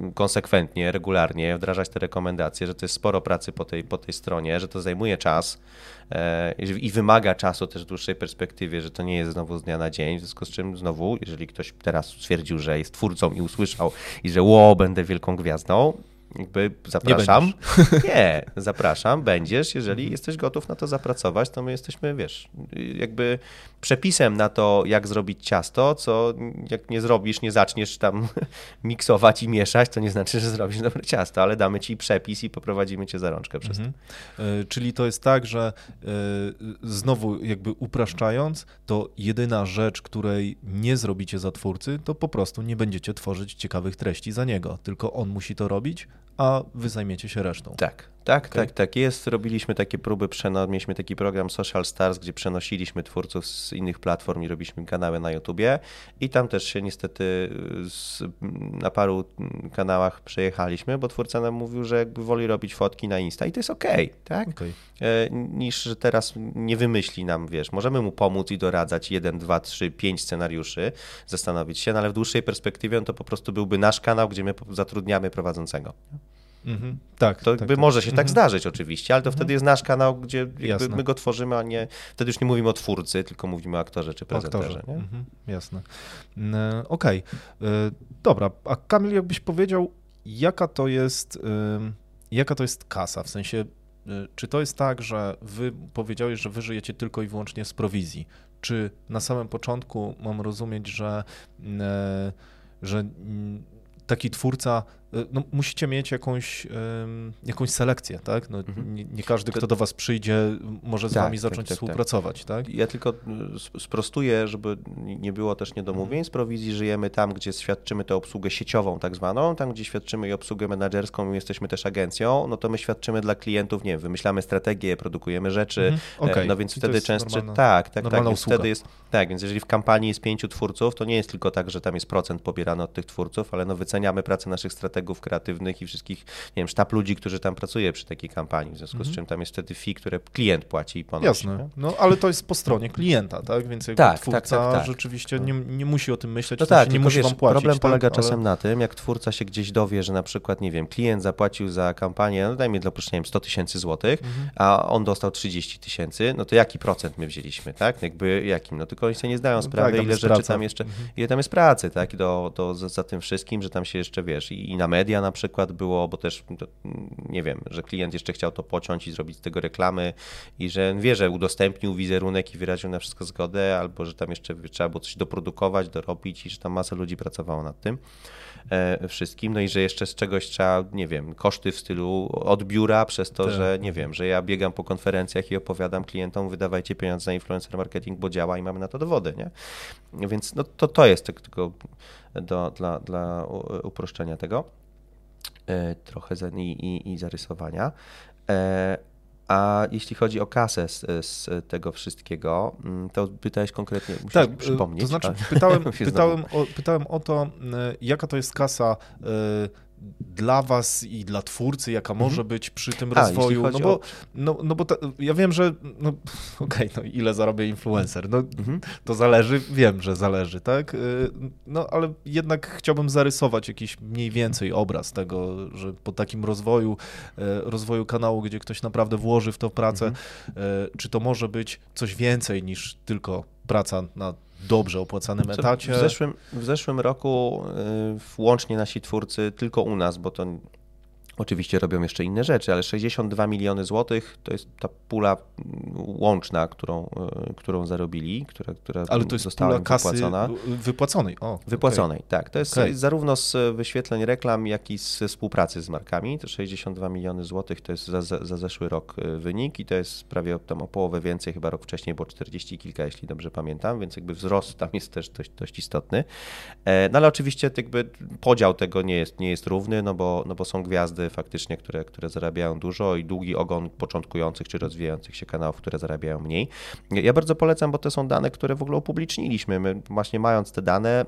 yy, konsekwentnie, regularnie, wdrażać te rekomendacje, że to jest sporo pracy po tej, po tej stronie, że to zajmuje czas yy, i wymaga czasu też w dłuższej perspektywie, że to nie jest znowu z dnia na dzień, w związku z czym znowu, jeżeli ktoś teraz stwierdził, że jest twórcą i usłyszał i że ło, będę wielką gwiazdą, jakby zapraszam. Nie, nie, zapraszam, będziesz, jeżeli mhm. jesteś gotów na to zapracować, to my jesteśmy, wiesz, jakby przepisem na to, jak zrobić ciasto, co jak nie zrobisz, nie zaczniesz tam miksować i mieszać, to nie znaczy, że zrobisz dobre ciasto, ale damy ci przepis i poprowadzimy cię za rączkę przez mhm. to. E, czyli to jest tak, że e, znowu jakby upraszczając, to jedyna rzecz, której nie zrobicie za twórcy, to po prostu nie będziecie tworzyć ciekawych treści za niego, tylko on musi to robić, a wy zajmiecie się resztą. Tak, tak, okay. tak, tak jest. Robiliśmy takie próby, mieliśmy taki program Social Stars, gdzie przenosiliśmy twórców z innych platform i robiliśmy kanały na YouTubie i tam też się niestety z, na paru kanałach przejechaliśmy, bo twórca nam mówił, że jakby woli robić fotki na Insta i to jest okej, okay, tak? Okay. E, niż, że teraz nie wymyśli nam, wiesz, możemy mu pomóc i doradzać jeden, dwa, trzy, pięć scenariuszy, zastanowić się, no ale w dłuższej perspektywie on to po prostu byłby nasz kanał, gdzie my zatrudniamy prowadzącego. Mhm. Tak. To tak, tak. może się tak mhm. tak zdarzyć oczywiście, ale to mhm. wtedy jest nasz kanał, gdzie my go tworzymy, a nie. Wtedy już nie mówimy o twórcy, tylko mówimy o aktorze czy prezenterze. Mhm. Jasne. E, okej. Okay. E, dobra, a Kamil, jakbyś powiedział, jaka to jest, jaka to jest kasa? W sensie, e, czy to jest tak, że wy powiedziałeś, że wy żyjecie tylko i wyłącznie z prowizji? Czy na samym początku mam rozumieć, że, że taki twórca no, musicie mieć jakąś, jakąś selekcję, tak? No, mhm. nie, nie, każdy, kto do was przyjdzie, może z tak, wami tak, zacząć tak, tak, współpracować, tak. Ja tylko e, sprostuję, żeby nie było też niedomówień. Mhm. Z prowizji żyjemy tam, gdzie świadczymy tę obsługę sieciową tak zwaną, tam gdzie świadczymy i obsługę menedżerską i jesteśmy też agencją, no to my świadczymy dla klientów, nie wiem, wymyślamy strategię, produkujemy rzeczy, mhm. okay. no więc wtedy często, tak, tak, tak, więc wtedy jest, tak, więc jeżeli w kampanii jest pięciu twórców, to nie jest tylko tak, że tam jest procent pobierany od tych twórców, ale no wyceniamy pracę naszych strategów strategów kreatywnych i wszystkich, nie wiem, sztab ludzi, którzy tam pracuje przy takiej kampanii, w związku mhm. z czym tam jest wtedy fee, które klient płaci i ponosi. Jasne, nie? no ale to jest po stronie klienta, tak? Więc jak tak, tak, twórca tak, tak, rzeczywiście nie, nie, musi o tym myśleć, no tak, nie musi wiesz, wam płacić. Problem polega tak? czasem ale... na tym, jak twórca się gdzieś dowie, że na przykład, nie wiem, klient zapłacił za kampanię, no dajmy dla przykładu 100 tysięcy złotych, mhm. a on dostał 30 tysięcy, no to jaki procent my wzięliśmy, tak? Jakby jakim? No tylko oni sobie nie zdają no sprawy, tak, ile rzeczy praca. tam jeszcze, mhm. ile tam jest pracy, tak? I do, do, za, za tym wszystkim, że tam się jeszcze, wiesz, i, i na media na przykład było, bo też nie wiem, że klient jeszcze chciał to pociąć i zrobić z tego reklamy i że wie, że udostępnił wizerunek i wyraził na wszystko zgodę, albo że tam jeszcze trzeba było coś doprodukować, dorobić i że tam masa ludzi pracowało nad tym e, wszystkim, no i że jeszcze z czegoś trzeba, nie wiem, koszty w stylu od biura przez to, tak. że nie wiem, że ja biegam po konferencjach i opowiadam klientom, wydawajcie pieniądze na influencer marketing, bo działa i mamy na to dowody, nie? Więc no to, to jest tylko do, dla, dla uproszczenia tego. E, trochę i, i, i zarysowania. E, a jeśli chodzi o kasę z, z, tego wszystkiego, mm, to pytałeś konkretnie, musisz tak, przypomnieć. To znaczy pytałem, pytałem, o, pytałem o to, jaka to jest kasa dla was i dla twórcy, jaka mhm. może być przy tym A, rozwoju. No bo, o... no, no bo ta, ja wiem, że no, okej, okay, no ile zarabia influencer? No, mhm. To zależy, wiem, że zależy, tak? Y, no ale jednak chciałbym zarysować jakiś mniej więcej obraz tego, że po takim rozwoju, y, rozwoju kanału, gdzie ktoś naprawdę włoży w to pracę, mhm. Y, czy to może być coś więcej niż tylko praca na dobrze opłacanym etacie. W zeszłym, w zeszłym roku y, łącznie nasi twórcy, tylko u nas, bo to Oczywiście robią jeszcze inne rzeczy, ale 62 miliony złotych to jest ta pula łączna, którą, e, którą zarobili, która, która ale to jest została wypłacona. Wypłaconej. O, wypłaconej, okay. tak. To jest okay. zarówno z wyświetleń reklam, jak i z współpracy z markami. To 62 miliony złotych to jest za, za, zeszły rok e, wynik i to jest prawie tam o połowę więcej, chyba rok wcześniej było 40 kilka, jeśli dobrze pamiętam, więc jakby wzrost tam jest też dość, dość istotny. E, no ale oczywiście jakby podział tego nie jest, nie jest równy, no bo, no bo są gwiazdy faktycznie, które, które zarabiają dużo i długi ogon początkujących czy rozwijających się kanałów, które zarabiają mniej. Ja bardzo polecam, bo to są dane, które w ogóle upubliczniliśmy. My właśnie mając te dane,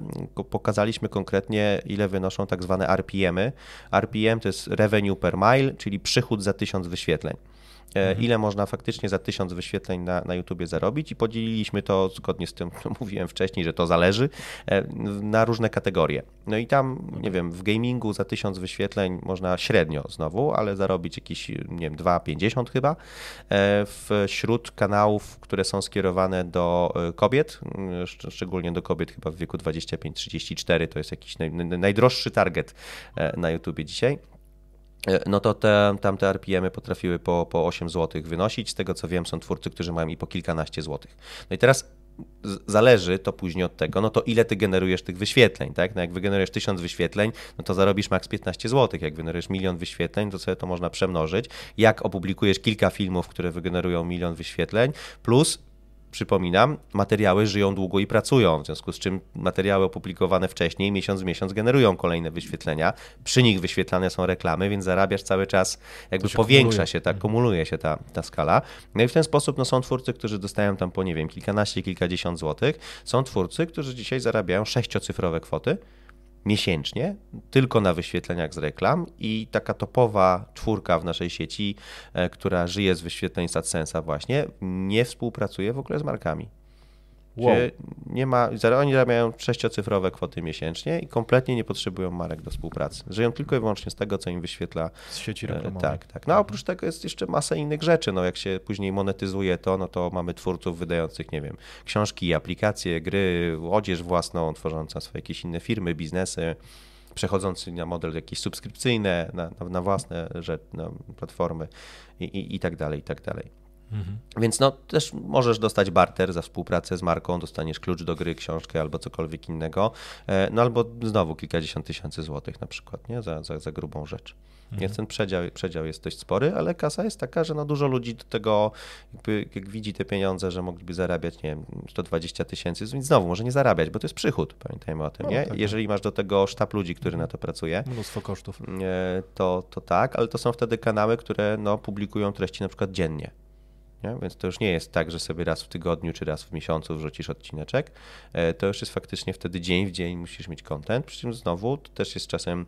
pokazaliśmy konkretnie, ile wynoszą tak zwane RPM-y. RPM to jest revenue per mile, czyli przychód za tysiąc wyświetleń. E, mhm. ile można faktycznie za tysiąc wyświetleń na, na YouTubie zarobić i podzieliliśmy to zgodnie z tym, co mówiłem wcześniej, że to zależy, e, na różne kategorie. No i tam, nie wiem, w gamingu za tysiąc wyświetleń można średnio znowu, ale zarobić jakieś, nie wiem, 2,50 chyba. E, wśród kanałów, które są skierowane do kobiet, szczególnie do kobiet chyba w wieku 25-34, to jest jakiś naj, najdroższy target na YouTubie dzisiaj no to te, tamte RPM-y potrafiły po, po 8 zł wynosić. Z tego co wiem, są twórcy, którzy mają i po kilkanaście złotych. No i teraz zależy to później od tego, no to ile ty generujesz tych wyświetleń, tak? No jak wygenerujesz 1000 wyświetleń, no to zarobisz maks 15 zł. Jak wygenerujesz milion wyświetleń, to sobie to można przemnożyć. Jak opublikujesz kilka filmów, które wygenerują milion wyświetleń, plus przypominam, materiały żyją długo i pracują, w związku z czym materiały opublikowane wcześniej, miesiąc w miesiąc generują kolejne wyświetlenia. Przy nich wyświetlane są reklamy, więc zarabiasz cały czas, jakby się powiększa kumuluje. się, tak, kumuluje się ta, ta skala. No i w ten sposób no, są twórcy, którzy dostają tam po, nie wiem, kilkanaście, kilkadziesiąt złotych. Są twórcy, którzy dzisiaj zarabiają sześciocyfrowe kwoty miesięcznie, tylko na wyświetleniach z reklam i taka topowa czwórka w naszej sieci, e, która żyje z wyświetleń z AdSense'a właśnie, nie współpracuje w ogóle z markami. Wow. nie ma, oni zarabiają sześciocyfrowe kwoty miesięcznie i kompletnie nie potrzebują marek do współpracy. Żyją tylko i wyłącznie z tego, co im wyświetla. Z sieci e, reklamowej. Tak, tak. No a oprócz tego jest jeszcze masa innych rzeczy. No jak się później monetyzuje to, no to mamy twórców wydających, nie wiem, książki, aplikacje, gry, odzież własną, tworząca swoje jakieś inne firmy, biznesy przechodzący na model jakieś subskrypcyjne, na, na, na własne rzeczy, na platformy i, i, i tak dalej, i tak dalej. Mhm. Więc no też możesz dostać barter za współpracę z marką, dostaniesz klucz do gry, książkę albo cokolwiek innego, e, no albo znowu kilkadziesiąt tysięcy złotych na przykład, nie? Za, za, za grubą rzecz. Mhm. Więc ten przedział, przedział jest dość spory, ale kasa jest taka, że no dużo ludzi do tego, jakby, jak widzi te pieniądze, że mogliby zarabiać, nie wiem, 120 tysięcy, więc znowu może nie zarabiać, bo to jest przychód, pamiętajmy o tym, no, nie? Tak, tak. Jeżeli masz do tego sztab ludzi, który na to pracuje. Mnóstwo kosztów. To, to tak, ale to są wtedy kanały, które no, publikują treści na przykład dziennie. Nie? Więc to już nie jest tak, że sobie raz w tygodniu czy raz w miesiącu wrzucisz odcineczek. E, to już jest faktycznie wtedy dzień w dzień musisz mieć content. Przy czym znowu to też jest czasem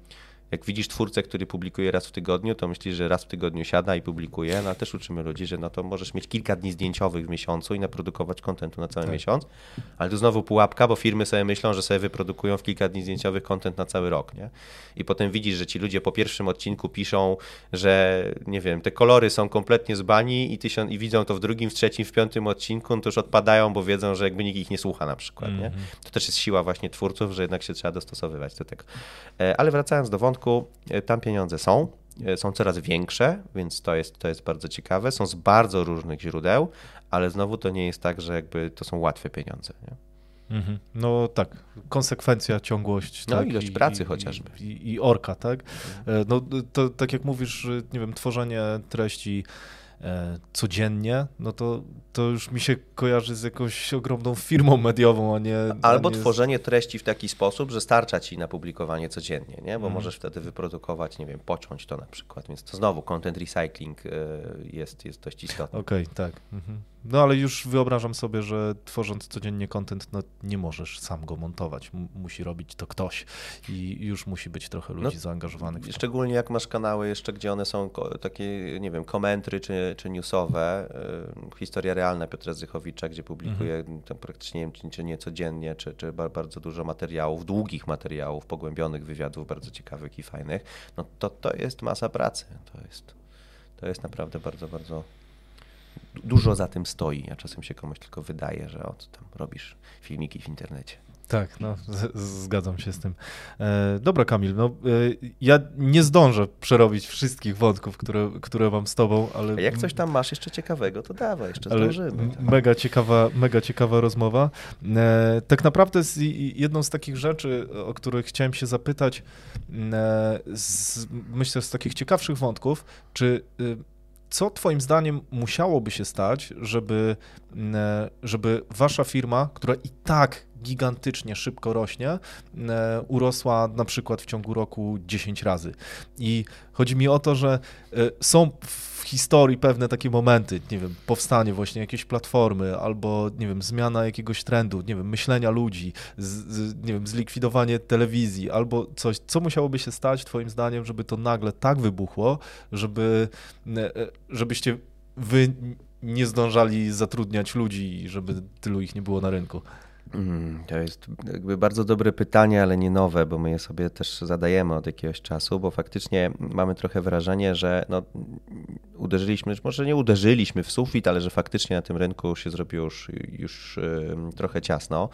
jak widzisz twórcę, który publikuje raz w tygodniu, to myślisz, że raz w tygodniu siada i publikuje, no ale też uczymy ludzi, że no to możesz mieć kilka dni zdjęciowych w miesiącu i naprodukować kontentu na cały tak. miesiąc, ale tu znowu pułapka, bo firmy sobie myślą, że sobie wyprodukują w kilka dni zdjęciowych kontent na cały rok, nie? I potem widzisz, że ci ludzie po pierwszym odcinku piszą, że nie wiem, te kolory są kompletnie z bani i, tysiąc, i widzą to w drugim, w trzecim, w piątym odcinku, no to już odpadają, bo wiedzą, że jakby nikt ich nie słucha na przykład, mm -hmm. nie? Mhm. To też jest siła właśnie twórców, że jednak się trzeba dostosowywać do tego. E, ale wracając do wątku, e, tam pieniądze są, e, są coraz większe, więc to jest, to jest bardzo ciekawe. Są z bardzo różnych źródeł, ale znowu to nie jest tak, że jakby to są łatwe pieniądze. Nie? Mhm. No tak, konsekwencja, ciągłość. No tak, ilość i, pracy i, chociażby. I, I, orka, tak? Mhm. No to tak jak mówisz, nie wiem, tworzenie treści E, codziennie, no to, to już mi się kojarzy z jakąś ogromną firmą mediową, a nie... Albo a nie tworzenie z... treści w taki sposób, że starcza ci na publikowanie codziennie, nie? bo mm. możesz wtedy wyprodukować, nie wiem, pociąć to na przykład, więc to znowu content recycling e, jest, jest dość istotny. Okej, okay, tak. Mhm. No ale już wyobrażam sobie, że tworząc codziennie content, no nie możesz sam go montować. M musi robić to ktoś i już musi być trochę ludzi no, zaangażowanych. Szczególnie jak masz kanały jeszcze, gdzie one są takie, nie wiem, komentry czy, czy newsowe. Y, historia realna Piotra Zychowicza, gdzie publikuje mhm. tam praktycznie nie wiem, czy nie codziennie, czy, czy bardzo dużo materiałów, długich materiałów, pogłębionych wywiadów, bardzo ciekawych i fajnych. No to, to jest masa pracy. To jest, to jest naprawdę bardzo, bardzo dużo za tym stoi, a czasem się komuś tylko wydaje, że od tam robisz filmiki w internecie. Tak, no, zgadzam się z tym. E, dobra, Kamil, no, e, ja nie zdążę przerobić wszystkich wątków, które, które mam z tobą, ale... A jak coś tam masz jeszcze ciekawego, to dawaj, jeszcze zdążymy. Tak. Mega, ciekawa, mega ciekawa rozmowa. E, tak naprawdę z, jedną z takich rzeczy, o których chciałem się zapytać, e, z, myślę z takich ciekawszych wątków, czy y, co Twoim zdaniem musiałoby się stać, żeby, e, żeby Wasza firma, która i tak gigantycznie szybko rośnie, e, urosła na przykład w ciągu roku 10 razy. I chodzi mi o to, że e, są w historii pewne takie momenty, nie wiem, powstanie właśnie jakiejś platformy, albo, nie wiem, zmiana jakiegoś trendu, nie wiem, myślenia ludzi, z, z, nie wiem, zlikwidowanie telewizji, albo coś, co musiałoby się stać, twoim zdaniem, żeby to nagle tak wybuchło, żeby, e, żebyście wy nie zdążali zatrudniać ludzi, żeby tylu ich nie było na rynku? Mm, to jest jakby bardzo dobre pytanie, ale nie nowe, bo my je sobie też zadajemy od jakiegoś czasu, bo faktycznie mamy trochę wrażenie, że no, uderzyliśmy, może nie uderzyliśmy w sufit, ale że faktycznie na tym rynku się zrobiło już, już trochę ciasno.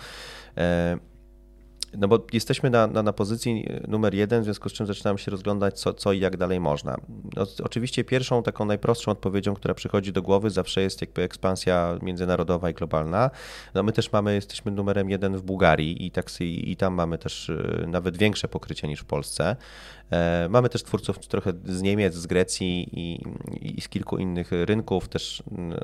E, no bo jesteśmy na, na, na, pozycji numer jeden, w związku z czym zaczynamy się rozglądać, co, co i jak dalej można. No, oczywiście pierwszą, taką najprostszą odpowiedzią, która przychodzi do głowy zawsze jest jakby ekspansja międzynarodowa i globalna. No my też mamy, jesteśmy numerem jeden w Bułgarii i, tak, i, tam mamy też y, nawet większe pokrycie niż w Polsce. E, mamy też twórców trochę z Niemiec, z Grecji i, i, z kilku innych rynków. Też,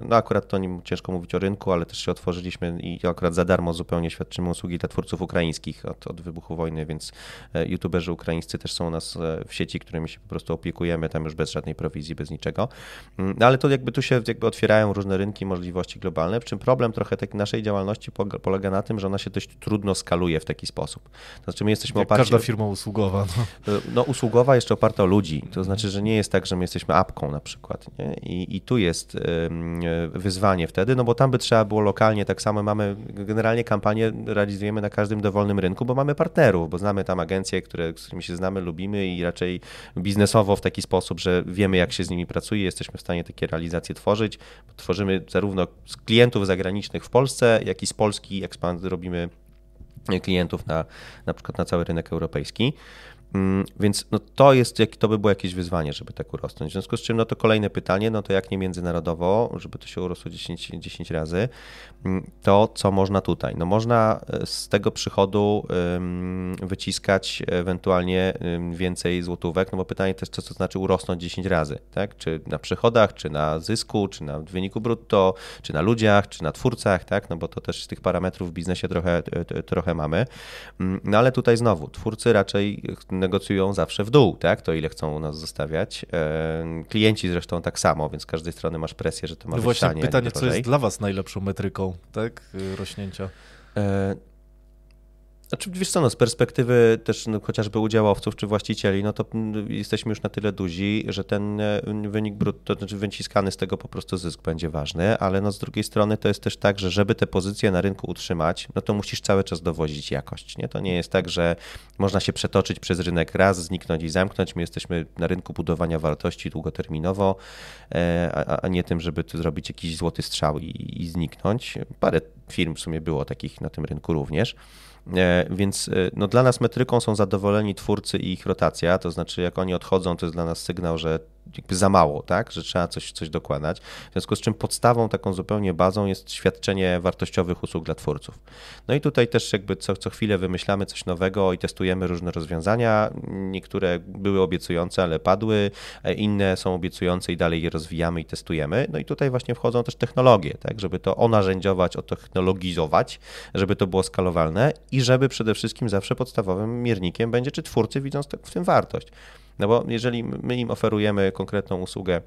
no akurat to nie ciężko mówić o rynku, ale też się otworzyliśmy i akurat za darmo zupełnie świadczymy usługi dla twórców ukraińskich od, od wybuchu wojny, więc e, youtuberzy ukraińscy też są u nas e, w sieci, którymi się po prostu opiekujemy, tam już bez żadnej prowizji, bez niczego. Mm, no ale to jakby tu się jakby otwierają różne rynki, możliwości globalne, przy czym problem trochę takiej naszej działalności polega na tym, że ona się dość trudno skaluje w taki sposób. To znaczy my jesteśmy Jak oparci... Każda firma usługowa. No. no usługowa jeszcze oparta o ludzi. To znaczy, że nie jest tak, że my jesteśmy apką na przykład. I, I tu jest wyzwanie wtedy, no bo tam by trzeba było lokalnie, tak samo mamy, generalnie kampanię realizujemy na każdym dowolnym rynku, bo mamy partnerów, bo znamy tam agencje, które, z którymi się znamy, lubimy i raczej biznesowo w taki sposób, że wiemy jak się z nimi pracuje, jesteśmy w stanie takie realizacje tworzyć. Tworzymy zarówno z klientów zagranicznych w Polsce, jak i z Polski ekspand robimy klientów na, na przykład na cały rynek europejski. Mm, więc no to jest, to by było jakieś wyzwanie, żeby tak urosnąć. W związku z czym no to kolejne pytanie, no to jak nie międzynarodowo, żeby to się urosło 10, 10 razy, mm, to co można tutaj? No można e, z tego przychodu wyciskać ewentualnie więcej złotówek, no bo pytanie też, co to znaczy urosnąć 10 razy, tak? Czy na przychodach, czy na zysku, czy na wyniku brutto, czy na ludziach, czy na twórcach, tak? No bo to też z tych parametrów w biznesie trochę, trochę mamy. Mm, no ale tutaj znowu, twórcy raczej negocjują zawsze w dół, tak? To ile chcą u nas zostawiać. E, klienci zresztą tak samo, więc z każdej strony masz presję, że to ma no być właśnie tanie, pytanie, co jest dla was najlepszą metryką, tak? Rośnięcia. Znaczy, wiesz co, no, z perspektywy też no, chociażby udziałowców czy właścicieli, no to jesteśmy już na tyle duzi, że ten e, wynik brutto, znaczy wyciskany z tego po prostu zysk będzie ważny, ale no z drugiej strony to jest też tak, że żeby te pozycje na rynku utrzymać, no to musisz cały czas dowozić jakość, nie? To nie jest tak, że można się przetoczyć przez rynek raz, zniknąć i zamknąć. My jesteśmy na rynku budowania wartości długoterminowo, e, a, a nie tym, żeby tu zrobić jakiś złoty strzał i, i zniknąć. Parę firm w sumie było takich na tym rynku również. E, więc e, no, dla nas metryką są zadowoleni twórcy i ich rotacja, to znaczy jak oni odchodzą, to jest dla nas sygnał, że jakby za mało, tak, że trzeba coś, coś dokładać. W związku z czym podstawą, taką zupełnie bazą jest świadczenie wartościowych usług dla twórców. No i tutaj też jakby co, co chwilę wymyślamy coś nowego i testujemy różne rozwiązania. Niektóre były obiecujące, ale padły, e, inne są obiecujące i dalej je rozwijamy i testujemy. No i tutaj właśnie wchodzą też technologie, tak, żeby to onarzędziować, otechnologizować, żeby to było skalowalne i żeby przede wszystkim zawsze podstawowym miernikiem będzie, czy twórcy widzą w tym wartość. No bo jeżeli my im oferujemy konkretną usługę,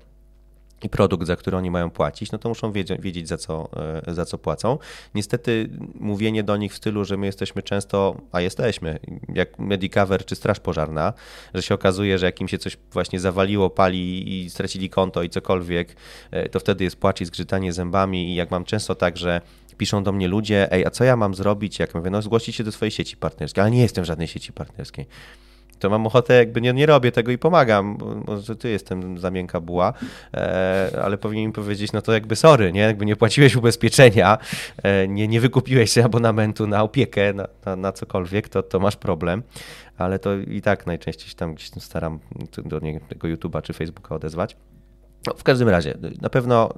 i produkt, za który oni mają płacić, no to muszą wiedzieć, wiedzieć za, co, e, za co płacą. Niestety mówienie do nich w stylu, że my jesteśmy często, a jesteśmy, jak Medicover czy Straż Pożarna, że się okazuje, że jak im się coś właśnie zawaliło, pali i stracili konto i cokolwiek, e, to wtedy jest płacz i zgrzytanie zębami. I jak mam często tak, że piszą do mnie ludzie, ej, a co ja mam zrobić, jak mówię, no zgłosić się do swojej sieci partnerskiej, ale nie jestem w żadnej sieci partnerskiej to mam ochotę, jakby nie, nie robię tego i pomagam, może ty jestem zamienka buła, e, ale powinien mi powiedzieć, no to jakby sorry, nie, jakby nie płaciłeś ubezpieczenia, e, nie, nie wykupiłeś abonamentu na opiekę, na, na, na cokolwiek, to, to masz problem. Ale to i tak najczęściej się tam gdzieś staram do tego YouTube'a czy Facebooka odezwać. No, w każdym razie, na pewno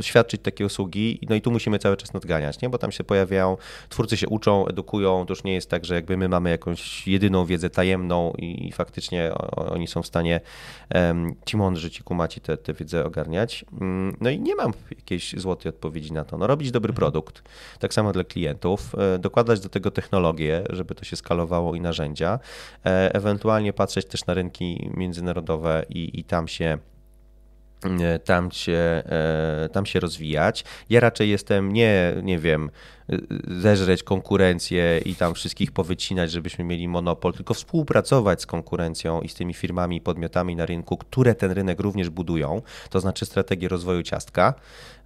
świadczyć takie usługi, no i tu musimy cały czas nadganiać, nie? bo tam się pojawiają, twórcy się uczą, edukują, to już nie jest tak, że jakby my mamy jakąś jedyną wiedzę tajemną i, faktycznie oni są w stanie, um, ci mądrzy, ci kumaci tę te, te wiedzę ogarniać. Mm, no i nie mam jakiejś złotej odpowiedzi na to. No robić dobry mhm. produkt, tak samo dla klientów, e, dokładać do tego technologię, żeby to się skalowało i narzędzia, e, ewentualnie patrzeć też na rynki międzynarodowe i, i tam się tam się, e, tam się rozwijać. Ja raczej jestem nie, nie wiem, zeżreć konkurencję i tam wszystkich powycinać, żebyśmy mieli monopol, tylko współpracować z konkurencją i z tymi firmami i podmiotami na rynku, które ten rynek również budują, to znaczy strategię rozwoju ciastka,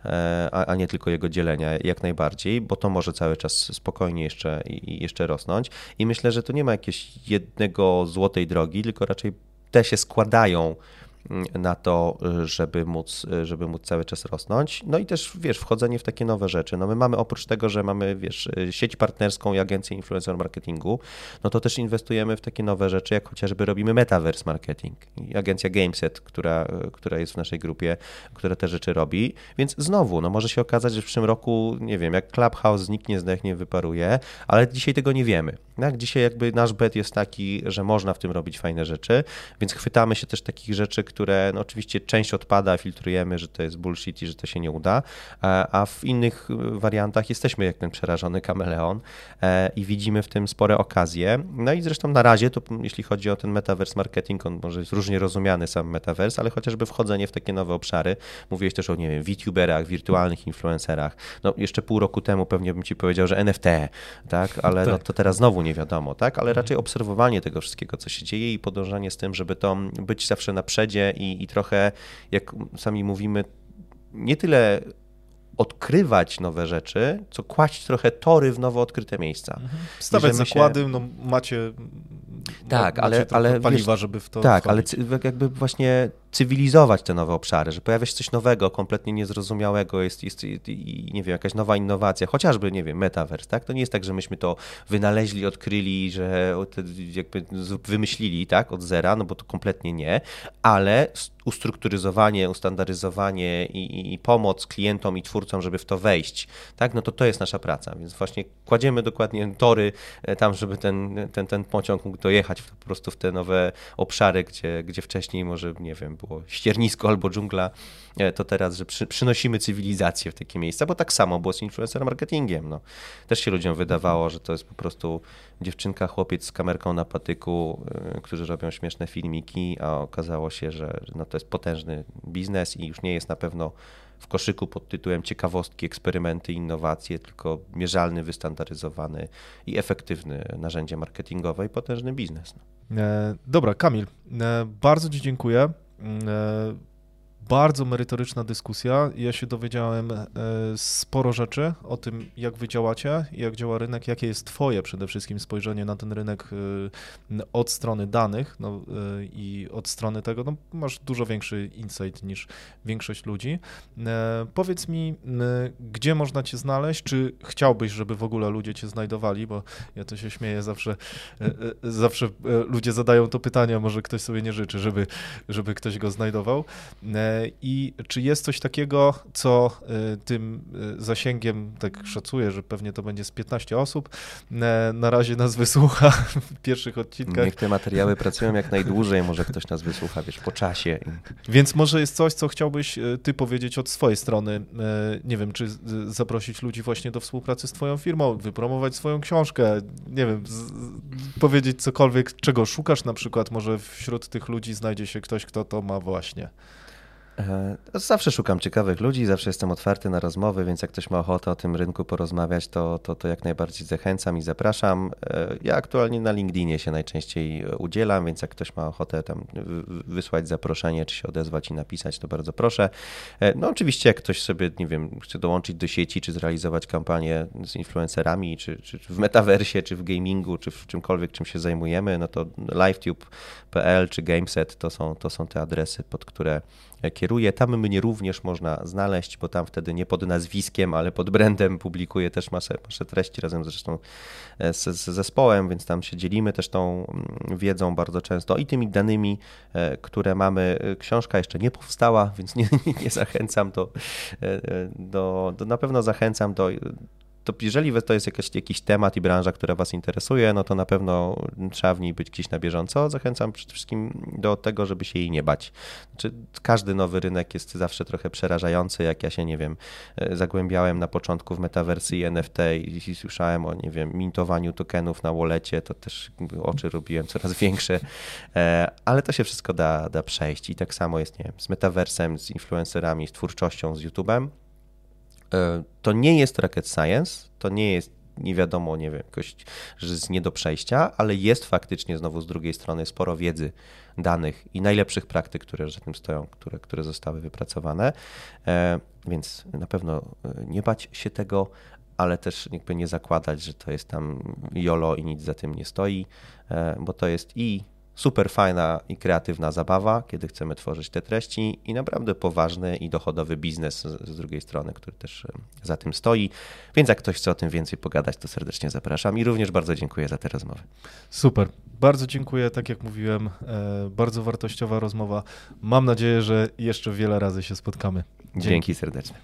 e, a, nie tylko jego dzielenia, jak najbardziej, bo to może cały czas spokojnie jeszcze, i jeszcze rosnąć. I myślę, że tu nie ma jakiegoś jednego złotej drogi, tylko raczej te się składają na to, żeby móc, żeby móc cały czas rosnąć. No i też, wiesz, wchodzenie w takie nowe rzeczy. No my mamy oprócz tego, że mamy, wiesz, sieć partnerską i agencję influencer marketingu, no to też inwestujemy w takie nowe rzeczy, jak chociażby robimy metaverse marketing. Agencja Gameset, która, która jest w naszej grupie, która te rzeczy robi. Więc znowu, no może się okazać, że w przyszłym roku, nie wiem, jak Clubhouse zniknie, zdechnie, wyparuje, ale dzisiaj tego nie wiemy. Tak? Dzisiaj jakby nasz bet jest taki, że można w tym robić fajne rzeczy, więc chwytamy się też takich rzeczy, które no oczywiście część odpada, filtrujemy, że to jest bullshit i że to się nie uda, a w innych wariantach jesteśmy jak ten przerażony kameleon e, i widzimy w tym spore okazje. No i zresztą na razie, to jeśli chodzi o ten metaverse marketing, on może jest różnie rozumiany sam metaverse, ale chociażby wchodzenie w takie nowe obszary. Mówiłeś też o, nie wiem, VTuberach, wirtualnych influencerach. No jeszcze pół roku temu pewnie bym ci powiedział, że NFT, tak, ale tak. No to teraz znowu nie wiadomo, tak, ale raczej obserwowanie tego wszystkiego, co się dzieje i podążanie z tym, żeby to być zawsze na przedzie i, i trochę, jak sami mówimy, nie tyle odkrywać nowe rzeczy, co kłaść trochę tory w nowo odkryte miejsca. Mhm. Stawiać zakłady, się... no macie tak, ale, ale paliwa, wiesz, żeby w to Tak, ale jakby właśnie cywilizować te nowe obszary, że pojawia się coś nowego, kompletnie niezrozumiałego, jest, jest i nie wiem, jakaś nowa innowacja, chociażby, nie wiem, metaverse, tak? To nie jest tak, że myśmy to wynaleźli, odkryli, że jakby wymyślili, tak, od zera, no bo to kompletnie nie, ale ustrukturyzowanie, ustandaryzowanie i, i, pomoc klientom i twórcom, żeby w to wejść, tak, no to to jest nasza praca, więc właśnie kładziemy dokładnie tory e, tam, żeby ten, ten, ten pociąg mógł dojechać po prostu w te nowe obszary, gdzie, gdzie wcześniej może, nie wiem, było ściernisko albo dżungla, e, to teraz, że przy, przynosimy cywilizację w takie miejsca, bo tak samo było z influencer marketingiem. No. Też się ludziom wydawało, że to jest po prostu dziewczynka, chłopiec z kamerką na patyku, e, którzy robią śmieszne filmiki, a okazało się, że no, to jest potężny biznes i już nie jest na pewno w koszyku pod tytułem ciekawostki, eksperymenty, innowacje, tylko mierzalny, wystandaryzowany i efektywny narzędzie marketingowe i potężny biznes. E, dobra, Kamil, e, bardzo Ci dziękuję. E, bardzo merytoryczna dyskusja. Ja się dowiedziałem e, sporo rzeczy o tym, jak wy działacie, jak działa rynek, jakie jest Twoje przede wszystkim spojrzenie na ten rynek e, od strony danych no, i od strony tego, no, masz dużo większy insight niż większość ludzi. Powiedz mi, gdzie można Cię znaleźć? Czy chciałbyś, żeby w ogóle ludzie Cię znajdowali? Bo ja to się śmieję zawsze, zawsze ludzie zadają to pytanie, może ktoś sobie nie życzy, żeby, żeby ktoś go znajdował. I czy jest coś takiego, co e, tym e, zasięgiem, tak szacuję, że pewnie to będzie z 15 osób, e, na razie nas wysłucha w pierwszych odcinkach. Niech te materiały pracują jak najdłużej, może ktoś nas wysłucha, wiesz, po czasie. Więc może jest coś, co chciałbyś ty powiedzieć od swojej strony. Nie wiem, czy zaprosić ludzi właśnie do współpracy z twoją firmą, wypromować swoją książkę, nie wiem, powiedzieć cokolwiek, czego szukasz na przykład, może wśród tych ludzi znajdzie się ktoś, kto to ma właśnie. E, zawsze szukam ciekawych ludzi, zawsze jestem otwarty na rozmowy, więc jak ktoś ma ochotę o tym rynku porozmawiać, to, to, to jak najbardziej zachęcam i zapraszam. E, ja aktualnie na LinkedInie się najczęściej udzielam, więc jak ktoś ma ochotę tam wysłać zaproszenie, czy się odezwać i napisać, to bardzo proszę. E, no oczywiście jak ktoś sobie, nie wiem, chce dołączyć do sieci, czy zrealizować kampanię z influencerami, czy, czy w metaversie, czy w gamingu, czy w czymkolwiek, czym się zajmujemy, no to livetube.pl czy Gameset to są, to są te adresy, pod które kieruje. Tam mnie również można znaleźć, bo tam wtedy nie pod nazwiskiem, ale pod brandem publikuję też masę, masę treści razem zresztą e, z, z zespołem, więc tam się dzielimy też tą mm, wiedzą bardzo często i tymi danymi, e, które mamy. Książka jeszcze nie powstała, więc nie, nie zachęcam do, e, do, do na pewno zachęcam do to jeżeli to jest jakiś, jakiś temat i branża, która Was interesuje, no to na pewno trzeba w niej być gdzieś na bieżąco. Zachęcam przede wszystkim do tego, żeby się jej nie bać. Znaczy, każdy nowy rynek jest zawsze trochę przerażający, jak ja się, nie wiem, e, zagłębiałem na początku w metawersji NFT i, słyszałem o, nie wiem, mintowaniu tokenów na wallecie, to też oczy robiłem coraz większe, e, ale to się wszystko da, da przejść i tak samo jest, nie wiem, z metaversem, z influencerami, z twórczością, z YouTube'em to nie jest rocket science, to nie jest nie wiadomo, nie wiem, jakoś, że jest nie do przejścia, ale jest faktycznie znowu z drugiej strony sporo wiedzy, danych i najlepszych praktyk, które za tym stoją, które, które zostały wypracowane. E, więc na pewno e, nie bać się tego, ale też jakby nie zakładać, że to jest tam jolo i nic za tym nie stoi, bo to jest i super fajna i kreatywna zabawa, kiedy chcemy tworzyć te treści i naprawdę poważny i dochodowy biznes z, drugiej strony, który też za tym stoi. Więc jak ktoś chce o tym więcej pogadać, to serdecznie zapraszam i również bardzo dziękuję za te rozmowy. Super. Bardzo dziękuję, tak jak mówiłem, e, bardzo wartościowa rozmowa. Mam nadzieję, że jeszcze wiele razy się spotkamy. Dzięki, Dzięki serdecznie.